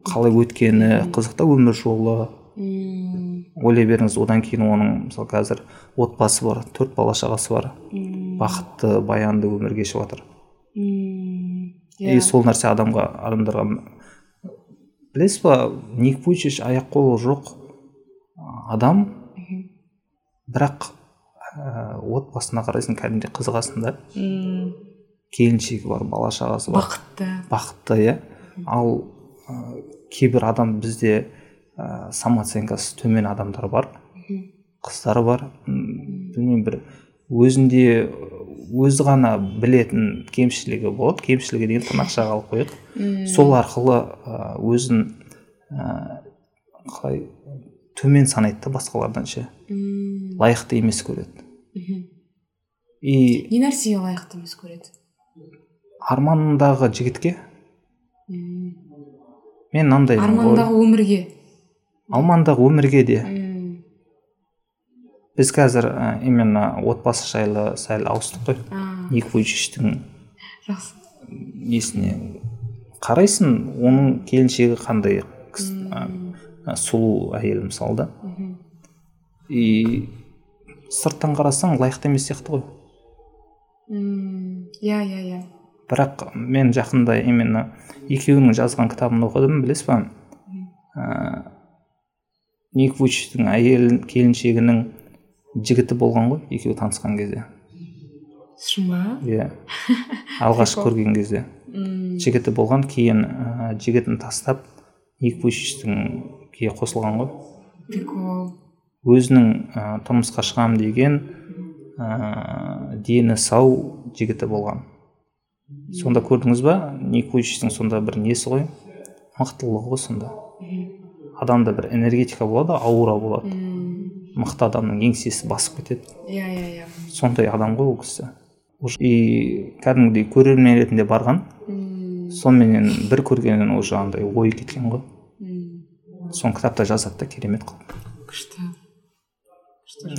қалай өткені қызық та өмір жолы. Мм, ойлай беріңіз одан кейін оның мысалы қазір отбасы бар төрт бала шағасы бар. Мм, бақытты баянды өмір кешіп жатыр. Мм, и иә. сол нәрсе адамға адамдарға білесіз ба ник вуйчич аяқ қолы жоқ. Адам бірақ ә, отбасына қарайсың кәдімгідей қызығасың да. Келіншегі бар бала шағасы бар. Бақытты. Бақытты иә. Ал ә, кейбір адам бізде ә, самооценкасы төмен адамдар бар. Қыздар бар. Білмеймін бір өзінде өзі ғана білетін кемшілігі болады. Кемшілігі деген тырнақшаға алып қояйық. Сол арқылы өзін ә, қалай төмен санайды да басқалардан ше. Лайықты емес көреді. Мхм. и не нәрсеге лайықты емес көреді? арманындағы жігітке? Мен мынандаймын ғой армандағы өмірге? Армандағы өмірге де. Біз қазір ә, именно отбасы жайлы сәл ауыстық қой. А, ник вуйчичтің жақсы. несіне қарайсың оның келіншегі қандай сұлу әйел мысалы да и сырттан қарасаң лайықты емес сияқты ғой. Иә иә иә. Бірақ мен жақында именно екеуінің жазған кітабын оқыдым білесіз ба? Ә, ник әйел келіншегінің жігіті болған ғой екеуі танысқан кезде. Шын ба? Иә. Алғаш көрген кезде. Мм, жігіті болған кейін ә, жігітін тастап ник қосылған ғой. Прикол өзінің ә, тұрмысқа шығамын деген ә, дені сау жігіті болған. Сонда көрдіңіз ба? Никуличтің сонда бір несі ғой? Мықтылығы ғой сонда. Адамда бір энергетика болады аура болады. Мықты адамның еңсесі басып кетеді. Иә иә иә. Сондай адам ғой ол кісі. И кәдімгідей көрермен ретінде барған. Сонымен бір көргеннен уже андай ойы кеткен ғой. Соны кітапта жазады да керемет қылып күшті. Күшті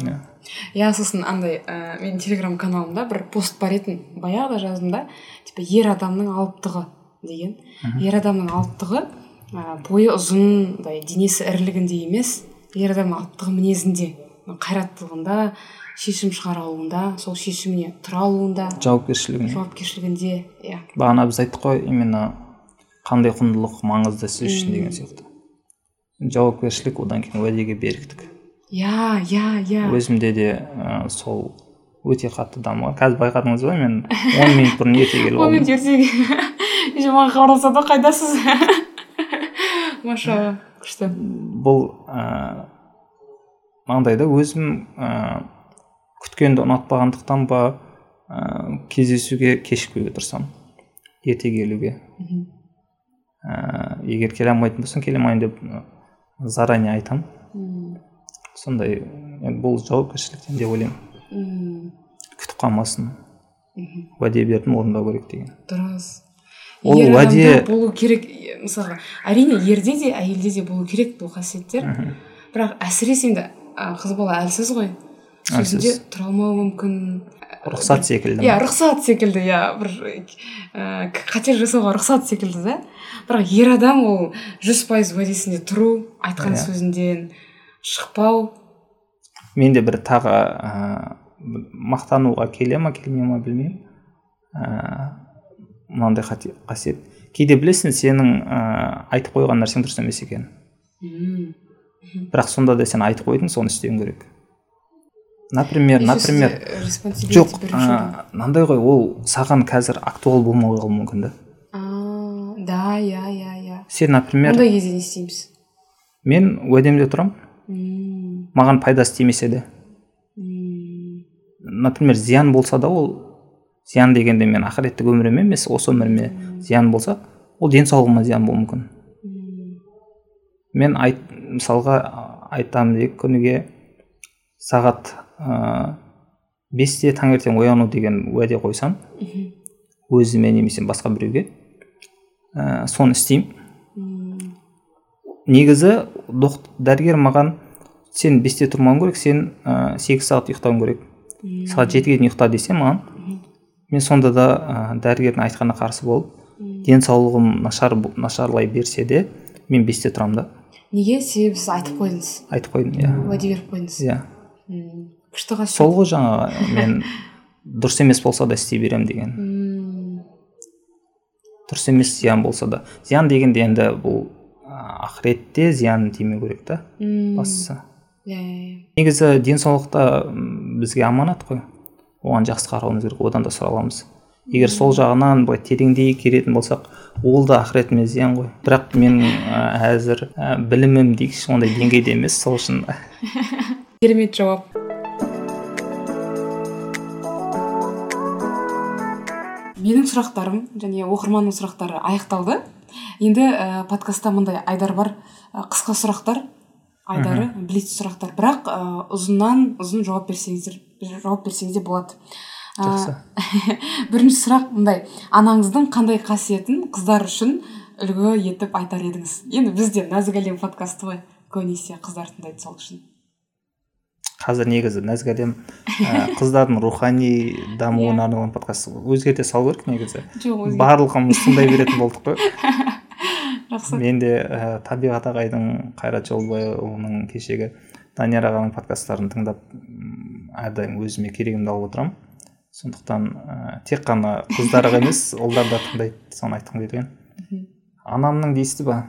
иә. Сосын андай ә, менің телеграм каналымда бір пост бар еді баяғыда жаздым да. Типа ер адамның алыптығы деген. Ер адамның алыптығы ә, бойы ұзын мындай денесі ірілігінде емес ер адамның алыптығы мінезінде. Қайраттылығында шешім шығара алуында сол шешіміне тұра алуында жауапкершілігінде. жауапкершілігінде иә. Бағана біз айттық қой именно қандай құндылық маңызды сіз үшін деген сияқты. Жауапкершілік одан кейін уәдеге беріктік. Иә иә иә өзімде де ә, сол өте қатты дамыған. Қазір байқадыңыз ба мен он минут бұрын ерте келіп он минут алдым. ерте еще маған хабарласады ғой қайдасыз машалла күшті. Бұл ә, мынандай да өзім ә, күткенді ұнатпағандықтан ба ә, кездесуге кешікпеуге тырысамын ерте келуге. Ә, егер келе алмайтын болсам келе алмаймын деп заранее айтамын сондай енді бұл жауапкершіліктен деп ойлаймын. Мм күтіп қалмасын уәде бердім орындау керек деген. Дұрыс. Ол уәде- болу керек мысалға әрине ерде де әйелде де болу керек бұл қасиеттер. Бірақ әсіресе енді қыз бала әлсіз ғой. Сөзінде тұра алмауы мүмкін. рұқсат секілді иә рұқсат секілді иә бір ә, қателік жасауға рұқсат секілді да? бірақ ер адам ол жүз пайыз уәдесінде тұру айтқан Иә. сөзінден шықпау. Менде бір тағы ә, мақтануға келе ма келмей ма білмеймін. Ә, мынандай қате- қасиет. Кейде білесің сенің ә, айтып қойған нәрсең дұрыс емес екенін бірақ сонда да сен айтып қойдың соны істеуің керек. Например например responsibility жоқ мынандай ғой ол саған қазір актуал болмай қалуы мүмкін да. А, да иә иә иә сен например ондай кезде не істейміз. мен уәдемде тұрамын. Маған пайдасы тимесе де. Например зиян болса да ол зиян дегенде мен ақыреттік өміріме емес осы өміріме зиян болса ол денсаулығыма зиян болуы мүмкін. Мен айт мысалға айтамын дейік күніге сағат ә, бесте таңертең ояну деген уәде қойсам өзіме немесе басқа біреуге ә, соны істеймін негізі дәрігер маған сен бесте тұрмауың керек сен ә, сегіз сағат ұйықтауың керек сағат жетіге дейін ұйықта десе маған мен сонда да ә, дәрігердің айтқанына қарсы болып денсаулығым нашар нашарлай берсе де мен бесте тұрамын да неге себебі сіз айтып қойдыңыз айтып қойдым иә уәде беріп қойдыңыз иә күшті қасиет. Сол ғой жаңағы мен дұрыс емес болса да істей беремін деген. Дұрыс емес зиян болса да. Зиян дегенде енді бұл ақыретте зиян тимеу керек та. Мм, бастысы иә иә иә. Негізі денсаулықта бізге аманат қой. Оған жақсы қарауымыз керек одан да сұра аламыз егер сол жағынан былай тереңдей керетін болсақ ол да ақыретіме зиян ғой. Бірақ мен әзір ә, білімім дейікші ондай деңгейде емес сол үшін. Керемет жауап. Менің сұрақтарым және оқырманның сұрақтары аяқталды. Енді ә, подкастта мындай айдар бар. Ә, қысқа сұрақтар айдары блиц сұрақтар. Бірақ ә, ұзыннан ұзын жауап берсеңіздер жауап берсеңіз де болады. Ә, жақсы. бірінші сұрақ мындай анаңыздың қандай қасиетін қыздар үшін үлгі етіп айтар едіңіз? Енді бізде нәзік әлем подкасты ғой. Көбінесе қыздар тыңдайды сол үшін. Қазір негізі нәзік әлем ә, қыздардың рухани дамуына арналған подкаст. Өзгерте салу керек негізі. Жоқ барлығымыз тыңдай беретін болдық қой. Жақсы. Мен де ә, табиғат ағайдың қайрат жолдыбайұлының кешегі данияр ағаның подкасттарын тыңдап әрдайым өзіме керегімді алып отырамын сондықтан ә, тек қана қыздар емес ұлдар да тыңдайды соны айтқым келген анамның дейсіз ба?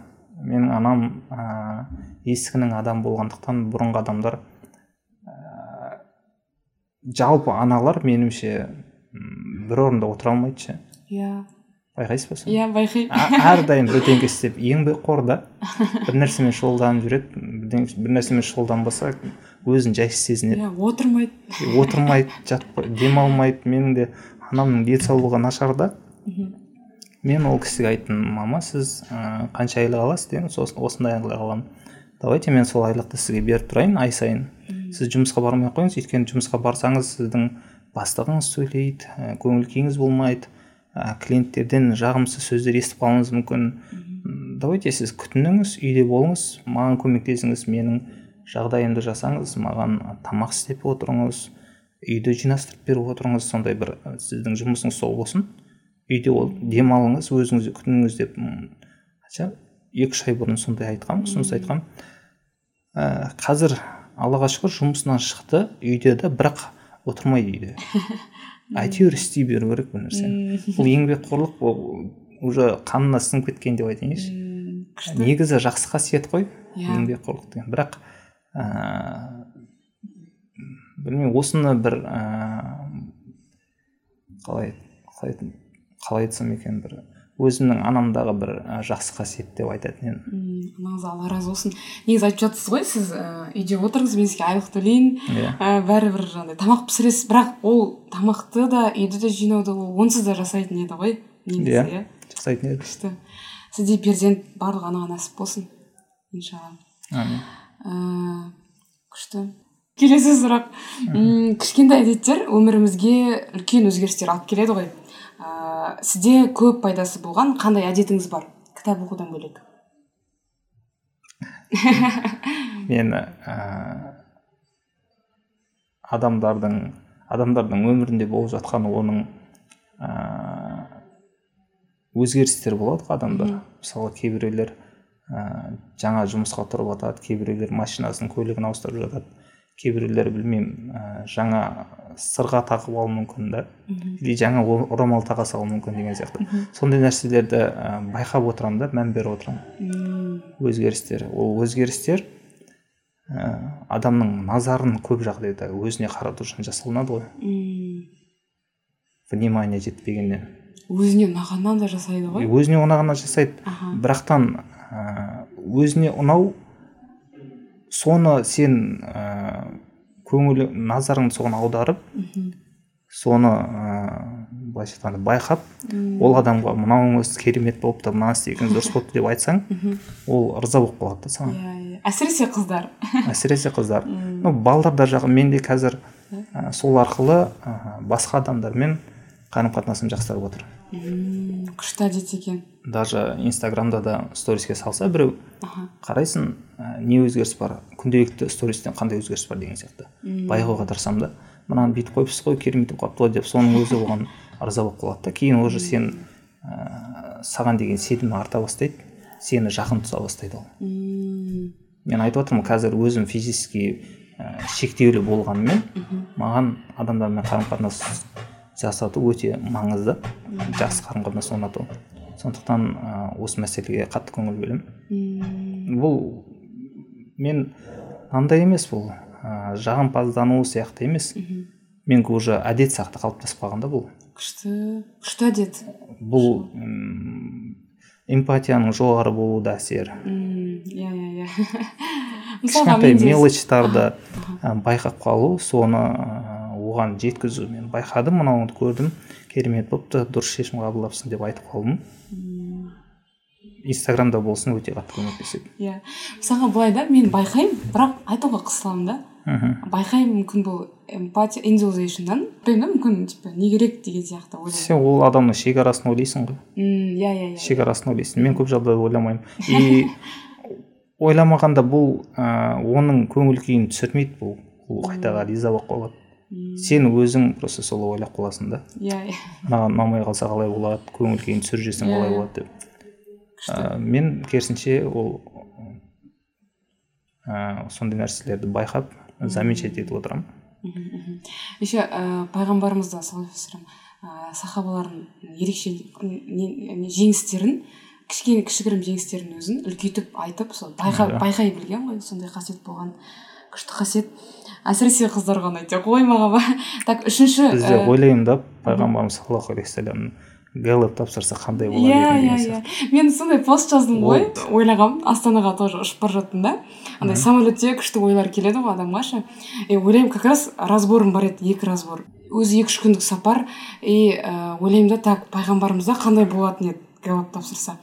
Менің анам ә, ескінің адам болғандықтан бұрынғы адамдар жалпы аналар меніңше бір орында отыра алмайды ше. Иә. Байқайсыз ба соны? Иә байқаймын әрдайым бірдеңке істеп еңбекқор да бір нәрсемен шұғылданып жүреді бірдеңе- бір нәрсемен шұғылданбаса өзін жайсыз сезінеді. Иә отырмайды. Отырмайды жатпайды демалмайды. Менің де анамның денсаулығы нашар да. Мен ол кісіге айттым мама сіз ә, қанша айлық аласыз? дедім сосын осындай айлық аламын давайте мен сол айлықты сізге беріп тұрайын ай сайын сіз жұмысқа бармай ақ қойыңыз. Өйткені жұмысқа барсаңыз сіздің бастығыңыз сөйлейді ә, көңіл күйіңіз болмайды ә, клиенттерден жағымсыз сөздер естіп қалуыңыз мүмкін. Давайте сіз күтініңіз үйде болыңыз маған көмектесіңіз менің жағдайымды жасаңыз маған тамақ істеп отырыңыз үйді жинастырып беріп отырыңыз сондай бір ә, сіздің жұмысыңыз сол болсын. Үйде ол демалыңыз өзіңізді күтініңіз деп екі үш ай бұрын сондай айтқанмын ұсыныс айтқанмын. Ә, қазір аллаға шүкір жұмысынан шықты үйде де бірақ отырмайды үйде. Әйтеуір істей беру керек бір нәрсені бұл еңбекқорлық ол уже қанына сіңіп кеткен деп айтайыншы негізі жақсы қасиет қой Иә. еңбекқорлық деген. Бірақ ә, білмеймін осыны бір ә, қалай қалай қалай айтсам екен бір өзімнің анамдағы бір жақсы қасиет деп айтатын едім. Анаңыз алла разы болсын. Негізі айтып жатсыз ғой сіз ә, үйде отырыңыз мен сізге айлық төлейін иә. Ә, бәрібір жаңағыдай тамақ пісіресіз. Бірақ ол тамақты да үйді де жинауды ол онсыз да жасайтын еді ғой негізі Иә. иә. жасайтын еді. күшті. Сіздей перзент барлық анаға нәсіп болсын иншалла. Әмин. ә, күшті. Келесі сұрақ кішкентай әдеттер өмірімізге үлкен өзгерістер алып келеді ғой. Ә, сізде көп пайдасы болған қандай әдетіңіз бар? Кітап оқудан бөлек. Мені ә, адамдардың адамдардың өмірінде болып жатқан оның ә, өзгерістер болады ғой адамдар мысалы кейбіреулер ә, жаңа жұмысқа тұрып жатады кейбіреулер машинасын көлігін ауыстырып жатады. Кейбіреулер білмеймін ә, жаңа сырға тағып алуы мүмкін да. Или жаңа орамал таға салуы мүмкін деген сияқты. Сондай нәрселерді ә, байқап отырамын да мән беріп отырамын. Өзгерістер. Ол өзгерістер ә, адамның назарын көп жағдайда өзіне қарату үшін жасалынады ғой. Внимание жетпегеннен. Өзіне ұнағаннан да жасайды ғой. Өзіне ұнағаннан жасайды. Бірақтан ә, өзіне ұнау соны сен ә, көңіл назарыңды соған аударып соны ә, былайша айтқанда байқап ол адамға мынауыңыз керемет болыпты мына істегеніңіз дұрыс болыпты деп айтсаң ол ырза болып қалады да саған. Иә иә. Әсіресе қыздар. Әсіресе қыздар. Ну балдар жағы мен де қазір ә, сол арқылы ә, басқа адамдармен қарым қатынасым жақсарып отыр. Күшті әдет екен. Даже инстаграмда да сториске салса біреу аха. Қарайсың ә, не өзгеріс бар? Күнделікті стористен қандай өзгеріс бар? деген сияқты. Байқауға тырысамын да мынаны бүйтіп қойыпсыз ғой керемет болып қалыпты ғой деп соның өзі оған ырза болып қалады да. Кейін уже сен ә, саған деген сенімі арта бастайды сені жақын тұта бастайды ол. Мен айтып отырмын қазір өзім физически ә, шектеулі болғанымен маған адамдармен қарым қатынас жасату өте маңызды. Жақсы қарым қатынас орнату. Сондықтан ә, осы мәселеге қатты көңіл бөлемін. Бұл мен андай емес бұл ә, жағымпаздану сияқты емес. Менікі уже әдет сияқты қалыптасып қалған да бұл. Күшті күшті әдет. Бұл эмпатияның жоғары болуы да әсер. Иә иә иә. Кішкентай мелочьтарды байқап қалу соны оған жеткізу мен байқадым мынауыңды көрдім керемет болыпты дұрыс шешім қабылдапсың деп айтып қалдым. Инстаграмда болсын өте қатты көмектеседі. Иә. Мысалға былай да мен байқаймын бірақ айтуға қысыламын да. Мхм. Байқаймын мүмкін бұл эмпатия білмеймін да мүмкін типа не керек деген сияқты ойлаймын. Сен ол адамның шекарасын ойлайсың ғой. М, иә иә иә. Шекарасын ойлайсың. Мен көп жағдайда ойламаймын. И ойламағанда бұл ә, оның көңіл күйін түсірмейді бұл. Ол қайтаға риза болып қалады. Сен өзің просто солай ойлап қаласың да. Иә иә. Маған ұнамай қалса қалай болады көңіл күйін түсіріп жіберсең қалай Иә. болады деп. ә, мен керісінше ол ә, сондай нәрселерді байқап замечать етіп отырамын. Еще ә, пайғамбарымыз да саллаллаху алейхи вассалам ә, сахабалардың ерекше жеңістерін кішкене кішігірім жеңістердің өзін үлкейтіп айтып сол байқа, Иә. байқай білген ғой сондай қасиет болған күшті қасиет. Әсіресе қыздарға ұнайды деп қоймаған ба. Так үшінші бізде ә, ойлаймын да пайғамбарымыз саллаллаху алейхи вассалам гэллап тапсырса қандай болады иә иә иә. Мен сондай пост жаздым ғой ойлағанмын астанаға тоже ұшып бара жаттым да. Андай самолетте күшті ойлар келеді ғой адамға ше и ойлаймын как раз разборым бар еді екі разбор. Өзі екі үш күндік сапар. И ә, ойлаймын да так пайғамбарымызда қандай болатын еді гэллап тапсырса.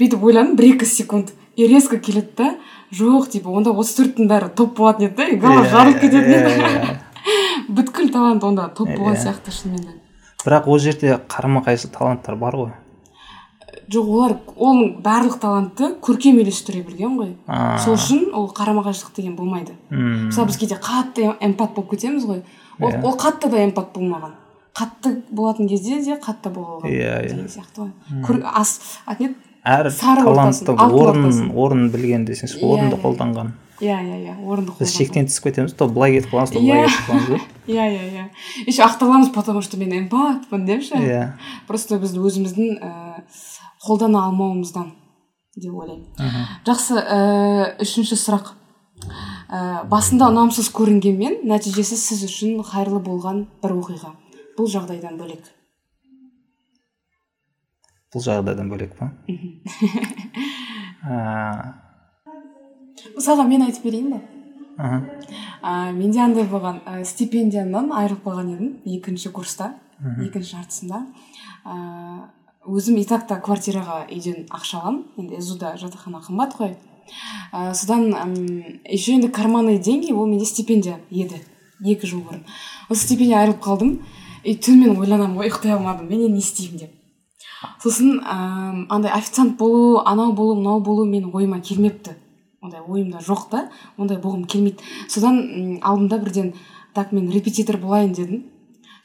Бүйтіп ойладым бір екі секунд. И резко келеді да жоқ типа онда отыз төрттің бәрі топ болатын еді да и голова Иә, жарылып кететін иә, еді иә. бүткіл талант онда топ болған Иә. сияқты шынымен де бірақ ол жерде қарама қайшы таланттар бар ғой жоқ олар оның барлық талантты көркем үйлестіре білген ғой сол үшін ол қарама қайшылық деген болмайды Мм. мысалы біз кейде қатты эмпат болып кетеміз ғой ол, Иә. ол қатты да эмпат болмаған қатты болатын кезде де қатты бола алған Иә, иә. деген сияқты ғой әр орнын ортасын. орнын білген десеңші Иә, орынды иә. қолданған. Иә иә иә орынды біз шектен тысып кетеміз то былай кетіп қаламыз то былай Иә. кетіп қаламыз иә иә иә. Еще ақталамыз потому что мен эмпатпын деп ше иә. Просто біз өзіміздің ііі қолдана алмауымыздан деп ойлаймын. Жақсы ііі үшінші сұрақ. Ііі басында ұнамсыз көрінгенмен нәтижесі сіз үшін қайырлы болған бір оқиға. Бұл жағдайдан бөлек. Бұл жағдайдан бөлек па? Мысалға мен айтып берейін ба аха. ә, менде андай болған ә, стипендиямнан айырылып қалған едім екінші курста екінші жартысында. Ә, өзім и так та квартираға үйден ақша аламын. Енді сду да жатақхана қымбат қой. Ә, содан еще енді карманные деньги ол менде стипендия еді екі жыл бұрын. Осы стипендия айырылып қалдым. И түнімен ойланамын ғой ұйықтай алмадым. Мен енді не істеймін деп. Сосын ыыы андай официант болу анау болу мынау болу менің ойыма келмепті. Ондай ойымда жоқ та ондай болғым келмейді. Содан алдымда бірден так мен репетитор болайын дедім.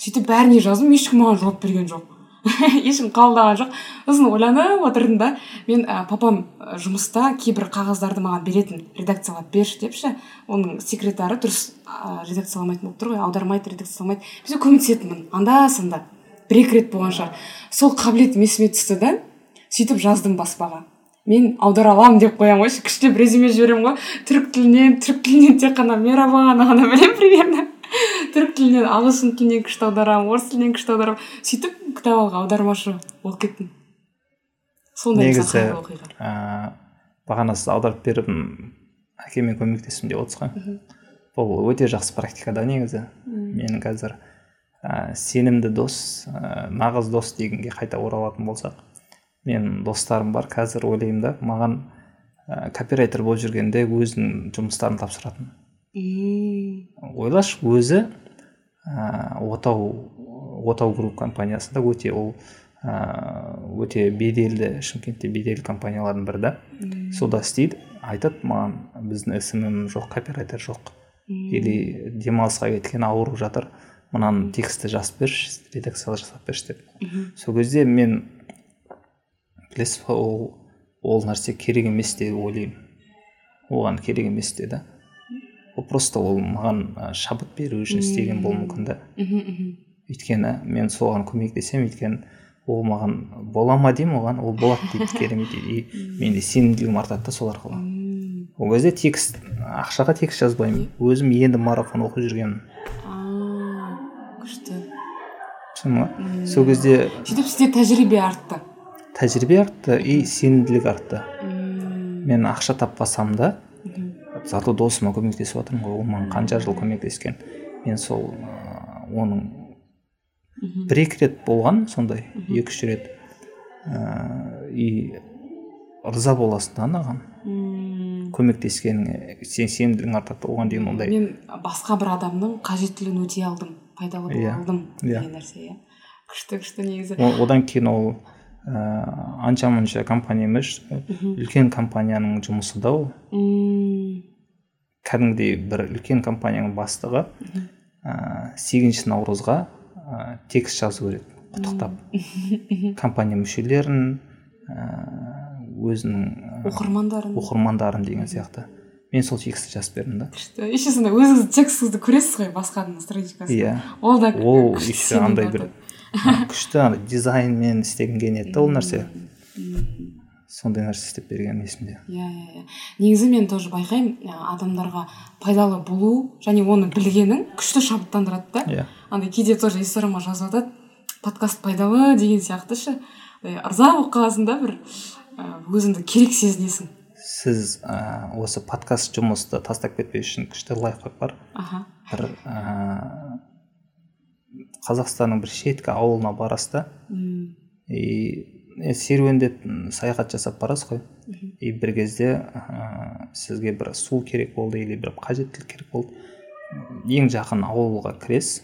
Сөйтіп бәріне жаздым ешкім маған жауап берген жоқ. Ешкім қабылдаған жоқ. Сосын ойланып отырдым да мен ә, папам жұмыста кейбір қағаздарды маған беретін редакциялап берші деп ше оның секретары дұрыс ә, редакцияламайтын болып тұр ғой аудармайды редакцияламайды. Мен көмектесетінмін анда санда бір екі рет болған шығар сол қабілетім есіме түсті да сөйтіп жаздым баспаға. Мен аудара аламын деп қоямын ғой күштеп резюме жіберемін ғой. Түрік тілінен түрік тілінен тек қана мерабаны ғана білемін примерно. Түрік тілінен ағылшын тілінен күшті аударамын орыс тілінен күшті аударамын. Сөйтіп кітап алуға аудармашы болып кеттім. Сондай негізі ә, бағана сіз аударып беріп әкеме көмектестім деп отырсыз ғой. Бұл өте жақсы практика да негізі. Менің қазір ә, сенімді дос ә, нағыз дос дегенге қайта оралатын болсақ мен достарым бар қазір ойлаймын да маған ә, копирайтер болып жүргенде өзінің жұмыстарын тапсыратын. Ойлашы өзі ә, отау отау групп компаниясында өте ол өте беделді шымкентте беделді компаниялардың бірі да. Сонда істейді айтады маған біздің смм жоқ копирайтер жоқ. Или демалысқа кеткен ауырып жатыр. Мынаны текстті жазып берші редакциялар жасап берші деп. Сол кезде мен білесіз ба ол ол нәрсе керек емес деп ойлаймын. Оған керек емес те да ол просто ол маған шабыт беру үшін істеген болуы мүмкін да. Өйткені мен соған көмектесемін өйткені ол маған бола ма? деймін оған ол болады дейді керемет и менде сенімділігім артады да сол арқылы. Ол кезде текст ақшаға текст жазбаймын. Өзім енді марафон оқып жүргенмін. Күшті. Түсіндің ба сол кезде сөйтіп сізде тәжірибе артты. Тәжірибе артты и сенімділік артты. Мен ақша таппасам да зато досыма көмектесіп жатырмын ғой. Ол маған қанша жыл көмектескен. Мен сол ыыы, оның бір екі рет болған сондай екі үш рет. Ыыы и ырза боласың да анаған. Көмектескеніңе сен сенімділігің артады оған дейін ондай. Мен басқа бір адамның қажеттілігін өтей алдым. Пайдалы бола Иә, алдым иә. деген нәрсе иә. Күшті күшті негізі. Одан кейін ол ыыы анша мұнша компания емес үлкен компанияның жұмысы да ол. Кәдімгідей бір үлкен компанияның бастығы ыыы сегізінші наурызға ыыы текст жазу керек құттықтап. Компания мүшелерін ыыы өзінің оқырмандарын. оқырмандарын деген сияқты. Мен сол текстті жазып бердім да. Күшті. Еще сонда өзіңіз текстіңізді көресіз ғой басқаның страничкасында иә. Ол да ол еще андай бір күшті андай дизайнмен істегім келеді ол нәрсе. Сондай нәрсе істеп берген есімде. Иә иә иә. Негізі мен тоже байқаймын адамдарға пайдалы болу және оны білгенің күшті шабыттандырады да. Иә. Андай кейде тоже инстаграмға жазып жатады подкаст пайдалы деген сияқты ше. Ырза болып қаласың да бір өзіңді керек сезінесің. Сіз ә, осы подкаст жұмысты тастап кетпеу үшін күшті лайфхак бар. Аха. Бір ә, қазақстанның бір шеткі ауылына барасыз да и серуендеп саяхат жасап барасыз ғой. И бір кезде ә, сізге бір су керек болды или бір қажеттілік керек болды ең жақын ауылға кіресіз.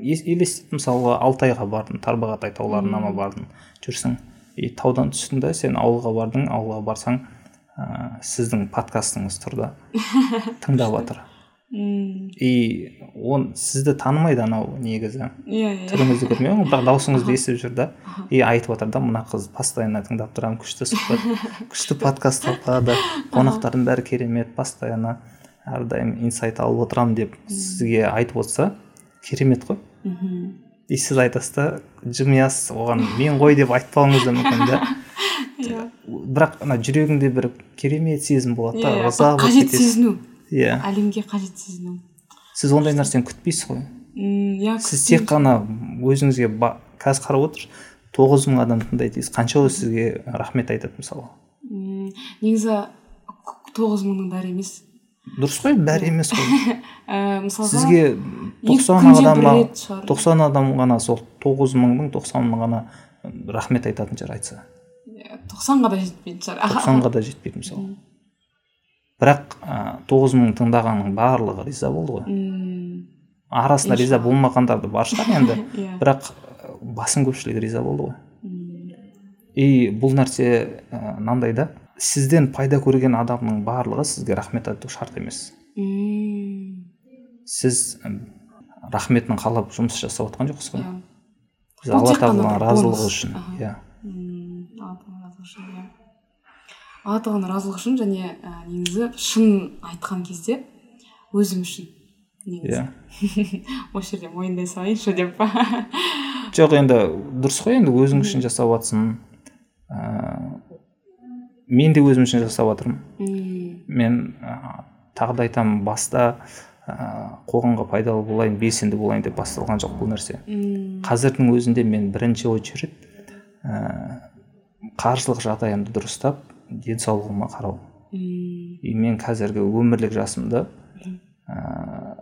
Елестет мысалға алтайға бардың тарбағатай тауларына ма бардың жүрсің? И таудан түстің да сен ауылға бардың ауылға барсаң ә, сіздің подкастыңыз тұр да. Тыңдап жатыр и он сізді танымайды анау негізі. Иә иә. Түріңізді көрмей ғой бірақ даусыңызды естіп жүр да. И айтып жатыр да мына қыз постоянно тыңдап тұрамын күшті сұхбат күшті подкаст тартады қонақтардың бәрі керемет постоянно әрдайым инсайт алып отырамын деп сізге айтып отырса керемет қой. И сіз айтасыз да жымиясыз оған мен ғой деп айтпауыңыз да мүмкін да. Иә. Бірақ ана жүрегіңде бір керемет сезім болады да иә ырза болып қажет сезіну иә. Әлемге қажет сезіну сіз ондай нәрсені күтпейсіз ғой. Иә сіз тек қана өзіңізге қазір қарап отырсыз тоғыз мың адам тыңдайды дейсіз. Қаншауы сізге рахмет айтады мысалы? Негізі тоғыз мыңның бәрі емес. Дұрыс қой бәрі емес қой. Ә, мысалға сізге тоқсан адам тоқсан адам ғана сол тоғыз мыңның тоқсанына ғана рахмет айтатын шығар айтса. Тоқсанға да жетпейтін шығар. Тоқсанға да жетпейді мысалы. Бірақ тоғыз мың тыңдағанның барлығы риза болды ғой. Арасында риза болмағандар да бар шығар енді. Иә. Бірақ ә, басым көпшілігі риза болды ғой. И бұл нәрсе ә, мынандай да. Сізден пайда көрген адамның барлығы сізге рахмет айту шарт емес. М, сіз рахметін қалап жұмыс жасап жатқан жоқсыз ғой. Сіз Бұл алла тағаланың разылығы үшін иә. Алла тағаланың разылығы үшін және ә, негізі шын айтқан кезде өзім үшін иә. Осы жерде мойындай салайыншы деп па? Жоқ енді дұрыс қой енді өзің үшін жасап жатсың ыыы мен де өзім үшін жасап жатырмын мен ә, тағы да айтамын баста ә, қоғамға пайдалы болайын белсенді болайын деп басталған жоқ бұл нәрсе. М, қазірдің өзінде мен бірінші очередь ә, қаржылық жағдайымды дұрыстап денсаулығыма қарау. И мен қазіргі өмірлік жасымды ә,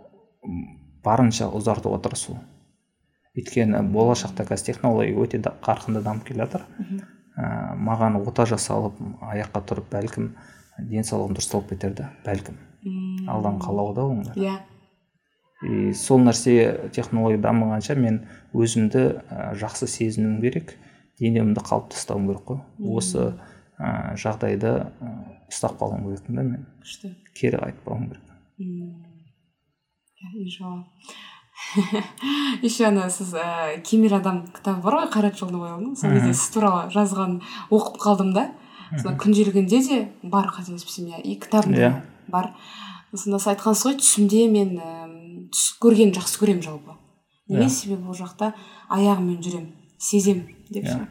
барынша ұзартуға тырысу өйткені болашақта қазір технология өте да, қарқынды дамып келе жатыр. Ә, маған ота жасалып аяққа тұрып бәлкім денсаулығым дұрысталып кетер да бәлкім. М. алдан қалауы да оның иә. И сол нәрсе технология дамығанша мен өзімді ә, жақсы сезінуім керек денемді қалыпты ұстауым керек қой. Осы ә, жағдайды ә, ұстап қалуым керек да мен. Күшті. Кері қайтпауым керек. Иә, иншалла. еще ана сіз ә, кемел адам кітабы бар ғой қайрат жолдыбайұлының сол кезде сіз туралы жазған оқып қалдым да. Сонда күнделігінде де бар қателеспесем иә и кітабында Иә. бар. Сонда сіз айтқансыз ғой түсімде мен ііі түс көргенді жақсы көремін жалпы. Неге Иә. себебі ол жақта аяғыммен жүремін сеземін деп Иә. ше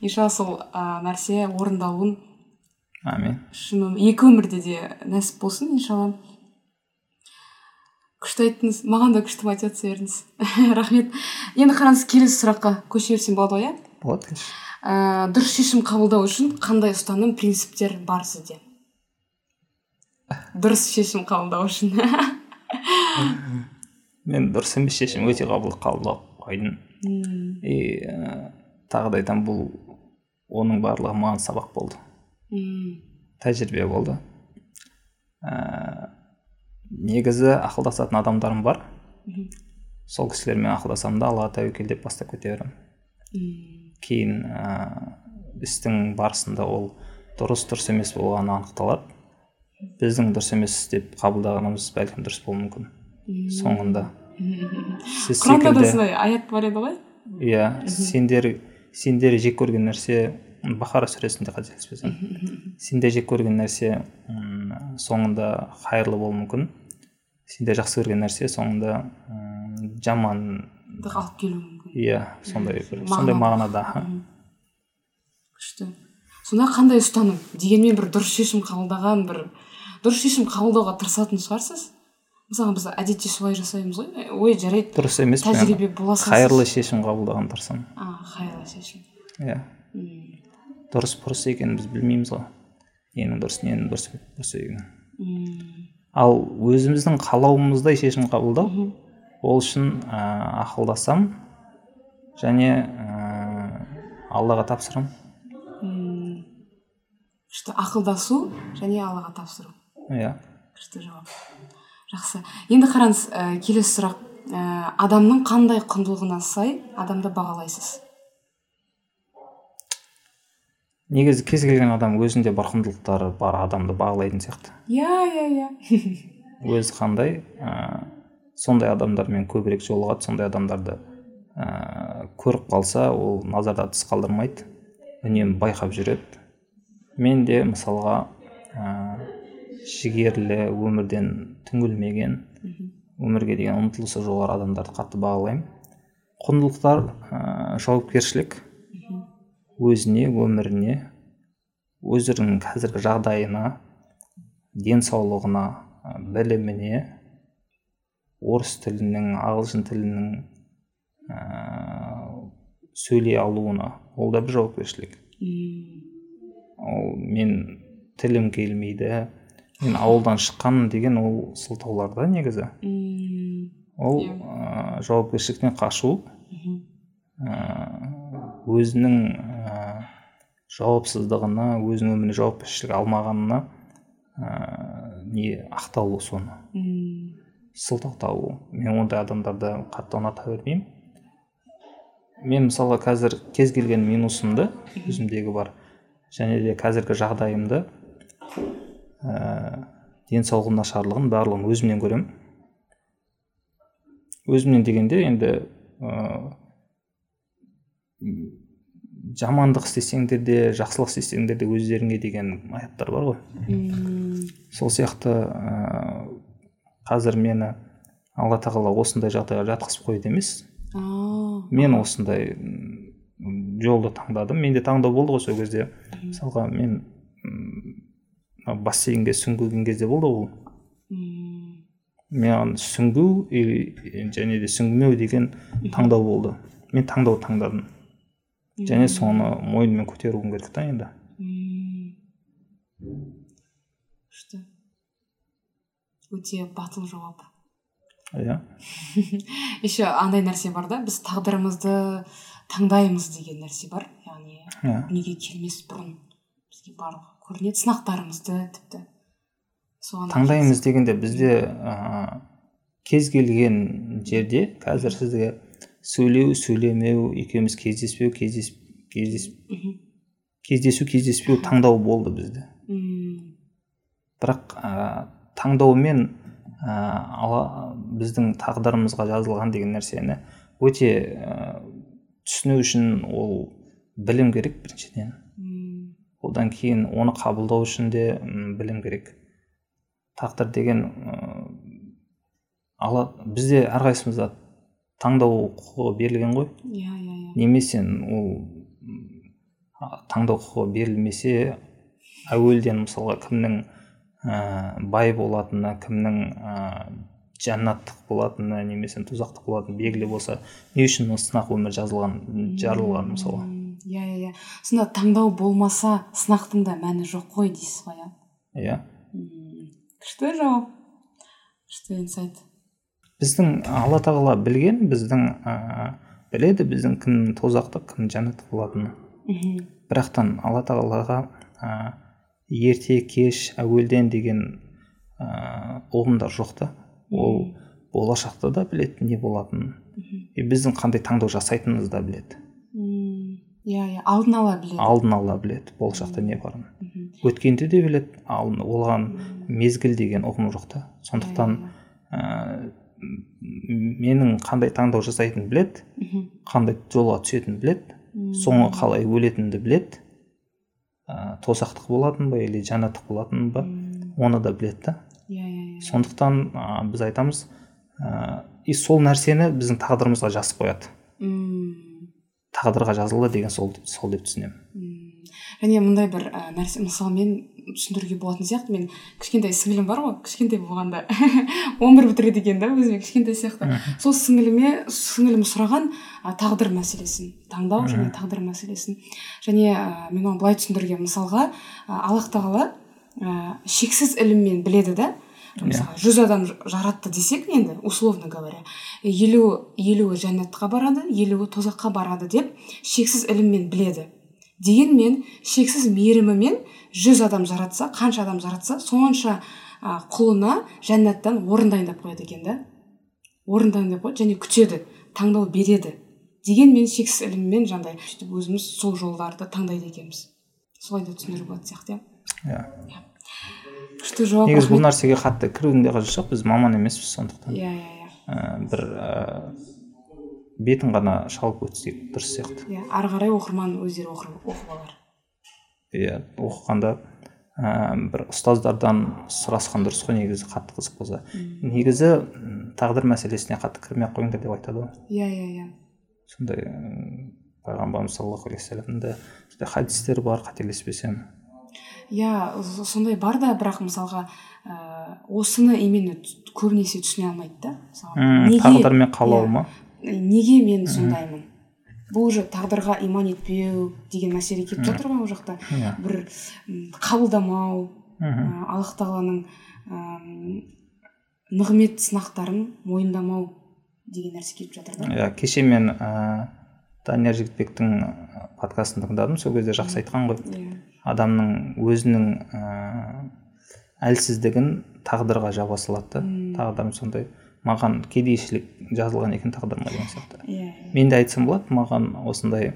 иншалла сол ә, нәрсе орындалуын әмин шын екі өмірде де нәсіп болсын иншалла. Күшті айттыңыз маған да күшті мотивация бердіңіз рахмет. Енді қараңыз келесі сұраққа көше берсем болады ғой иә? Болады конечно. Ә, дұрыс шешім қабылдау үшін қандай ұстаным принциптер бар сізде? Дұрыс шешім қабылдау үшін. Мен дұрыс емес шешім өте қабыл қабылдап қойдым. И ә, тағы да айтамын бұл оның барлығы маған сабақ болды. М, тәжірибе болды. Ә, негізі ақылдасатын адамдарым бар. Мхм, сол кісілермен ақылдасамын да аллаға тәуекел деп бастап кете беремін кейін ә, істің барысында ол дұрыс дұрыс емес болғаны анықталады. Біздің дұрыс емес деп қабылдағанымыз бәлкім дұрыс болуы мүмкін. Соңында. Сіз құранда да аят бар еді ғой? Иә сендер сендер жек көрген нәрсе бахара сүресінде қателеспесем. Сендер жек көрген нәрсе соңында қайырлы болуы мүмкін. Сендер жақсы көрген нәрсе соңында жаман алып келуі мүмкін. Иә сондай бір сондай мағынада. күшті. Сонда қандай ұстаным? Дегенмен бір дұрыс шешім қабылдаған бір дұрыс шешім қабылдауға тырысатын шығарсыз? Мысалы біз әдетте солай жасаймыз ғой. Ой жарайды. Дұрыс емес тәжірибе бола қайырлы шешім қабылдағанға тырысамын. А қайырлы шешім. Иә. Дұрыс бұрыс екенін біз білмейміз ғой. Ненің дұрыс ненің дұрыс бұрыс екенін. Ал өзіміздің қалауымыздай шешім қабылдау. Ол үшін ә, ақылдасам және ә, аллаға тапсырамын М, күшті ақылдасу және аллаға тапсыру? Иә. Күшті жауап. Жақсы. Енді қараңыз ә, келесі сұрақ. Ә, адамның қандай құндылығына сай адамды бағалайсыз? Негізі кез келген адам өзінде бар құндылықтары бар адамды бағалайтын сияқты. Иә иә иә. Өзі қандай? Ә, сондай адамдармен көбірек жолығады сондай адамдарды ә, көріп қалса ол назарда тыс қалдырмайды үнемі байқап жүреді. Мен де мысалға ә, жігерлі өмірден түңілмеген өмірге деген ұмтылысы жоғары адамдарды қатты бағалаймын. Құндылықтар ә, жауапкершілік. Өзіне өміріне өзінің қазіргі жағдайына денсаулығына біліміне орыс тілінің ағылшын тілінің ә, сөйлей алуына. Ол да бір жауапкершілік. Ол мен тілім келмейді мен ауылдан шыққанмын деген ол сылтаулар да негізі ол ә, жауапкершіліктен қашу. Ә, өзінің жауапсыздығына өзінің өміріне жауапкершілік алмағанына ә, не ақталу соны. М, сылтау табу мен ондай адамдарды қатты ұната бермеймін. Мен мысалға қазір кез келген минусымды өзімдегі бар және де қазіргі жағдайымды ә, денсаулығым нашарлығын барлығын өзімнен көремін. Өзімнен дегенде енді ә, жамандық істесеңдер де жақсылық істесеңдер де өздеріңе деген аяттар бар ғой. Сол сияқты ә, қазір мені алла тағала осындай жағдайға жатқызып қойды емес. А, мен осындай жолды таңдадым. Менде таңдау болды ғой сол кезде. Мысалға мен бассейнге сүңгіген кезде болды ғой ол. М, маған сүңгу и- және де сүңгімеу деген таңдау болды. Мен таңдау таңдадым. Және соны мойныммен көтеруім керек та енді. Күшті өте батыл жауап. Иә. Еще андай нәрсе бар да біз тағдырымызды таңдаймыз деген нәрсе бар. Яғни иә. дүниеге келмес бұрын бізге барлығы көрінеді сынақтарымызды тіпті. Соған таңдаймыз дегенде бізде ә, кез келген жерде қазір сізге сөйлеу сөйлемеу екеуміз кездеспеу кездес, кездес, кездесу кездеспеу таңдау болды бізде. М, бірақ ә, таңдаумен ә, ала- біздің тағдырымызға жазылған деген нәрсені өте ә, түсіну үшін ол білім керек біріншіден. Одан кейін оны қабылдау үшін де білім керек. Тағдыр деген ы, ала бізде әрқайсымызда таңдау құқығы берілген ғой. Иә иә иә. Немесе ол таңдау құқығы берілмесе әуелден мысалға кімнің ә, бай болатыны кімнің ә, жәннаттық болатыны немесе тозақтық болатыны белгілі болса не үшін сынақ өмір жазылған жарылған мысалы иә иә иә. Сонда таңдау болмаса сынақтың да мәні жоқ қой дейсіз ғой иә? Иә. Күшті жауап. Күшті инсайт. Біздің алла тағала білген біздің ә, біледі біздің кім тозақтық кім жәннаттық болатынын мхм. Бірақтан алла тағалаға ә, ерте кеш әуелден деген ә, ұғымдар жоқ та ол болашақта да біледі не болатынын. И біздің қандай таңдау жасайтынымызды да біледі. Иә иә. Алдын ала біледі. Алдын ала біледі болашақта не барын. Өткенді де біледі алдын оған мезгіл деген ұғым жоқ та сондықтан Иә, ә, м- менің қандай таңдау жасайтынымды біледі. Мхм. қандай жолға түсетінін біледі. М, соңы қалай өлетінімді біледі. Ә, тозақтық болатын ба или жәннаттық болатын ба оны да біледі да. Иә иә иә. Сондықтан ә, біз айтамыз ә, и сол нәрсені біздің тағдырымызға жазып қояды. М, тағдырға жазылды деген сол, сол деп түсінемін. Және мындай бір ә, нәрсе мысалмен түсіндіруге болатын сияқты. Мен кішкентай сіңілім бар ғой кішкентай болғанда. он бір бітіреді екен да өзіме кішкентай сияқты. Сол сіңіліме сіңілім сұраған ә, тағдыр мәселесін таңдау және тағдыр мәселесін. Және ә, мен оны былай түсіндіруге мысалға ә, аллах тағала ә, шексіз іліммен біледі да. Мысалы жүз адам жаратты десек енді условно говоря елу елуі жәннатқа барады елуі тозаққа барады деп шексіз іліммен біледі. Дегенмен шексіз мейірімімен жүз адам жаратса қанша адам жаратса сонша ә, құлына жәннаттан орын дайындап қояды екен да. Орын дайындап қояды және күтеді таңдау береді дегенмен шексіз іліммен жаңағыдай сөйтіп өзіміз сол жолдарды таңдайды екенбіз. Солай да түсіндіруге болатын сияқты иә. Иә. Күшті жауап негізі бұл нәрсеге қатты кірудің де қажеті жоқ біз маман емеспіз сондықтан. Иә иә иә. Ә, бір бетін ғана шалып өтсек дұрыс сияқты. Иә ары қарай оқырман өздері оқып алар. Иә оқығанда ә, бір ұстаздардан сұрасқан дұрыс қой негізі қатты қызық болса. Негізі тағдыр мәселесіне қатты кірмей ақ қойыңдар деп айтады ғой. Иә иә иә. Сондай пайғамбарымыз саллаллаху алейхи вассаламның да сондай хадистері бар қателеспесем. Иә сондай бар да бірақ мысалға ә, осыны именно көбінесе түсіне алмайды да. Тағдыр мен қалау иә, ма? Неге мен сондаймын? Бұл уже тағдырға иман етпеу деген мәселе келіп жатыр ғой ол жақта. Иә. Бір қабылдамау мхм. аллах тағаланың нығмет сынақтарын мойындамау деген нәрсе келіп жатыр да. Иә кеше мен ә, данияр жігітбектің подкастын тыңдадым. Сол кезде жақсы айтқан ғой. Иә. Адамның өзінің ә, әлсіздігін тағдырға жаба салады да. Тағдырым сондай. Маған кедейшілік жазылған екен тағдырыма деген сияқты. Иә мен де айтсам болады маған осындай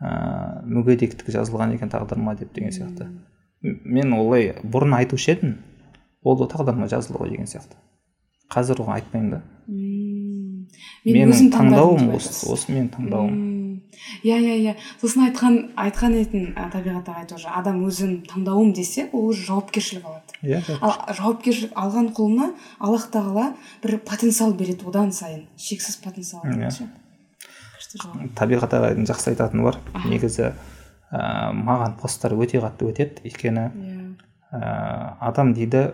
ә, мүгедектік жазылған екен тағдырыма деп деген сияқты. Мен олай бұрын айтушы едім ол да тағдырыма жазылды ғой деген сияқты. Қазір оған айтпаймын да. Менің таңдауым осы осы менің таңдауым. Иә иә иә. сосын айтқан айтқан етін табиғат ағай тоже адам өзім таңдауым десе ол уже жауапкершілік алады. Иә ал жауапкершілік алған құлына аллах тағала бір потенциал береді одан сайын. Шексіз потенциал Иә. табиғат ағайдың жақсы айтатыны бар. Негізі ә, маған посттар өте қатты өтеді. Өйткені иә. ә, адам дейді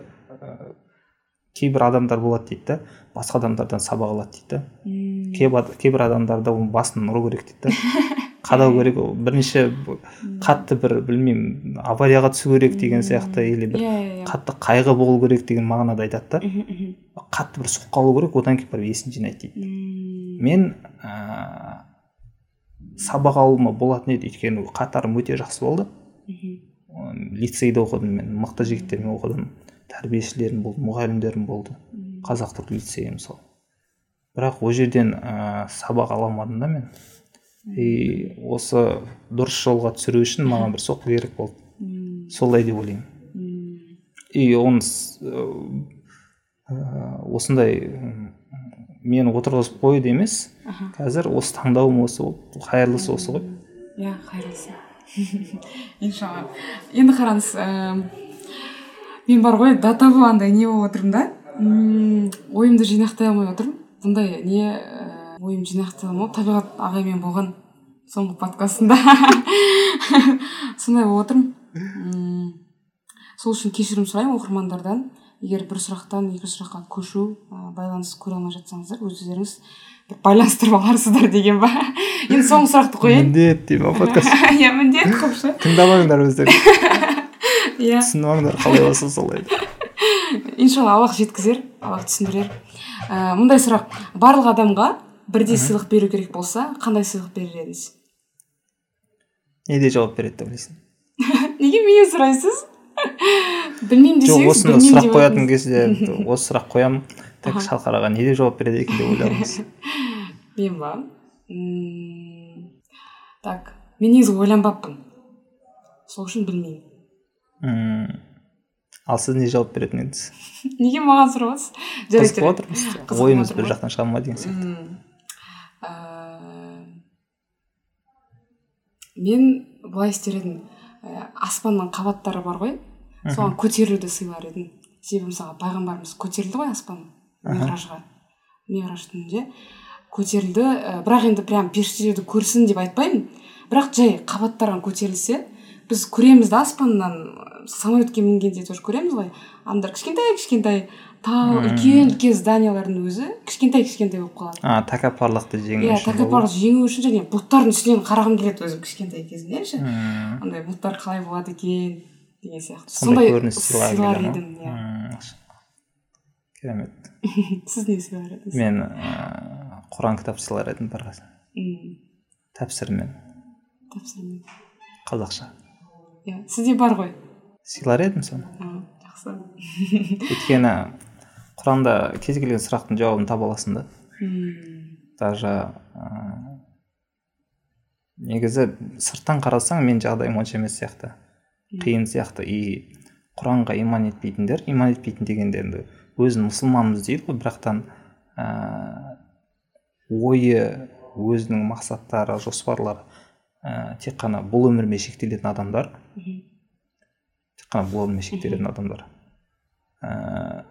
кейбір адамдар болады дейді да басқа адамдардан сабақ алады дейді да кейбір, кейбір адамдарда оның басын ұру керек дейді да қадау керек ол бірнеше б- қатты бір білмеймін аварияға түсу керек деген сияқты или бір иә иә иә. қатты қайғы болу керек деген мағынада айтады да. Қатты бір соққы алу керек одан кейін барып есін жинайды дейді мен ә, сабақ алуыма болатын еді өйткені қатарым өте жақсы болды. Лицейде оқыдым мен мықты жігіттермен оқыдым. Тәрбиешілерім болды мұғалімдерім болды. Қазақ түрік лицейі мысалы. Бірақ ол жерден ә, сабақ ала алмадым да мен. И осы дұрыс жолға түсіру үшін маған бір соққы керек болды. Солай деп ойлаймын. И оны ә, ә, осындай мені отырғызып қоюды емес. Қазір осы таңдауым осы болды қайырлысы осы ғой. Иә қайырлысы. Иншалла. Енді қараңыз мен бар ғой до того андай не болып отырмын да. Ойымды жинақтай алмай отырмын. Бұндай не ііі ойым жинақтай алмай табиғат ағаймен болған соңғы подкастында сондай болып отырмын. Сол үшін кешірім сұраймын оқырмандардан. Егер бір сұрақтан екінші сұраққа көшу ә, байланыс көре алмай жатсаңыздар өздеріңіз бір байланыстырып аларсыздар деген ба? Енді соңғы сұрақты қояйын. Міндет дейді ма подкаст. Иә міндет қылып ше тыңдамаңдар өздері иә. түсініп қалай болса солай иншалла аллах жеткізер аллах түсіндірер. Ә, мұндай сұрақ. Барлық адамға бірдей сыйлық беру керек болса қандай сыйлық берер едіңіз? Неде жауап береді деп ойлайсың? Неге менен сұрайсыз? Білмеймін жоқ десеңіз осыны білмеймін сұрақ қоятын кезде осы сұрақ қоямын так Аха. шалқар аға не деп жауап береді екен деп ойлағанбыз мен ба? Так мен негізі ойланбаппын. Сол үшін білмеймін. М, ал сіз не жауап беретін едіңіз? Неге маған сұрап отырсыз отырмыз ойымыз бір жақтан шыға ма деген сияқты. Мен былай істер едім. Ә, аспанның қабаттары бар ғой. Соған көтерілуді сыйлар едім. Себебі мысалы пайғамбарымыз көтерілді ғой аспан миражға мираж түнінде көтерілді ә, бірақ енді прям періштелерді көрсін деп айтпаймын. Бірақ жай қабаттарға көтерілсе біз көреміз да аспаннан. Самолетке мінгенде тоже көреміз ғой. Адамдар кішкентай кішкентай. Тау үлкен үлкен зданиялардың өзі кішкентай кішкентай болып қалады. А тәкаппарлықты жеңу иә үшін тәкаппарлық жеңу үшін және бұлттардың үстінен қарағым келеді өзім кішкентай кезімде ше. Андай бұлттар қалай болады екен деген сияқты. Сондай көрініс сыйлар едім иә. Керемет. Сіз не сыйлар едіңіз мен ыыы құран кітап сыйлар едім бір тәпсірмен. Тапсырма қазақша. Иә сізде бар ғой. Сыйлар едім соны. Жақсы. Өйткені құранда кез келген сұрақтың жауабын таба аласың да. Мм, даже ыыы негізі сырттан қарасаң мен жағдайым онша емес сияқты. Қиын сияқты. И құранға иман етпейтіндер иман етпейтін дегенде енді өзін мұсылманбыз дейді ғой бірақтан ыыы ойы өзінің мақсаттары жоспарлары ә, тек қана бұл өмірмен шектелетін адамдар. Мхм, тек қана бұл өмірмен шектелетін адамдар. Ә,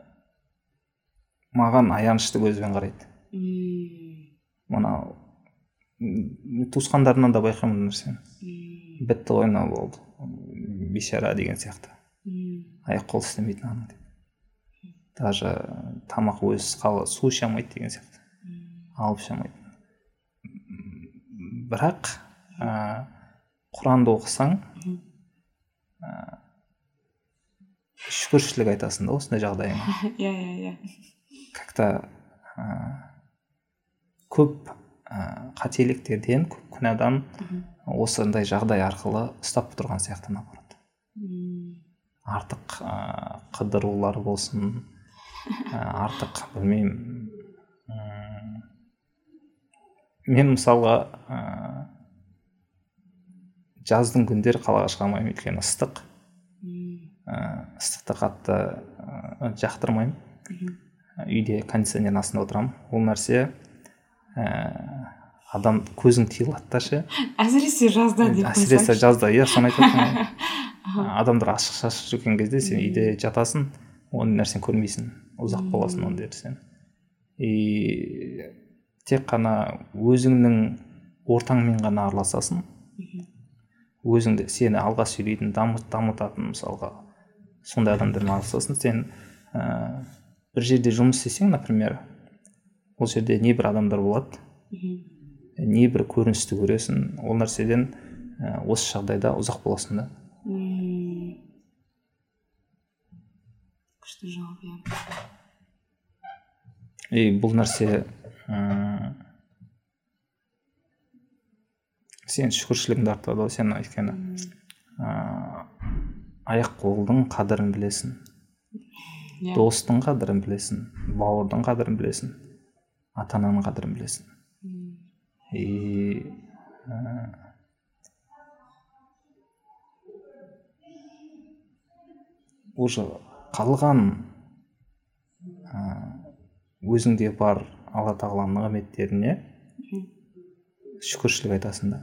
маған аянышты көзбен қарайды. Мм, мынау м, туысқандарымнан да байқаймын бұл нәрсені. Бітті ғой мынау болды. Бейшара деген сияқты. Аяқ қол істемейтін адам деп. Даже тамақ өзі қалы су іше алмайды деген сияқты. Алып іше алмайды. Бірақ ә, құранды оқысаң ә, шүкіршілік айтасың да осындай жағдайыңа. Иә иә иә. Как то ә, көп ә, қателіктерден көп күнәдан осындай жағдай арқылы ұстап тұрған сияқты наоборот артық ә, қыдырулар болсын ә, артық білмеймін. Мен мысалға ә, жаздың күндері қалаға шыға алмаймын өйткені ыстық. Ә, ыстықты қатты ә, жақтырмаймын. Мхм, үйде кондиционердің астында отырамын. Ол нәрсе ә, адам көзің тиылады да ше. Әсіресе жазда деп әсіресе жазда иә соны айтып жатырмын ғой. адамдар ашық шашық жүрген кезде сен үйде жатасың ондай нәрсені көрмейсің ұзақ боласың ондай нәрсен и тек қана өзіңнің ортаңмен ғана араласасың. Өзіңді сені алға сүйрейтін дамыт, дамытатын мысалға сондай адамдармен араласасың сен ә, бір жерде жұмыс істесең например ол жерде небір адамдар болады. Небір көріністі көресің. Ол нәрседен ә, осы жағдайда ұзақ боласың да. Күшті жауап иә. И бұл нәрсе м, сен шүкіршілігіңді артады ғой сен өйткені ә, аяқ қолдың қадірін білесің. Иә. Достың қадірін білесің бауырдың қадірін білесің ата ананың қадірін білесің. И ә, уже қалған ә, өзіңде бар алла тағаланың нығметтеріне шүкіршілік айтасың да.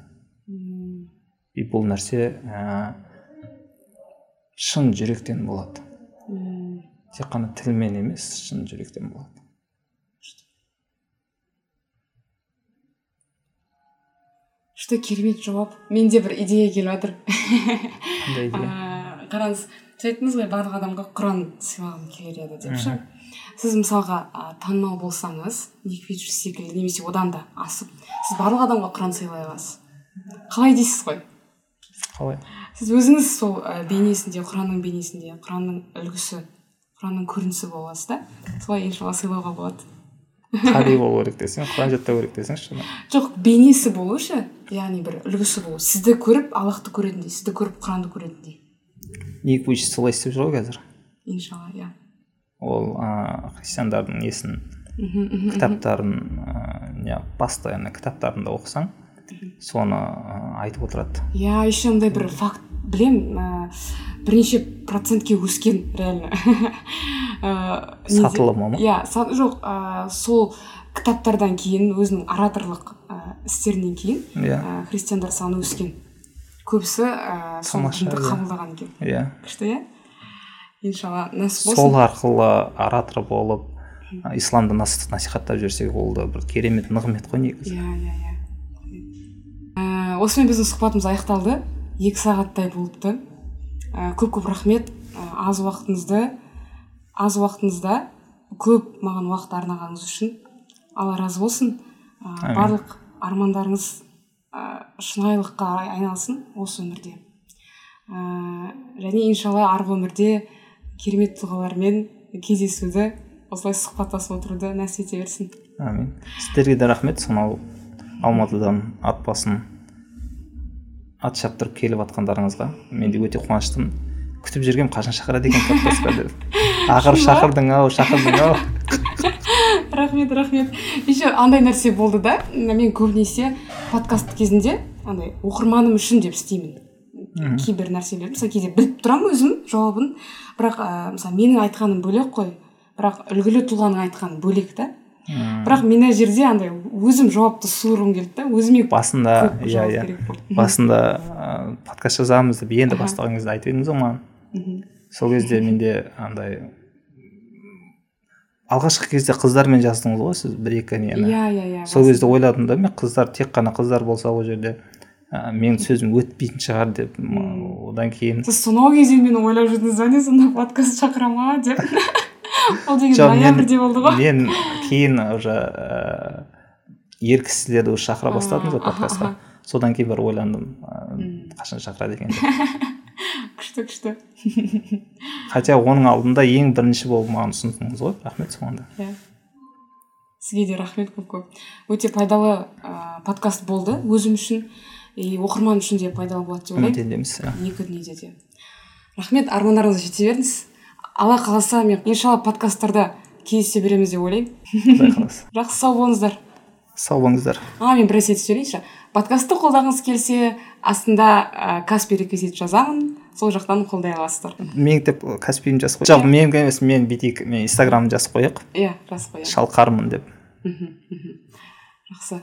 И бұл нәрсе ә, шын жүректен болады мм. тек қана тілмен емес шын жүректен болады күшті. Керемет жауап. Менде бір идея келіп жатыр. Қандай идея? Қараңыз сіз айттыңыз ғой барлық адамға құран сыйлағым келер еді деп ше? Сіз мысалға ә, танымал болсаңыз секілді немесе одан да асып сіз барлық адамға құран сыйлай аласыз. Қалай дейсіз ғой? Қалай? Сіз өзіңіз сол ә, бейнесінде құранның бейнесінде құранның үлгісі құранның көрінісі боласыз да? Солай иншалла сыйлауға болады. Қари болу керек десең құран жаттау керек десеңші жоқ бейнесі болу ше яғни бір үлгісі болу. Сізді көріп аллахты көретіндей сізді көріп құранды көретіндей ник вуч солай істеп жүр ғой қазір. Иншалла иә. Ол ә, христиандардың несін? Кітаптарын не постоянно кітаптарында оқысаң соны айтып отырады иә еще андай бір факт білем ә, бірнеше процентке өскен реально. Ә, сатылымы ма иә жоқ ә, сол кітаптардан кейін өзінің ораторлық ә, істерінен кейін иә. ә, христиандар саны өскен. Көбісі ә, сол дінді иә. қабылдаған екен. Иә. Күшті иә? Иншалла нәсіп сол болсын арқылы оратор болып ә, исламды нас- насихаттап жүрсек ол да бір керемет нығмет қой негізі. Иә иә иә. Ә, осымен біздің сұхбатымыз аяқталды. Екі сағаттай болыпты. Ә, көп көп рахмет. Ә, аз уақытыңызды аз уақытыңызда көп маған уақыт арнағаныңыз үшін алла разы болсын. Ә, барлық армандарыңыз ә, шынайылыққа айналсын осы өмірде. Ә, және иншалла арғы өмірде керемет тұлғалармен кездесуді осылай сұхбаттасып отыруды нәсіп ете берсін. Әмин сіздерге де рахмет. Сонау алматыдан ат басын ат шаптырып келіп жатқандарыңызға мен де өте қуаныштымын. Күтіп жүргенмін қашан шақырады екен подкастқа деп. Ақыры шақырдың ау шақырдың ау рахмет рахмет. Еще андай нәрсе болды да мен көбінесе подкаст кезінде андай оқырманым үшін деп істеймін. Кейбір нәрселерді мысалы кейде біліп тұрамын өзім жауабын. Бірақ ә, мысалы менің айтқаным бөлек қой. Бірақ үлгілі тұлғаның айтқаны бөлек та. Бірақ мен ана жерде андай өзім жауапты суырғым келді да өзіме басында иә иә. басында подкаст жазамыз деп енді бастаған кезде айтып едіңіз ғой маған. Сол кезде менде андай алғашқы кезде қыздармен жаздыңыз ғой сіз бір екі нені иә иә иә сол кезде ойладым да мен қыздар тек қана қыздар болса ол жерде ә, менің сөзім өтпейтін шығар деп одан кейін сіз сонау кезде мені ойлап жүрдіңіз ба не сонда подкаст шақыра ма деп. ол деген ноябрьде болды ғой. мен кейін уже ә, ер кісілерді уже шақыра бастадым ғой подкастқа. содан кейін бір ойландым қашан шақырады екен күшті күшті. Хотя оның алдында ең бірінші болып маған ұсындыңыз ғой рахмет соған да. Иә. Сізге де рахмет көп көп. Өте пайдалы ә, подкаст болды. Өзім үшін и оқырман үшін де пайдалы болады деп ойлаймын. үміттенеміз екі дүниеде де. Рахмет армандарыңызға жете беріңіз. Алла қаласа мен. Иншалла подкасттарда кездесе береміз деп ойлаймын. Құдай қаласа жақсы сау болыңыздар. Сау болыңыздар. А мен бір нәрсе жіберейінші подкастты қолдағыңыз келсе астында ә, каспи реквизит жазамын. Сол жақтан қолдай аласыздар. Мектеп каспиімді жазып қой жоқ менікі емес мен бүйтейік мен инстаграмымды жазып қояйық иә жазып қояйық. Шалқармын деп. Мхм. Жақсы.